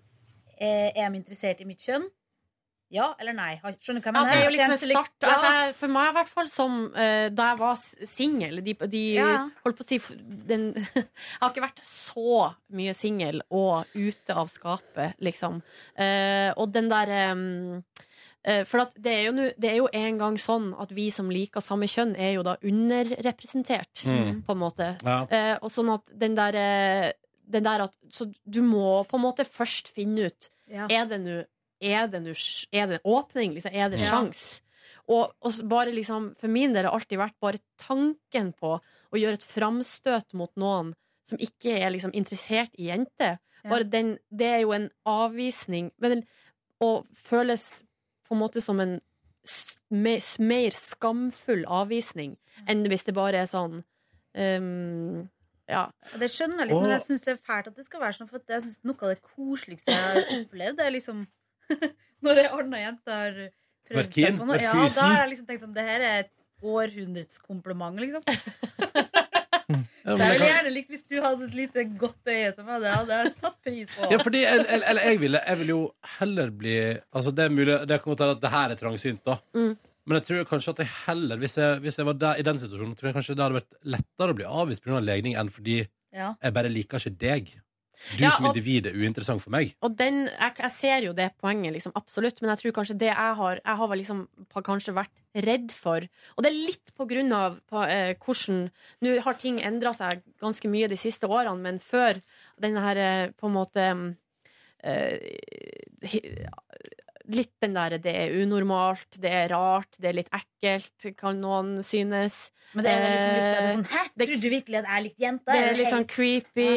Eh, Er de interessert i mitt kjønn? Ja eller nei? Skjønner du hva jeg Ja, det er jo liksom en start. Altså, for meg, i hvert fall, som uh, da jeg var singel de, de Ja. holdt på å si den, Jeg har ikke vært så mye singel og ute av skapet, liksom. Uh, og den der um, eh, For at det er jo nu- det er jo en gang sånn at vi som liker samme kjønn, er jo da underrepresentert, Mm. på en måte. Ja. Eh, og sånn at den der, den der at Så du må på en måte først finne ut Ja. Er det nå er det, er det åpning? Liksom? Er det Ja. sjans? Og, og bare liksom, for min del har alltid vært bare tanken på å gjøre et framstøt mot noen som ikke er liksom interessert i jenter. Bare den, det er jo en avvisning. Men, og føles på en måte som en mer, mer skamfull avvisning enn hvis det bare er sånn ehm, Ja. Det skjønner jeg litt, Og- men jeg syns det er fælt at det skal være sånn. For jeg synes Noe av det koseligste jeg har opplevd, det er liksom når ei anna jente har prøvd Merkin, seg på noe. Ja, da har jeg liksom tenkt sånn Det her er et århundrets kompliment, liksom. Ja, jeg det ville gjerne likt hvis du hadde et lite godt øye til meg. Det hadde jeg satt pris på. Ja, fordi Eller, eller, eller jeg, ville, jeg vil jo heller bli Altså Det er mulig Det kan godt være at det her er trangsynt, da. Mm. Men jeg tror kanskje at jeg heller hvis jeg, hvis jeg var der, i den situasjonen, tror jeg kanskje det hadde vært lettere å bli avvist pga. legning enn fordi Ja. jeg bare liker ikke deg. Du Ja, som individ er uinteressant for meg. Og den, jeg, jeg ser jo det poenget, liksom, absolutt, men jeg tror kanskje det jeg har Jeg har liksom kanskje vært redd for Og det er litt på grunn av på, eh, hvordan Nå har ting endra seg ganske mye de siste årene, men før den her eh, på en måte eh, hi- Litt den der det er unormalt, det er rart, det er litt ekkelt, kan noen synes. Men det er liksom litt er det Eh, sånn Hæ, trodde du virkelig at jeg likte jenter? det er litt sånn creepy.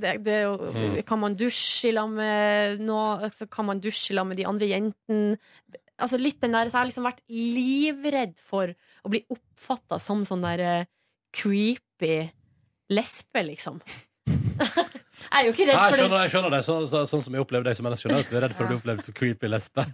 Det, det er Mm. Kan man dusje i lag med noe? Altså, kan man dusje i lag med de andre jentene? Altså litt den der, så jeg har liksom vært livredd for å bli oppfatta som sånn der eh, creepy lesbe, liksom. jeg er jo ikke redd jeg for det. skjønner, jeg skjønner det, så, så, sånn som jeg opplever deg som menneske. skjønner jeg At du er redd for å bli opplevd som creepy lesbe.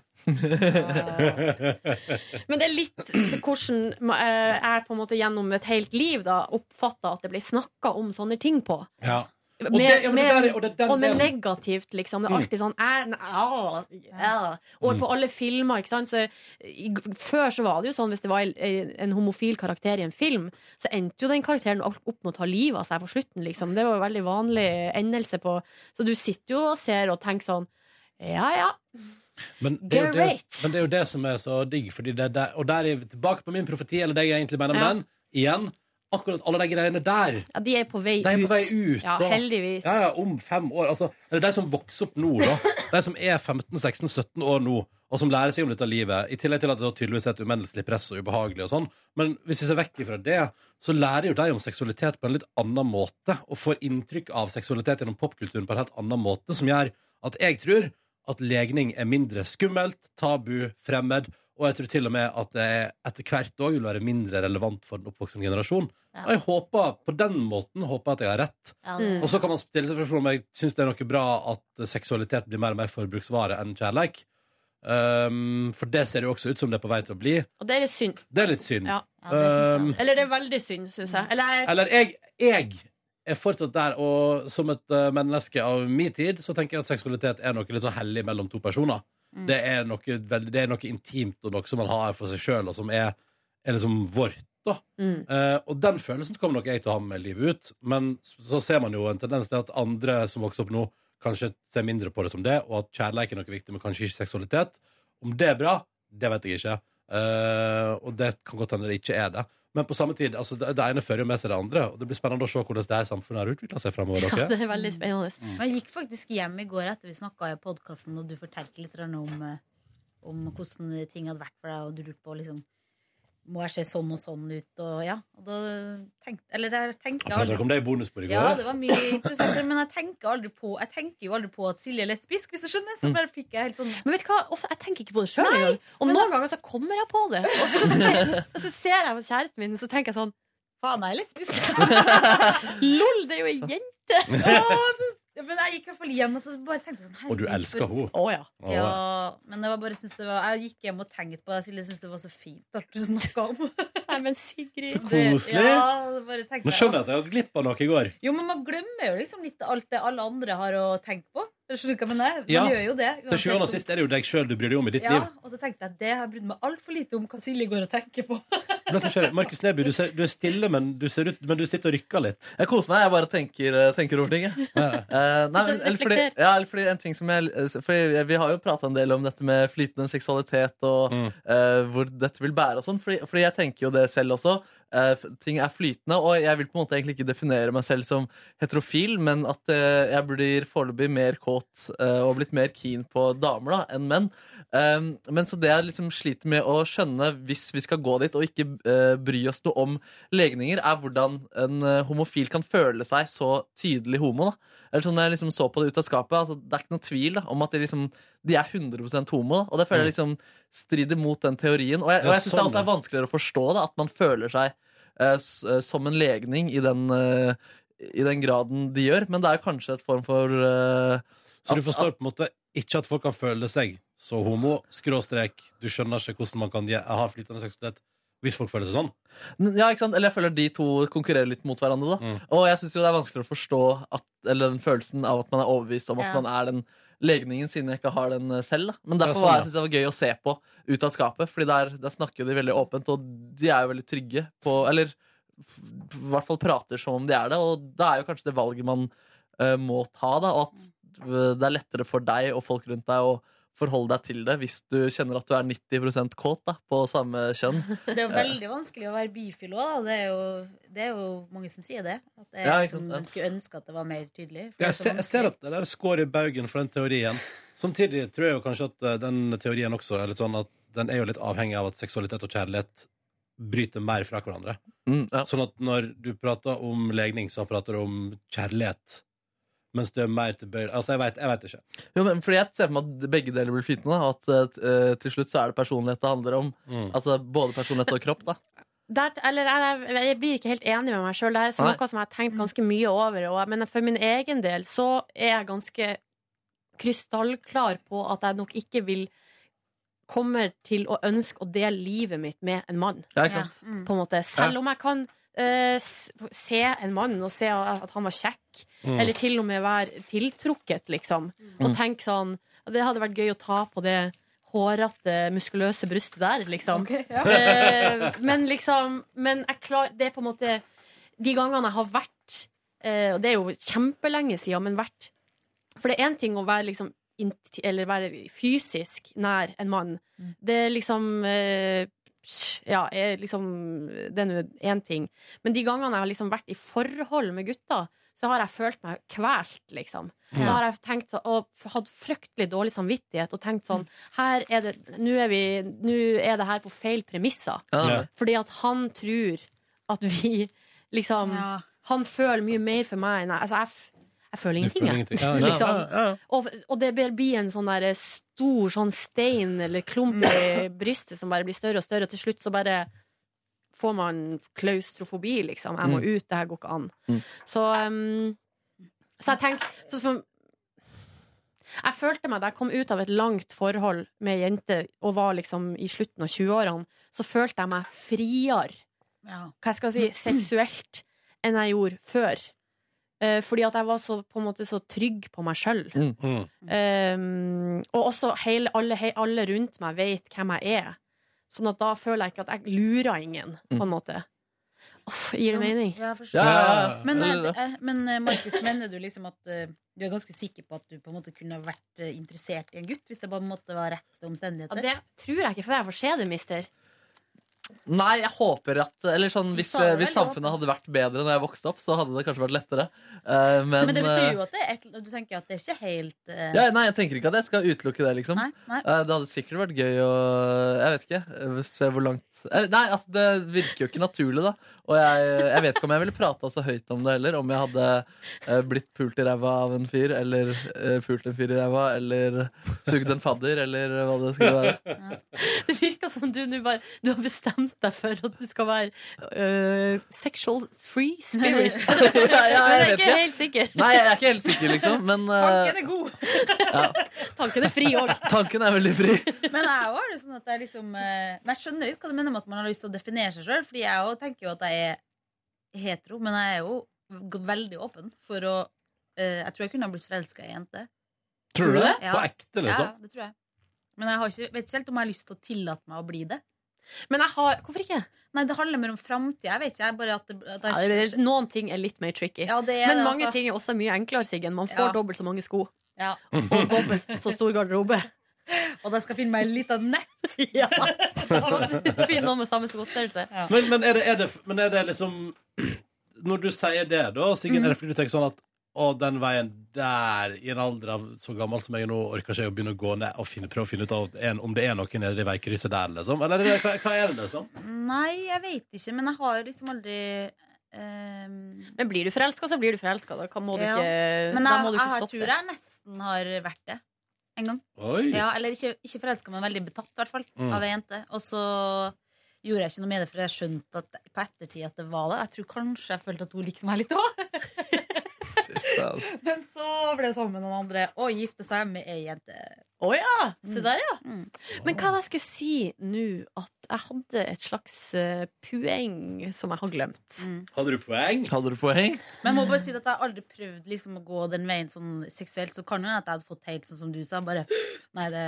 Men det er litt så hvordan eh, jeg på en måte gjennom et helt liv da oppfatta at det ble snakka om sånne ting på. Ja. Og Med, det- ja, men med, der er- og det og med negativt, liksom. Det er Mm. alltid sånn æ, ah, ja. Og Mm. på alle filmer, ikke sant. Så, i, før så var det jo sånn hvis det var en, homofil karakter i en film, så endte jo den karakteren opp med å ta livet av seg på slutten, liksom. Det var jo veldig vanlig endelse på Så du sitter jo og ser og tenker sånn ja ja. Men det, jo det, men det er jo det som er så digg. Fordi det, det, og der er vi tilbake på min profeti, eller det jeg egentlig mener med Ja. den. Igjen. Akkurat alle de greiene der Ja, de er på vei De er ut. på vei ut. Ja, da. heldigvis. Ja, ja, om fem år. Altså, eller de som vokser opp nå, da. De som er 15-16-17 år nå, og som lærer seg om dette livet. I tillegg til at det tydeligvis er et umenneskelig press og ubehagelig og sånn. Men hvis vi ser vekk fra det, så lærer jo de om seksualitet på en litt annen måte. Og får inntrykk av seksualitet gjennom popkulturen på en helt annen måte, som gjør at jeg tror at legning er mindre skummelt, tabu, fremmed. Og jeg tror til og med at det etter hvert òg vil være mindre relevant for den oppvoksende generasjon. Og jeg håper på den måten håper jeg at jeg har rett. Ja, Mm. Og så kan man stille seg spørsmål om jeg syns det er noe bra at seksualitet blir mer og mer forbruksvare enn kjærleik. Um, for det ser jo også ut som det er på vei til å bli. Og det er litt synd. Det er litt synd. Ja. Ja, det. Um, Eller det er veldig synd, syns jeg. Eller jeg eller jeg, jeg er fortsatt der, og som et uh, menneske av min tid, så tenker jeg at seksualitet er noe litt så hellig mellom to personer. Mm. Det, er noe, det er noe intimt og noe som man har for seg sjøl, og som er, er liksom vårt. Mm. Uh, og den følelsen kommer nok jeg til å ha med livet ut. Men så ser man jo en tendens til at andre som vokser opp nå, kanskje ser mindre på det som det, og at kjærleik er noe viktig, men kanskje ikke seksualitet. Om det er bra, det vet jeg ikke. Uh, og det kan godt hende det ikke er det. Men på samme tid, altså, det, det ene fører jo med seg det andre. Og det blir spennende å se hvordan det her samfunnet har utvikla seg fremover. Ja, det er veldig spennende. Men jeg gikk faktisk hjem i går etter vi snakka i podkasten, og du fortalte litt om, eh, om hvordan ting hadde vært for deg, og du lurte på liksom Må jeg se sånn og sånn ut? Og ja, og da tenkte Eller der tenkte jeg aldri dere kom det i bonusbordet i Ja, det var mye interessant, men jeg tenker, aldri på, jeg tenker jo aldri på at Silje er lesbisk, hvis du skjønner. Så bare fikk jeg helt sånn Men vet du hva, Ofte, jeg tenker ikke på det sjøl engang. Og noen noen ganger så kommer jeg på det. Og så ser, og så ser jeg på kjæresten min, og så tenker jeg sånn Faen, jeg er lesbisk. Lol, det er jo ei jente! Og så- men jeg gikk i hvert fall hjem og så bare tenkte jeg sånn Og du elsker for- henne. Å ja. Ja, men jeg, var bare, synes det var, jeg gikk hjem og tenkte på det. Silje syntes det var så fint alt du snakka om. Nei, men Sigrid Så koselig. Det, ja, bare tenkte Nå skjønner jeg at jeg har glipp av noe i går. Jo, men man glemmer jo liksom litt alt det alle andre har å tenke på. Skjønner du nei. Man Ja. gjør jo det. Til sjuende og sist er det jo deg sjøl du bryr deg om i ditt Ja, liv. og så tenkte jeg at det har jeg brydd meg altfor lite om hva Silje går og tenker på. Markus Neby, du, ser, du er stille, men du, ser ut, men du sitter og rykker litt. Jeg koser meg. Jeg bare tenker, eh, tenker over ting. jeg. Ja. Uh, nei, men, eller fordi, ja, eller fordi en ting som jeg eh, fordi Vi har jo prata en del om dette med flytende seksualitet og Mm. uh, hvor dette vil bære og sånn. Fordi, fordi jeg tenker jo det selv også. Eh, ting er flytende, og jeg vil på en måte egentlig ikke definere meg selv som heterofil, men at eh, jeg blir foreløpig mer kåt eh, og blitt mer keen på damer da, enn menn. Men så det jeg liksom sliter med å skjønne hvis vi skal gå dit og ikke bry oss noe om legninger, er hvordan en homofil kan føle seg så tydelig homo. da. Eller sånn jeg liksom så på det ut av skapet, altså, Det er ikke noe tvil da, om at de, liksom, de er 100% homo. Da, og det føler jeg liksom strider mot den teorien. Og jeg, og jeg syns sånn, det også er vanskeligere å forstå da, at man føler seg eh, som en legning i den, eh, i den graden de gjør. Men det er kanskje et form for eh, Så du at- forstår på en måte ikke at folk kan føle seg så homo, skråstrek, du skjønner ikke hvordan man kan ha flytende seksualitet hvis folk føler seg sånn? Ja, ikke sant? Eller jeg føler de to konkurrerer litt mot hverandre. da Mm. Og jeg syns det er vanskelig å forstå at, Eller den følelsen av at man er overbevist om at Ja. man er den legningen, siden jeg ikke har den eh, selv. da Men Ja, derfor sånn, var ja. jeg synes det var gøy å se på ut av skapet, Fordi der, der snakker de veldig åpent, og de er jo veldig trygge på Eller i hvert fall prater som om de er det, og det er jo kanskje det valget man uh, må ta, da og at eh, det er lettere for deg og folk rundt deg å forholde deg til det hvis du kjenner at du er 90 kåt da, på samme kjønn. Det er jo veldig vanskelig å være bifil òg. Det, er jo- det er jo mange som sier det. At det er Ja, ikke som man skulle ønske at det var mer tydelig. Er Jeg ser, jeg ser at det der skår i baugen for den teorien. Samtidig tror jeg jo kanskje at eh, den teorien også er litt sånn at den er jo litt avhengig av at seksualitet og kjærlighet bryter mer fra hverandre. Mm, ja. Sånn at når du prater om legning, så prater du om kjærlighet. Mens du er mer tilbøyelig Altså, jeg vet, jeg vet ikke. Jo, men fordi jeg ser for meg at begge deler blir flytende. At uh, til slutt så er det personlighet det handler om. Mm. Altså både personlighet og kropp. da Der, eller jeg, jeg blir ikke helt enig med meg sjøl. Det er Nei. noe som jeg har tenkt ganske mye over. Og, men for min egen del så er jeg ganske krystallklar på at jeg nok ikke vil kommer til å ønske å dele livet mitt med en mann. Ja, ikke sant? Mm. På en måte. Selv om jeg kan eh, se en mann og se at han var kjekk, Mm. eller til og med være tiltrukket, liksom, og tenke sånn Det hadde vært gøy å ta på det hårete, muskuløse brystet der, liksom. Okay, ja. Eh, men liksom Men jeg klar, det er på en måte De gangene jeg har vært eh, Og det er jo kjempelenge siden, men vært For det er én ting å være liksom inti- Eller være fysisk nær en mann. Mm. Det er liksom eh, Ja, er liksom Det er nå én ting. Men de gangene jeg har liksom vært i forhold med gutter, så har jeg følt meg kvalt, liksom. Da har jeg tenkt så, og hatt fryktelig dårlig samvittighet og tenkt sånn Her er det Nå er, vi, nå er det her på feil premisser. Ja. Fordi at han tror at vi liksom Ja. Han føler mye mer for meg enn jeg Altså, jeg, jeg føler ingenting, føler jeg. ingenting. Ja, ja, Liksom. ja, ja. Og, og det blir- en sånn der stor sånn stein eller klump i brystet som bare blir større og større, og til slutt så bare får man klaustrofobi, liksom. Jeg må Mm. ut, det her går ikke an. Mm. Så, um, så jeg tenker så, Jeg følte meg da jeg kom ut av et langt forhold med ei jente og var liksom i slutten av 20-årene, så følte jeg meg friere hva skal jeg si, seksuelt enn jeg gjorde før. Eh, fordi at jeg var så, på en måte så trygg på meg sjøl. Mm. og også hele, alle, he, alle rundt meg vet hvem jeg er. Sånn at da føler jeg ikke at jeg lurer ingen, på en måte. Uff, gir det mening? Ja, jeg forstår. Ja, ja, ja. Men, eh, eh, men Markus, mener du liksom at du er ganske sikker på at du på en måte kunne vært interessert i en gutt, hvis det bare måtte være rette Ja, omstendigheter? det tror jeg ikke før jeg får se det, mister. Nei, jeg håper at Eller sånn, hvis, hvis samfunnet hadde vært bedre når jeg vokste opp, så hadde det kanskje vært lettere. Uh, men Men det betyr jo eh, at det er du tenker at det er ikke helt uh... ja, Nei, jeg tenker ikke at jeg skal utelukke det, liksom. Nei, nei. Uh, det hadde sikkert vært gøy å Jeg vet ikke. eh, Se hvor langt eh, Nei, altså, det virker jo ikke naturlig, da. Og jeg, jeg vet ikke om jeg ville prata så høyt om det heller. Om jeg hadde eh, blitt pult i ræva av en fyr, eller eh, pult en fyr i ræva, eller sugd en fadder, eller hva det skulle være. Det virker som du nå bare Du har bestemt deg for at du skal være uh, sexual free spirit. Ja, ja, Men jeg er ikke ikke. helt sikker. Nei, jeg er ikke helt sikker, liksom. Men uh, Tanken er god! ja, Tanken er fri òg. tanken er veldig fri. Men jeg også har det sånn at jeg liksom uh, Men jeg skjønner litt hva du mener med at man har lyst til å definere seg sjøl. Fordi jeg òg tenker jo at jeg er hetero, men jeg er jo veldig åpen for å eh, Jeg tror jeg kunne ha blitt forelska i ei jente. Tror du det? Ja. På ekte, liksom? Ja, det tror jeg. Men jeg har ikke, vet ikke helt om jeg har lyst til å tillate meg å bli det. Men jeg har Hvorfor ikke? Nei, det handler mer om framtida. Jeg vet ikke. Jeg bare at det, at Ja, det, noen ting er litt mer tricky. Ja, det er Men det, mange altså. ting er også mye enklere, Siggen. Man får Ja. dobbelt så mange sko. Ja. Og dobbelt så stor garderobe. Og da skal finne meg en liten nett. ja. Finn noen med samme skostørrelse. Men, men, er det, er det, men er det liksom Når du sier det, da, Siggen, er det fordi du tenker sånn at å, den veien der, i en alder av så gammel som jeg er nå, orker ikke jeg å begynne å gå ned og finne, prøve å finne ut av en, om det er noe nede i veikrysset der, liksom? Eller er det, hva, hva er det, liksom? Nei, jeg vet ikke, men jeg har liksom aldri um... Men blir du forelska, så blir du forelska. Da kan- må du Ja. ikke, Men da jeg, må du jeg, ikke har- stoppe. tror jeg nesten har vært det. En gang. Oi. Ja, eller ikke, ikke forelska, men veldig betatt, i hvert fall. Mm. Av ei jente. Og så gjorde jeg ikke noe med det, for jeg skjønte at, på ettertid at det var det. Jeg tror kanskje jeg følte at hun likte meg litt òg. Men så ble hun sammen med noen andre og gifte seg med ei jente. Å ja! Se der, ja. Mm. Men hva jeg skulle si nå? At jeg hadde et slags uh, poeng som jeg har glemt. Hadde du poeng? Hadde du poeng? Men jeg må bare si at jeg har aldri prøvd liksom, å gå den veien sånn seksuelt. Så kan det hende at jeg hadde fått helt sånn som du sa. Bare Nei, det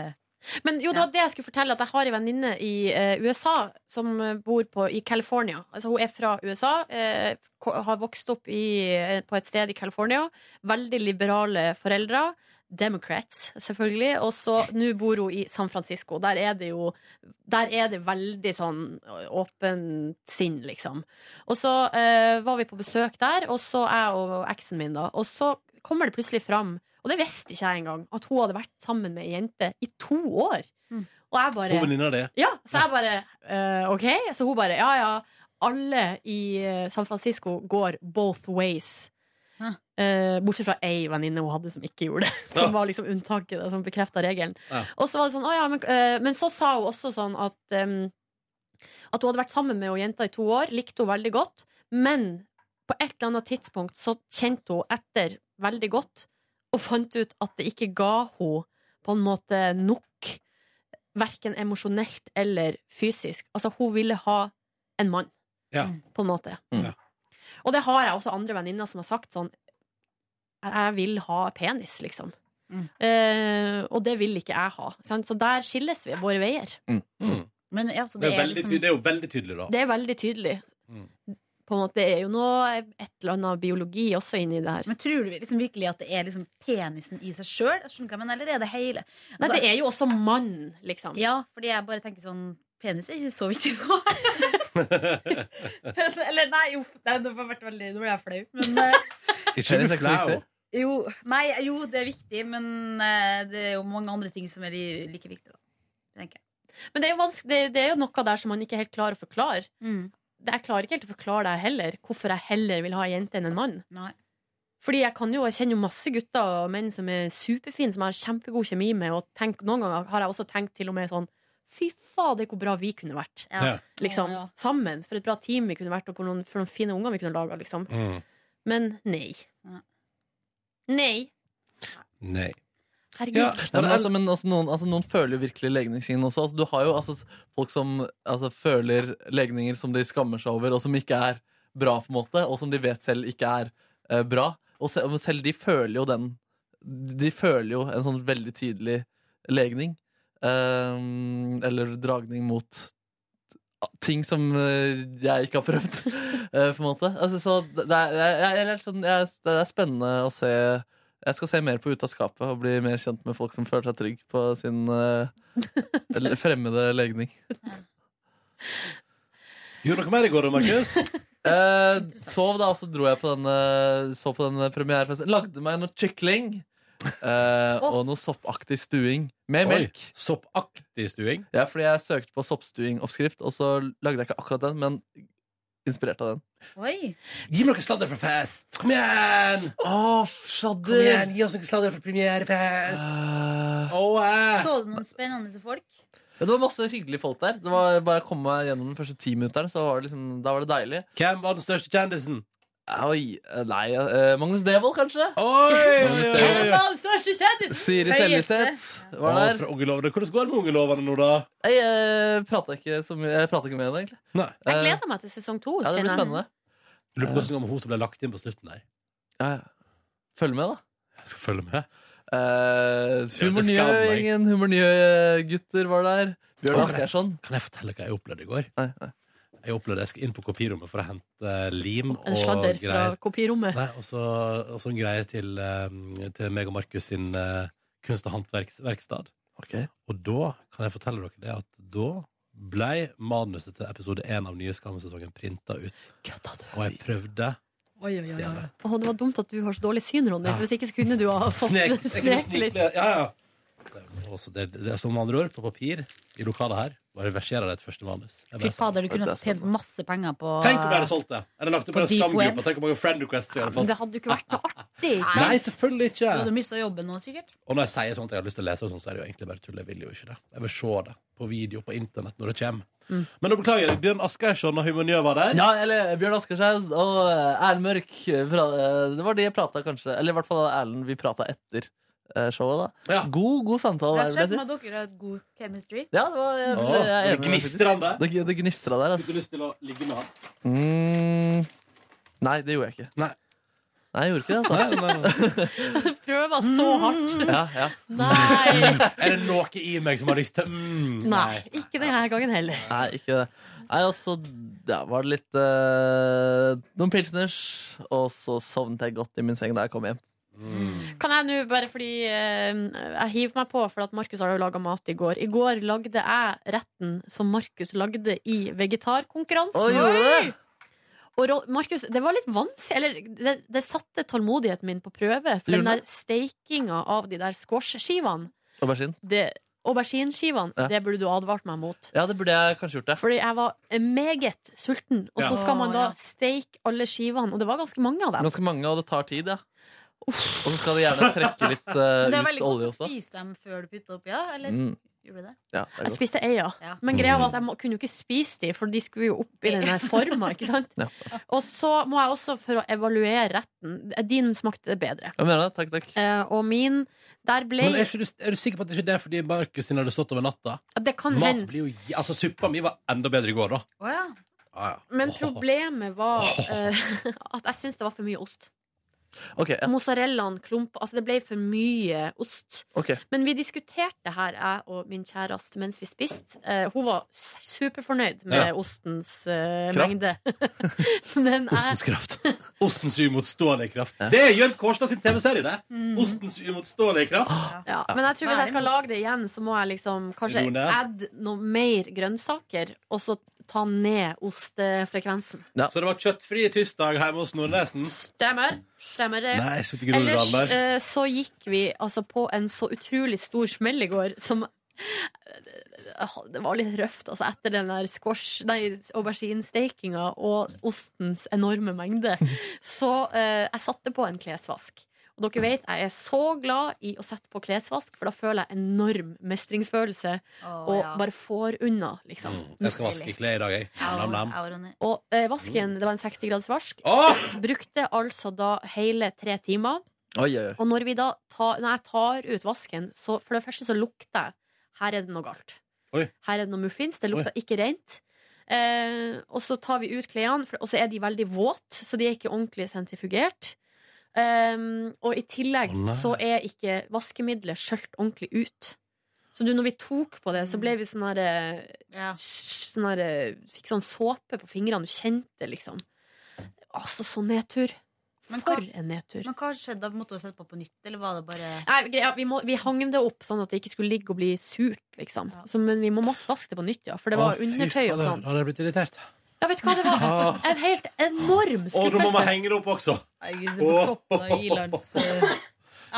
Men jo, det var det jeg skulle fortelle At jeg har en venninne i eh, USA Som eh, bor på, i California. Altså hun er fra USA eh, Har vokst opp i, eh, på et sted i California. Veldig liberale foreldre. Democrats, selvfølgelig. Og så, nå bor hun i San Francisco. Der er det jo Der er det veldig sånn åpent sinn, liksom. Og så eh, var vi på besøk der Og så jeg og eksen min da. Og så kommer det plutselig fram Og det visste ikke jeg engang At hun hadde vært sammen med en jente i to år Og jeg bare Hun venninna di? ja, så jeg bare uh, OK. Så hun bare ja, ja. Alle i eh, San Francisco går both ways. Eh, bortsett fra ei venninne hun hadde som ikke gjorde det. Som Ja. var liksom unntaket, som bekrefta regelen. Ja. Og så var det sånn, å ja, men, uh, men så sa hun også sånn at um, At hun hadde vært sammen med jenta i to år, likte hun veldig godt. Men på et eller annet tidspunkt så kjente hun etter veldig godt og fant ut at det ikke ga hun på en måte nok Verken emosjonelt eller fysisk. Altså, hun ville ha en mann, Ja. på en måte. Mm. Ja. Og det har jeg også andre venninner som har sagt sånn Jeg vil ha penis, liksom. Mm. Eh, og det vil ikke jeg ha. Sant? Så der skilles vi våre veier. Mm. Men altså, Det, det, er er liksom tydelig, det er jo veldig tydelig, da. Det er veldig tydelig. På en måte, det er jo noe, et eller annet biologi også inni det her. Men tror du liksom virkelig at det er liksom penisen i seg sjøl? Eller er det hele? Nei, Altså, det er jo også mann, liksom. Ja, fordi jeg bare tenker sånn penis er ikke så viktig for meg. Men, eller nei, jo, nei, nå ble jeg veldig Nå ble jeg flau. Men eh, Ikke bli flau. jo, nei, jo, det er viktig, men eh, det er jo mange andre ting som er li- like viktige, da. Tenker jeg. Men det er, jo det, det er jo noe der som man ikke helt klarer å forklare. Mm. Det- Jeg klarer ikke helt å forklare deg heller hvorfor jeg heller vil ha ei jente enn en mann. Nei. Fordi jeg, kan jo, jeg kjenner jo masse gutter og menn som er superfine, som jeg har kjempegod kjemi med. Og tenk, noen ganger har jeg også tenkt til og med sånn Fy fader, hvor bra vi kunne vært. Ja. Liksom, Ja, ja. Sammen. For et bra team vi kunne vært, og for noen, for noen fine unger vi kunne laga. Liksom. Mm. Men nei. Nei. Nei. Herregud. Ja, Nei, men, altså, men altså, noen, altså, noen føler jo virkelig legningskinn også. Altså, du har jo altså, folk som altså, føler legninger som de skammer seg over, og som ikke er bra, på en måte, og som de vet selv ikke er uh, bra. Og se, men selv de føler jo den De føler jo en sånn veldig tydelig legning. Ehm, eller dragning mot ting som uh, jeg ikke har prøvd, eh, på en måte. Altså, så det er, jeg, jeg, sånn- jeg, det er spennende å se jeg skal se mer på Ut av skapet og bli mer kjent med folk som føler seg trygg på sin uh, fremmede legning. Gjorde noe mer i går, Markus? Eh, sov da, og så dro jeg på den, eh, så på den premierefesten. Lagde meg noe kykling. eh, og noe soppaktig stuing med Oi, melk. Soppaktig stuing? Ja, fordi jeg søkte på soppstuing-oppskrift, og så lagde jeg ikke akkurat den, men inspirert av den. Oi. Gi meg noe sladder fra fest! Kom igjen! Åh, Kom igjen, Gi oss noe sladder fra premierefest! Uh. Oh, uh. Så du noen spennende folk? Ja, det var masse hyggelige folk der. Det var bare å komme gjennom de første ti minutterne, så var det liksom, da var det deilig. Hvem var den største kjendisen? Oi, eh, nei uh, Magnus Devold, kanskje? Oi? Siri Seljeseth var der. fra Ungelovene. Hvordan går det med ungelovene nå, da? Jeg, jeg prater ikke, så mye- jeg prater ikke med henne, egentlig. Nei. Jeg Eh, gleder meg til sesong to. Ja, det blir spennende. Jeg lurer på hvordan det går med hun som ble lagt inn på slutten der. Ja. Følg med, da. Jeg skal følge med. Uh, skam, Humor jeg. Njø-gjengen, Humor Njø-gutter var der. Bjørn kan. Kan jeg fortelle hva jeg opplevde i går? Nei, nei. Jeg opplevde jeg skulle inn på kopirommet for å hente lim En sladder fra greier. kopirommet. Nei, og så og sånn greier til, eh, til meg og Markus sin eh, kunst- og håndverksverksted. Ok. Og da kan jeg fortelle dere det at da ble manuset til episode én av nye Skam-sesongen printa ut. Og jeg prøvde Oi, oi, oi. stjele. Åh, det var dumt at du har så dårlig syn, Ronny. Ja. Hvis ikke så kunne du ha fått Snek, snek litt. Ja, ja. Det, er også det, det er som med andre ord, på papir i lokalet her, bare verserer det et første manus. Jeg Fy bare fader, du kunne ha tjent masse penger på Tenk om jeg hadde solgt det! Eller lagt det på På en deep. Tenk hvor mange friend requests jeg hadde Men fått. det hadde jo ikke vært noe artig. ikke sant? Nei, selvfølgelig ikke! Du hadde mista jobben nå, sikkert. Og når jeg sier at jeg har lyst til å lese det, sånn, så er det jo egentlig bare tull. Jeg vil jo ikke det. Jeg vil se det på video på internett når det kommer. Mm. Men da beklager jeg. Bjørn Asgeirsson og Humanjø var der. Ja, eller Bjørn Askershaug og eh, Erlend Mørk. eh, fra- eh, Det var de jeg prata kanskje Eller i hvert fall Erlend vi prata etter eh, showet. da Ja. God, god samtale meg si. at dere har et god chemistry. Ja, det var jeg, jeg, jeg, jeg det gnistrer faktisk. det. Det, det gnistrer der, Fikk du altså. lyst til å ligge med han? Mm, nei, det gjorde jeg ikke. Nei. Nei, jeg gjorde ikke det, altså. Nei, nei, nei. Prøver så hardt. Ja, ja. Nei. Er det noe i meg som har lyst til mm, Nei. Ikke denne gangen heller. Nei, ikke det. Nei, og så ja, var det litt eh, Noen pilsners, og så sovnet jeg godt i min seng da jeg kom hjem. Kan jeg nå, bare fordi eh, jeg hiver meg på, for at Markus har jo laga mat i går. I går lagde jeg retten som Markus lagde i vegetarkonkurransen. Du? Og Markus, det var litt vanskelig Eller det, det satte tålmodigheten min på prøve. For den der steikinga av de der squash-skivene, Aubergine. det- aubergineskivene, Ja. det burde du advart meg mot. Ja, det burde jeg kanskje gjort. det Fordi jeg var meget sulten. Og så skal man da steike alle skivene, og det var ganske mange av dem. Ganske mange, og det tar tid, ja. Og så skal du gjerne trekke litt uh, det er ut veldig olje godt å også. spise dem før du putter oppi, ja? Eller Mm. gjorde du det? Ja, det er Jeg godt. spiste ei, ja. Ja. Men greia var at jeg må, kunne jo ikke spise de, for de skulle jo opp i den der forma. Ikke sant? Ja. Og så må jeg også, for å evaluere retten Din smakte bedre. Jeg mener det. Takk, takk. Eh, og min Der ble Men er, ikke du, er du sikker på at det ikke er fordi Markus sin hadde stått over natta? Det kan Mat hende. blir jo Altså, suppa mi var enda bedre i går, da. Å ja. Ah, ja. Men Åh. problemet var eh, at jeg syns det var for mye ost. Ok, ja. Mozzarellaen klump Altså, det ble for mye ost. Okay. Men vi diskuterte her, jeg og min kjæreste, mens vi spiste. Uh, hun var superfornøyd med Ja. ostens uh, Kraft. mengde. Men Ostens kraft. Ostens uimotståelige kraft. Det er Jørn Kårstad sin TV-serie, det. Ostens uimotståelige kraft. ja, Men jeg tror hvis jeg skal lage det igjen, så må jeg liksom kanskje add noe mer grønnsaker, og så ta ned ostefrekvensen. Så det var kjøttfri tirsdag hjemme hos Nordnesen? Stemmer. Stemmer det. Nei, så ikke Ellers eh, så gikk vi altså på en så utrolig stor smell i går som eh, Det var litt røft, altså, etter den der squash, nei, auberginestekinga og ostens enorme mengde. Så eh, jeg satte på en klesvask. Og dere vet, jeg er så glad i å sette på klesvask, for da føler jeg enorm mestringsfølelse og ja. bare får unna, liksom. Jeg skal vaske klær i dag, jeg. Nam, nam. Og eh, vasken, det var en 60 graders vask. oh! Brukte altså da hele tre timer. Oi, oi. Og når, vi da tar, når jeg tar ut vasken, så for det første så lukter jeg Her er det noe galt. Oi. Her er det noe muffins. Det lukter Oi. ikke rent. Eh, og så tar vi ut klærne, og så er de veldig våte, så de er ikke ordentlig sentrifugert. Um, og i tillegg oh, så er ikke vaskemiddelet skjølt ordentlig ut. Så du, når vi tok på det, så ble vi sånn her ja. sånn eh, Fikk sånn såpe på fingrene. Du kjente liksom. Altså, så nedtur. Men For hva- en nedtur. Men hva skjedde? da? Måtte du sette på på nytt, eller var det bare Nei, greia, vi, må, vi hang det opp sånn at det ikke skulle ligge og bli surt, liksom. Så, men vi må masse vaske det på nytt, ja. For det var Å, fy undertøy og sånn. Da hadde jeg blitt irritert. Ja, vet du hva, det var en helt enorm skuffelse. Og nå må man henge det opp også. Herregud, det på toppen av Ilands eh,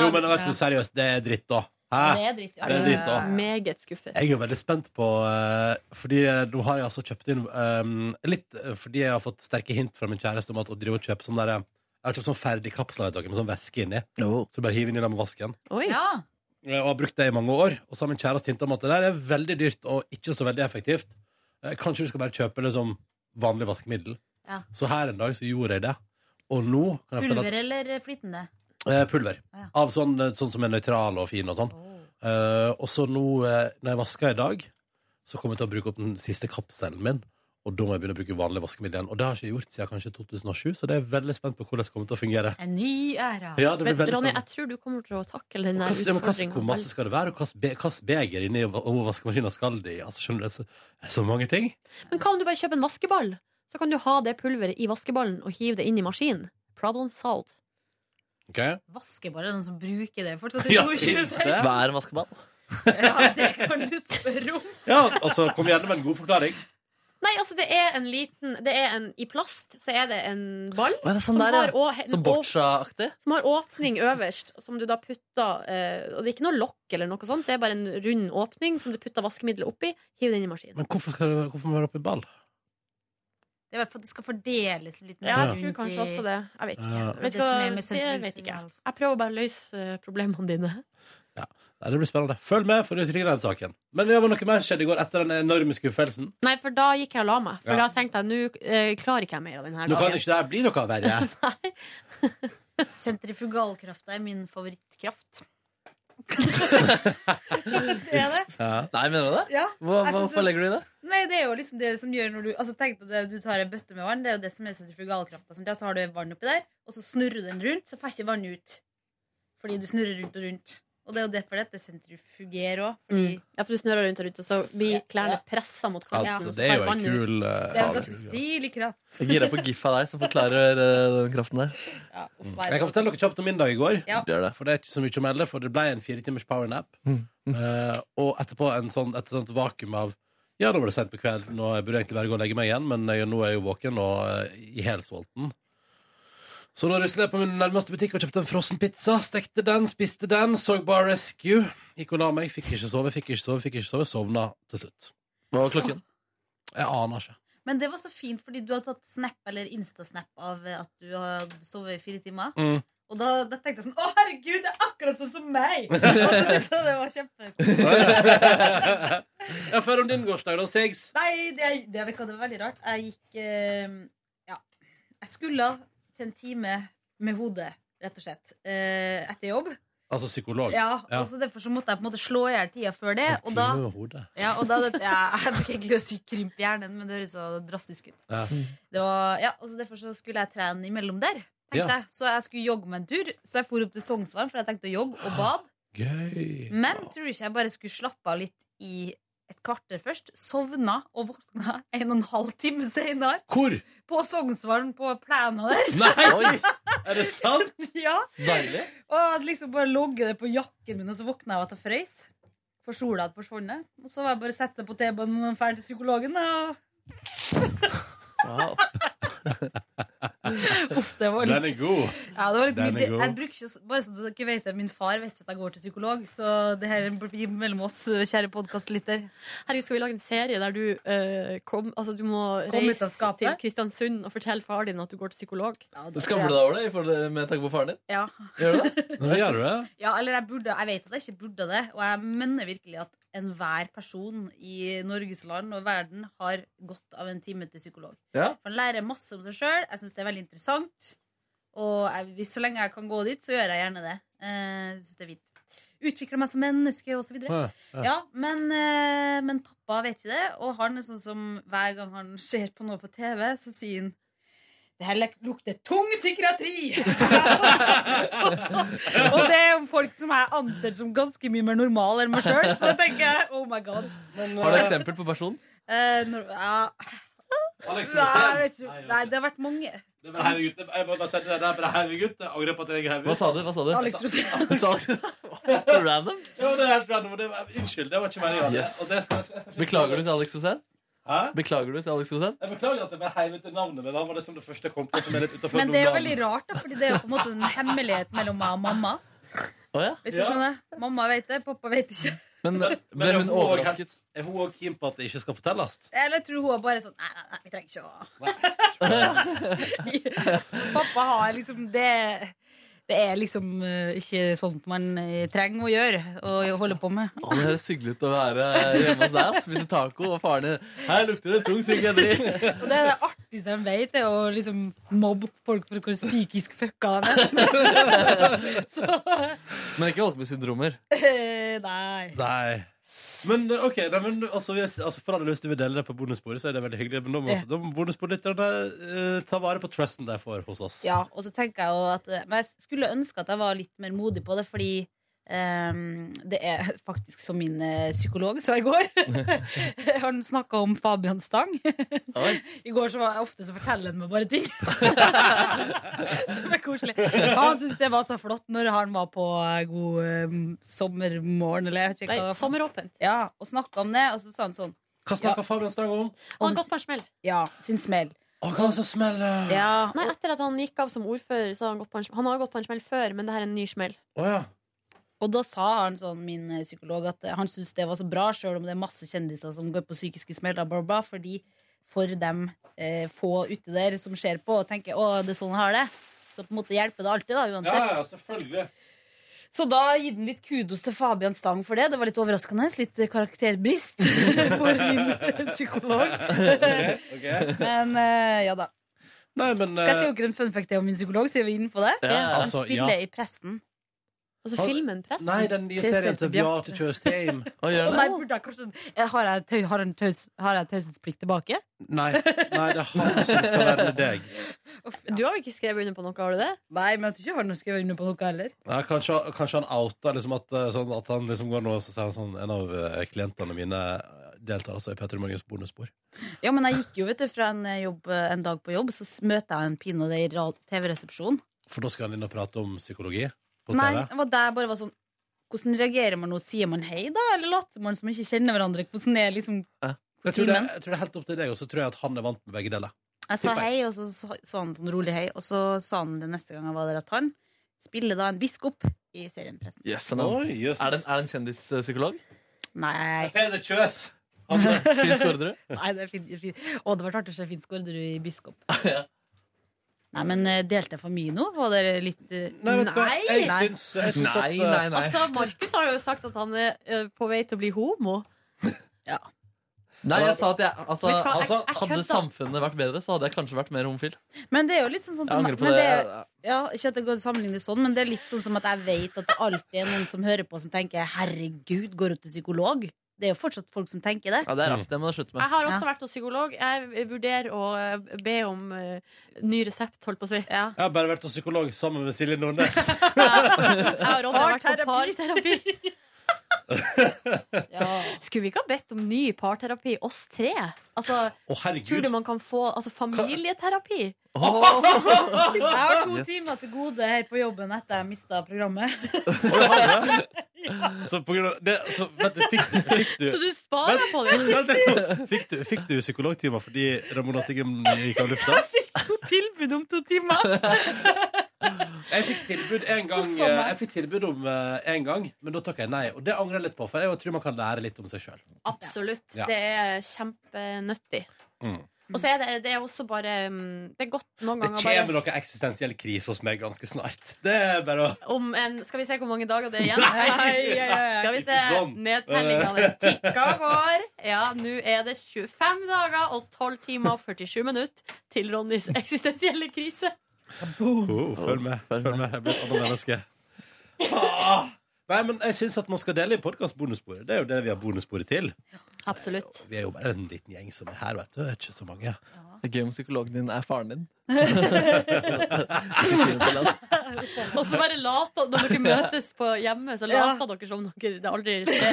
Jo, men vet du, seriøst, det er dritt, da. Hæ? Det er dritt, ja. Det er dritt, da. Meget skuffet. Jeg er jo veldig spent på eh, Fordi eh, nå har jeg altså kjøpt inn eh, Litt eh, fordi jeg har fått sterke hint fra min kjæreste om at å drive og kjøpe sånn der eh, Jeg har kjøpt sånn ferdig kapsler med sånn væske inni. Så du bare hiver inn i den med vasken. Ja. Eh, Og har brukt det i mange år. Og så har min kjæreste hinta om at det der er veldig dyrt og ikke så veldig effektivt. Eh, Kanskje du skal bare kjøpe liksom vanlig vaskemiddel. Ja. Så her en dag så gjorde jeg det. Og nå kan jeg fortelle at Pulver eller flytende? Eh, pulver. Ja. Av sånn, sånn som er nøytral og fin og sånn. Eh, og så nå, eh, når jeg vasker i dag, så kommer jeg til å bruke opp den siste kapselen min. Og da må jeg begynne å bruke vanlig vaskemiddel igjen. Og det har jeg ikke gjort siden kanskje 2007, så det er veldig spent på hvordan det kommer til å fungere. En ny æra. Ja, det blir Men veldig Ronny, spennende. jeg tror du kommer til å takle den der ja, utfordringen. hvor masse skal det være, og hvilket beger inni va- vaskemaskinen skal det i? Altså, skjønner du, det er så, det er så mange ting. Men hva om du bare kjøper en vaskeball? Så kan du ha det pulveret i vaskeballen og hive det inn i maskinen. Problem solved. Okay. Vaskeball, er den som bruker det fortsatt? Ja, finnes det? Hva er en vaskeball? Ja, det kan du spørre om. Ja, altså, kom gjerne med en god forklaring. Nei, altså det er en liten det er en, I plast så er det en ball Å, er det sånn som, der, ja? har, å- en Som boccia-aktig? som har åpning øverst, som du da putter eh, Og det er ikke noe lokk eller noe sånt, det er bare en rund åpning som du putter vaskemiddelet oppi. Hiv det inn i maskinen. Men hvorfor, skal det, hvorfor må det være oppi ball? Det er for at det skal fordeles litt mer Ja, jeg rundt tror kanskje også det. Jeg vet ikke. Ja. Vet Det som hva, er med det sentrifugal. vet ikke jeg. Jeg prøver bare å løse eh, problemene dine. Nei, det blir spennende. Følg med for å utvikle den saken. Men det var noe mer skjedde i går etter den enorme skuffelsen. Nei, for da gikk jeg og la meg. For Ja. da tenkte jeg nå eh, klarer ikke jeg mer av denne dagen. Nå kan ikke det her bli noe verre. Sentrifugalkrafta er min favorittkraft. Er Ja. Nei, mener du det? Ja, Hva, hvorfor det- legger du i det? Nei, det er jo liksom det som gjør når du Altså tenk deg at du tar en bøtte med vann, det er jo det som er sentrifugalkrafta. Sånn, så har du vann oppi der, og så snurrer du den rundt, så får ikke vannet ut. Fordi du snurrer rundt og rundt. Og det er jo derfor dette sentrifugerer òg. Fordi Mm. Ja, for du snurrer rundt her ute, og så blir klærne pressa mot kanten. Altså, så det er jo en kul uh, det er jo ganske stilig kraft. Jeg girer på gif av deg som forklarer uh, den kraften der. Ja, mm. Jeg kan fortelle dere kjapt om min dag i går. Ja. Det. For det er ikke så mye å melde, for det ble en fire timers powernap. Uh, og etterpå en sånn, et sånt vakuum av Ja, nå var det sent på kvelden, og jeg burde egentlig bare gå og legge meg igjen, men jeg, nå er jeg jo våken og uh, i helsulten. Så da ruslet jeg på min nærmeste butikk og kjøpte en frossen pizza. Stekte den, spiste den, så Bar Rescue. Gikk og la meg. Fikk ikke sove, fikk ikke sove, fikk ikke sove. Sovna til slutt. Hva var klokken? Jeg aner ikke. Men det var så fint, fordi du har tatt snap eller instasnap av at du har sovet i fire timer. Mm. Og da, da tenkte jeg sånn Å, herregud, det er akkurat sånn som meg! Og så syntes jeg det var kjempekult. ja, Før om din gårsdag, da, Sigs. Nei, det, det, det var veldig rart. Jeg gikk eh, Ja. Jeg skulle til en time med hodet, rett og slett, eh, etter jobb. Altså psykolog. Ja, og så Derfor så måtte jeg på en måte slå i hjel tida før det. Og da, med hodet. ja, og da ja, Jeg bruker egentlig å si krympe hjernen, men det høres så drastisk ut. Ja. Det var, ja, og så Derfor så skulle jeg trene imellom der. tenkte Ja. jeg. Så jeg skulle jogge med en tur. Så jeg for opp til Sognsvann, for jeg tenkte å jogge og bade. Gøy. Men tror du ikke jeg bare skulle slappe av litt i kvarter først? Sovna og våkna en og en halv time senere. Hvor? På Sognsvann, på plena der. Nei! Er det sant? ja. Deilig. Og jeg hadde liksom bare logget det på jakken min, og så våkna jeg av at jeg frøs. For sola hadde forsvunnet. Og så var jeg bare å sette seg på T-banen og dra til psykologen. Og... Wow. Uff, det var litt Den er god. Ja, det var litt Den er god. Jeg bruker ikke, bare så dere vet det, Min far vet ikke at jeg går til psykolog, så det her blir mellom oss, kjære podkastlytter. Herregud, skal vi lage en serie der du, uh, kom, altså, du må Kom reise til Kristiansund og fortelle far din at du går til psykolog? Skammer du deg over det forhold- med tanke på faren din? Ja. Gjør du det? Nå gjør du det? ja, eller jeg burde Jeg vet at jeg ikke burde det, og jeg mener virkelig at enhver person i Norges land og verden har godt av en time til psykolog. Ja. For Han lærer masse om seg sjøl. Jeg syns det er veldig interessant. Og jeg, hvis så lenge jeg kan gå dit, så gjør jeg gjerne det. Eh, Jeg synes det er fint. Utvikler meg som menneske, og så videre. Ja, ja. Ja, men, eh, men pappa vet ikke det, og han er sånn som hver gang han ser på noe på TV, så sier han det her lukter tung psykiatri! og, så, og det er jo folk som jeg anser som ganske mye mer normale enn meg sjøl, så da tenker jeg oh my god. Har du eksempel på personen? Når, ja. Alex Nei. Nei, det har vært mange. Det er bare herregutt. Jeg må bare si det der, er bare herregutt. Jeg angrer på at jeg er herregutt. Hva sa du? Hva sa du? Alex Rosén. Random? Ja, det er helt random. Det var, unnskyld, det var ikke meningen. Yes. Beklager du til Alex Rosén? Hæ? Beklager du til Alex Rosén? Jeg beklager at jeg bare heiv ut navnet, men da var liksom det første jeg kom på som er litt utenfor Men det er jo veldig rart, da, Fordi det er jo på en måte en hemmelighet mellom meg og mamma. Å ja. Hvis du Ja. skjønner Mamma vet det, pappa vet ikke. Men Men ble er hun overrasket? Er hun òg keen på at det ikke skal fortelles? Eller jeg tror hun er bare sånn Nei, nei, nei, vi trenger ikke å Pappa har liksom det Det er liksom uh, ikke sånt man eh, trenger å gjøre og holde på med. Å, det høres hyggelig ut å være hjemme hos deg. Spise taco, og faren din Her lukter det tung psykiatri. Og det er det artigste de vet, er å liksom mobbe folk for hvor psykisk fucka de er. Så Men ikke holdt med syndromer. eh, Nei. Nei. Men eh, ok, nei, men, altså, hvis, altså, For alle lyst til å dele det på bonusbordet, så er det veldig hyggelig. Men da må, da må bonusbordlytterne uh, ta vare på trusten de får hos oss. Ja, og så tenker jeg jo at eh, Men jeg skulle ønske at jeg var litt mer modig på det, fordi ehm, det er faktisk som min eh, psykolog sa i går. han snakka om Fabian Stang. I går så var jeg ofte så forteller han meg bare ting. Som er koselig. Han syntes det var så flott når han var på eh, god um, sommermorgen, eller jeg vet ikke Nei, hva. sommeråpent. Ja, og snakka om det, og så sa han sånn Hva snakker Fabian Stang om? Han har gått på en smell. Ja, sin smell. Å, hva så smeller? Ja, Nei, etter at han gikk av som ordfører, så har han gått på en, han har gått på en smell før, men det her er en ny smell. Oh, ja. Og da sa han sånn, min eh, psykolog at eh, han syntes det var så bra, sjøl om det er masse kjendiser som går på psykiske smeller, bla, bla, bla, fordi for dem eh, få ute der som ser på og tenker å, det er sånn jeg har det, så på en måte hjelper det alltid, da, uansett. ja, ja, selvfølgelig. Så da gitt han litt kudos til Fabian Stang for det. Det var litt overraskende. Litt eh, karakterbrist for min psykolog. Ok, ok. Men eh, ja da. Nei, men Skal jeg si eh, dere en fun fact om min psykolog? Så er vi inne på det. Ja, Han altså, spiller ja. i Presten. Altså Har- filmen, presten. Nei, den nye serien til Bjarte. Beate Tjøstheim. Å, gjør det? nei, burde jeg Eh, Har jeg, tau- har en taus, har jeg taushetsplikt tilbake? Nei, nei, det er han som skal være med deg. Du har jo ikke skrevet under på noe, har du det? Nei, men jeg tror ikke han har skrevet under på noe heller. Nei, kanskje, kanskje han outa liksom at, eh, sånn, at han liksom går nå og så sier han sånn En av eh, klientene mine deltar altså i Petter Morgens bonusbord. Ja, men jeg gikk jo vet du, fra en, eh, jobb, en dag på jobb, så s- møter jeg en pinadø i ra- TV-resepsjonen. For da skal han inn og prate om psykologi på Nei, TV. det var der bare var sånn Hvordan reagerer man nå? Sier man hei, da? Eller later man som man ikke kjenner hverandre? Hvordan er liksom Jeg tror, det, jeg tror det er helt opp til deg, og så tror jeg at han er vant med begge deler. Jeg sa hei, og så sa han sånn rolig hei, og så sa han det neste gang jeg var der, at han spiller da en biskop i serien Presten. Yes, no. er. yes. Er det en, kjendispsykolog? Nei. Peder Kjøs! Finn Skårderud? Nei, det er fint. fint. Å, det var artig å se Finn Skårderud i biskop. Ja. Nei, men eh, delte jeg for mye nå? Var dere litt eh, Nei, vet du hva? Jeg Nei. syns, jeg syns Nei, at eh, nei, nei. Altså, Markus har jo sagt at han er eh, på vei til å bli homo. Ja. Nei, jeg sa at jeg altså, Vet du hva, jeg- altså, jeg Hadde kødda. samfunnet vært bedre, så hadde jeg kanskje vært mer homofil. Men det er jo litt sånn, sånn Jeg angrer på men det. er- ja, Ikke at det går sammenlignet sånn, men det er litt sånn som at jeg vet at det alltid er noen som hører på, som tenker 'herregud, går hun til psykolog'? Det er jo fortsatt folk som tenker det. Ja, det er rart. Det må du slutte med. Jeg har også Ja. vært hos psykolog. Jeg vurderer å eh, be om eh, ny resept, holdt på å si. Ja. Jeg har bare vært hos psykolog sammen med Silje Nordnes. Jeg har Ronny vært på Parterapi. Ja. Skulle vi ikke ha bedt om ny parterapi, oss tre? Altså, oh, tror du man kan få altså, familieterapi? Jeg har to Yes. timer til gode her på jobben etter jeg mista programmet. Du? Så på grunn av det så, vent, fikk, fikk du Så du sparer på det? Vent. Fikk du, fikk du psykologtimer fordi Ramona Siggen gikk av lufta? Tilbud om to timer! Jeg fikk tilbud en gang, jeg fikk tilbud om eh, en gang, men da takka jeg nei. Og det angrer jeg litt på, for jeg tror man kan lære litt om seg sjøl. Absolutt. Ja. Det er kjempenyttig. Mm. Og så er det, det er også bare mm, Det er godt noen ganger Det kommer bare noe eksistensiell krise hos meg ganske snart. Det er bare å om en Skal vi se hvor mange dager det er igjen? Nei, ja, ja, ja. Skal vi Ikke se. sånn. Nedtellingene tikker og går. Ja, nå er det 25 dager og 12 timer og 47 minutter til Ronnys eksistensielle krise. oh, Følg med. Følg Følg med. Jeg blir et annet menneske. Ah! Nei, men jeg syns at man skal dele i podkast-bonussporet. Det er jo det vi har bonussporet til. Absolutt. Vi er jo bare en liten gjeng som er her, vet du. Det er ikke så mange. Det er gøy om psykologen din er faren din. Og så bare late Når dere møtes på hjemme, så Ja. dere som dere, det aldri skjer.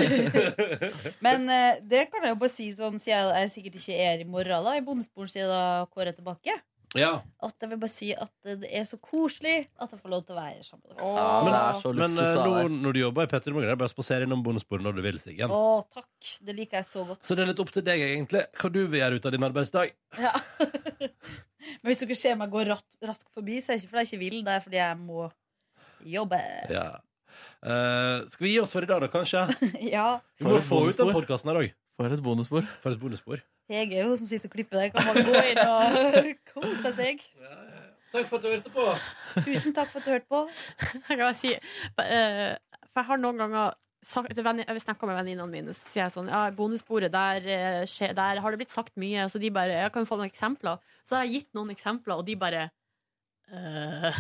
Men eh, det kan jeg jo bare si sånn, siden jeg sikkert ikke er i morgen da, i bondesporen siden da Kåre er tilbake. Ja, At jeg vil bare si at det er så koselig at jeg får lov til å være sammen med dere. Ja, det er så Men luksus eh, nå når du jobber i Petter i Morgen, er det bare å spasere innom bonussporet når du vil, Siggen. Å, takk. Det liker jeg så godt. Så det er litt opp til deg, egentlig, hva du vil gjøre ut av din arbeidsdag. Ja. Men hvis dere ser meg gå rat, raskt forbi, så er det ikke fordi jeg ikke vil, det er fordi jeg må jobbe. Ja. Eh, skal vi gi oss for i dag, da, kanskje? Ja. Vi må For et få ut den bonusspor. podkasten her òg. For et bonusspor. For et bonusspor. Hege er jo som sitter og klipper der. Kan man gå inn og kose seg. Takk for at du hørte på. Tusen takk for at du hørte på. Jeg kan bare si eh, For jeg har noen ganger sagt, venni- Jeg snakker med venninnene mine, så sier jeg sånn Ja, Bonusbordet, der, eh, der har det blitt sagt mye. Så de bare Jeg kan vi få noen eksempler. Så har jeg gitt noen eksempler, og de bare «Øh,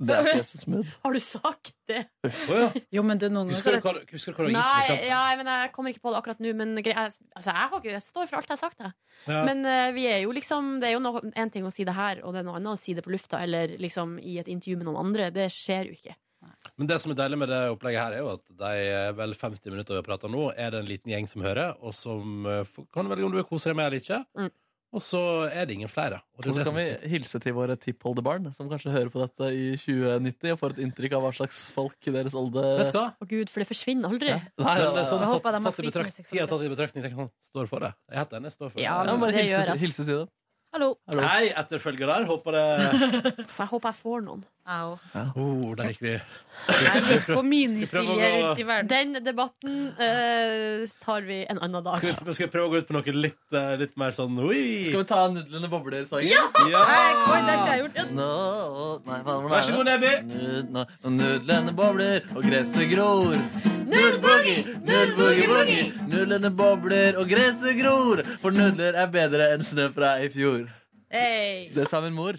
Det er ikke så smooth. Har du sagt det? Å ja. Jo, men du, noen Husker du hva, husker du hva du har gitt Nei, ja, men jeg kommer ikke på det akkurat nå. Men jeg, altså, jeg, har ikke, jeg står for alt jeg har sagt. Jeg. Ja. Men uh, vi er jo liksom Det er jo noe, en ting å si det her, og det er noe annet å si det på lufta eller liksom i et intervju med noen andre. Det skjer jo ikke. Men det som er deilig med det opplegget her, er jo at de vel 50 minutter vi har prata nå, er det en liten gjeng som hører, og som uh, kan velge om du vil kose deg med eller ikke. Mm. Og så er det ingen flere. Og det Og så kan vi hilse til våre tippoldebarn, som kanskje hører på dette i 2090 og får et inntrykk av hva slags folk i deres olde Vet du hva? Å gud, for det forsvinner aldri. Ja. Nei, Ja, det er sånn Jeg tatt, håper de har tatt i flitt med betrakt, seksualitet. tida tatt i betraktning. tenker jeg sånn, Står for det. Jeg heter henne, jeg Står for Ja, det. Ja, bare Det hilse, gjøres. til- hilse til dem. Hallo. Hallo. Hei, etterfølgere. Håper det For jeg håper jeg får noen. Au. oh, Der gikk vi. Jeg gikk på minisilje prøve rundt i verden. Den debatten eh, tar vi en annen dag. Skal vi, skal vi prøve å gå ut på noe litt, eh, litt mer sånn oi? Skal vi ta nudlene bobler-sangen? Ja! Nei, oi, det har ikke jeg gjort. Nå, nei, faen, hvordan Vær så det? god, Nebby. Nud, nå, når nudlene bobler og gresset gror. Null-boogie, null-boogie-boogie. Nudlene bobler og gresset gror. For nudler er bedre enn snø fra i fjor. Hey. Det sa min mor.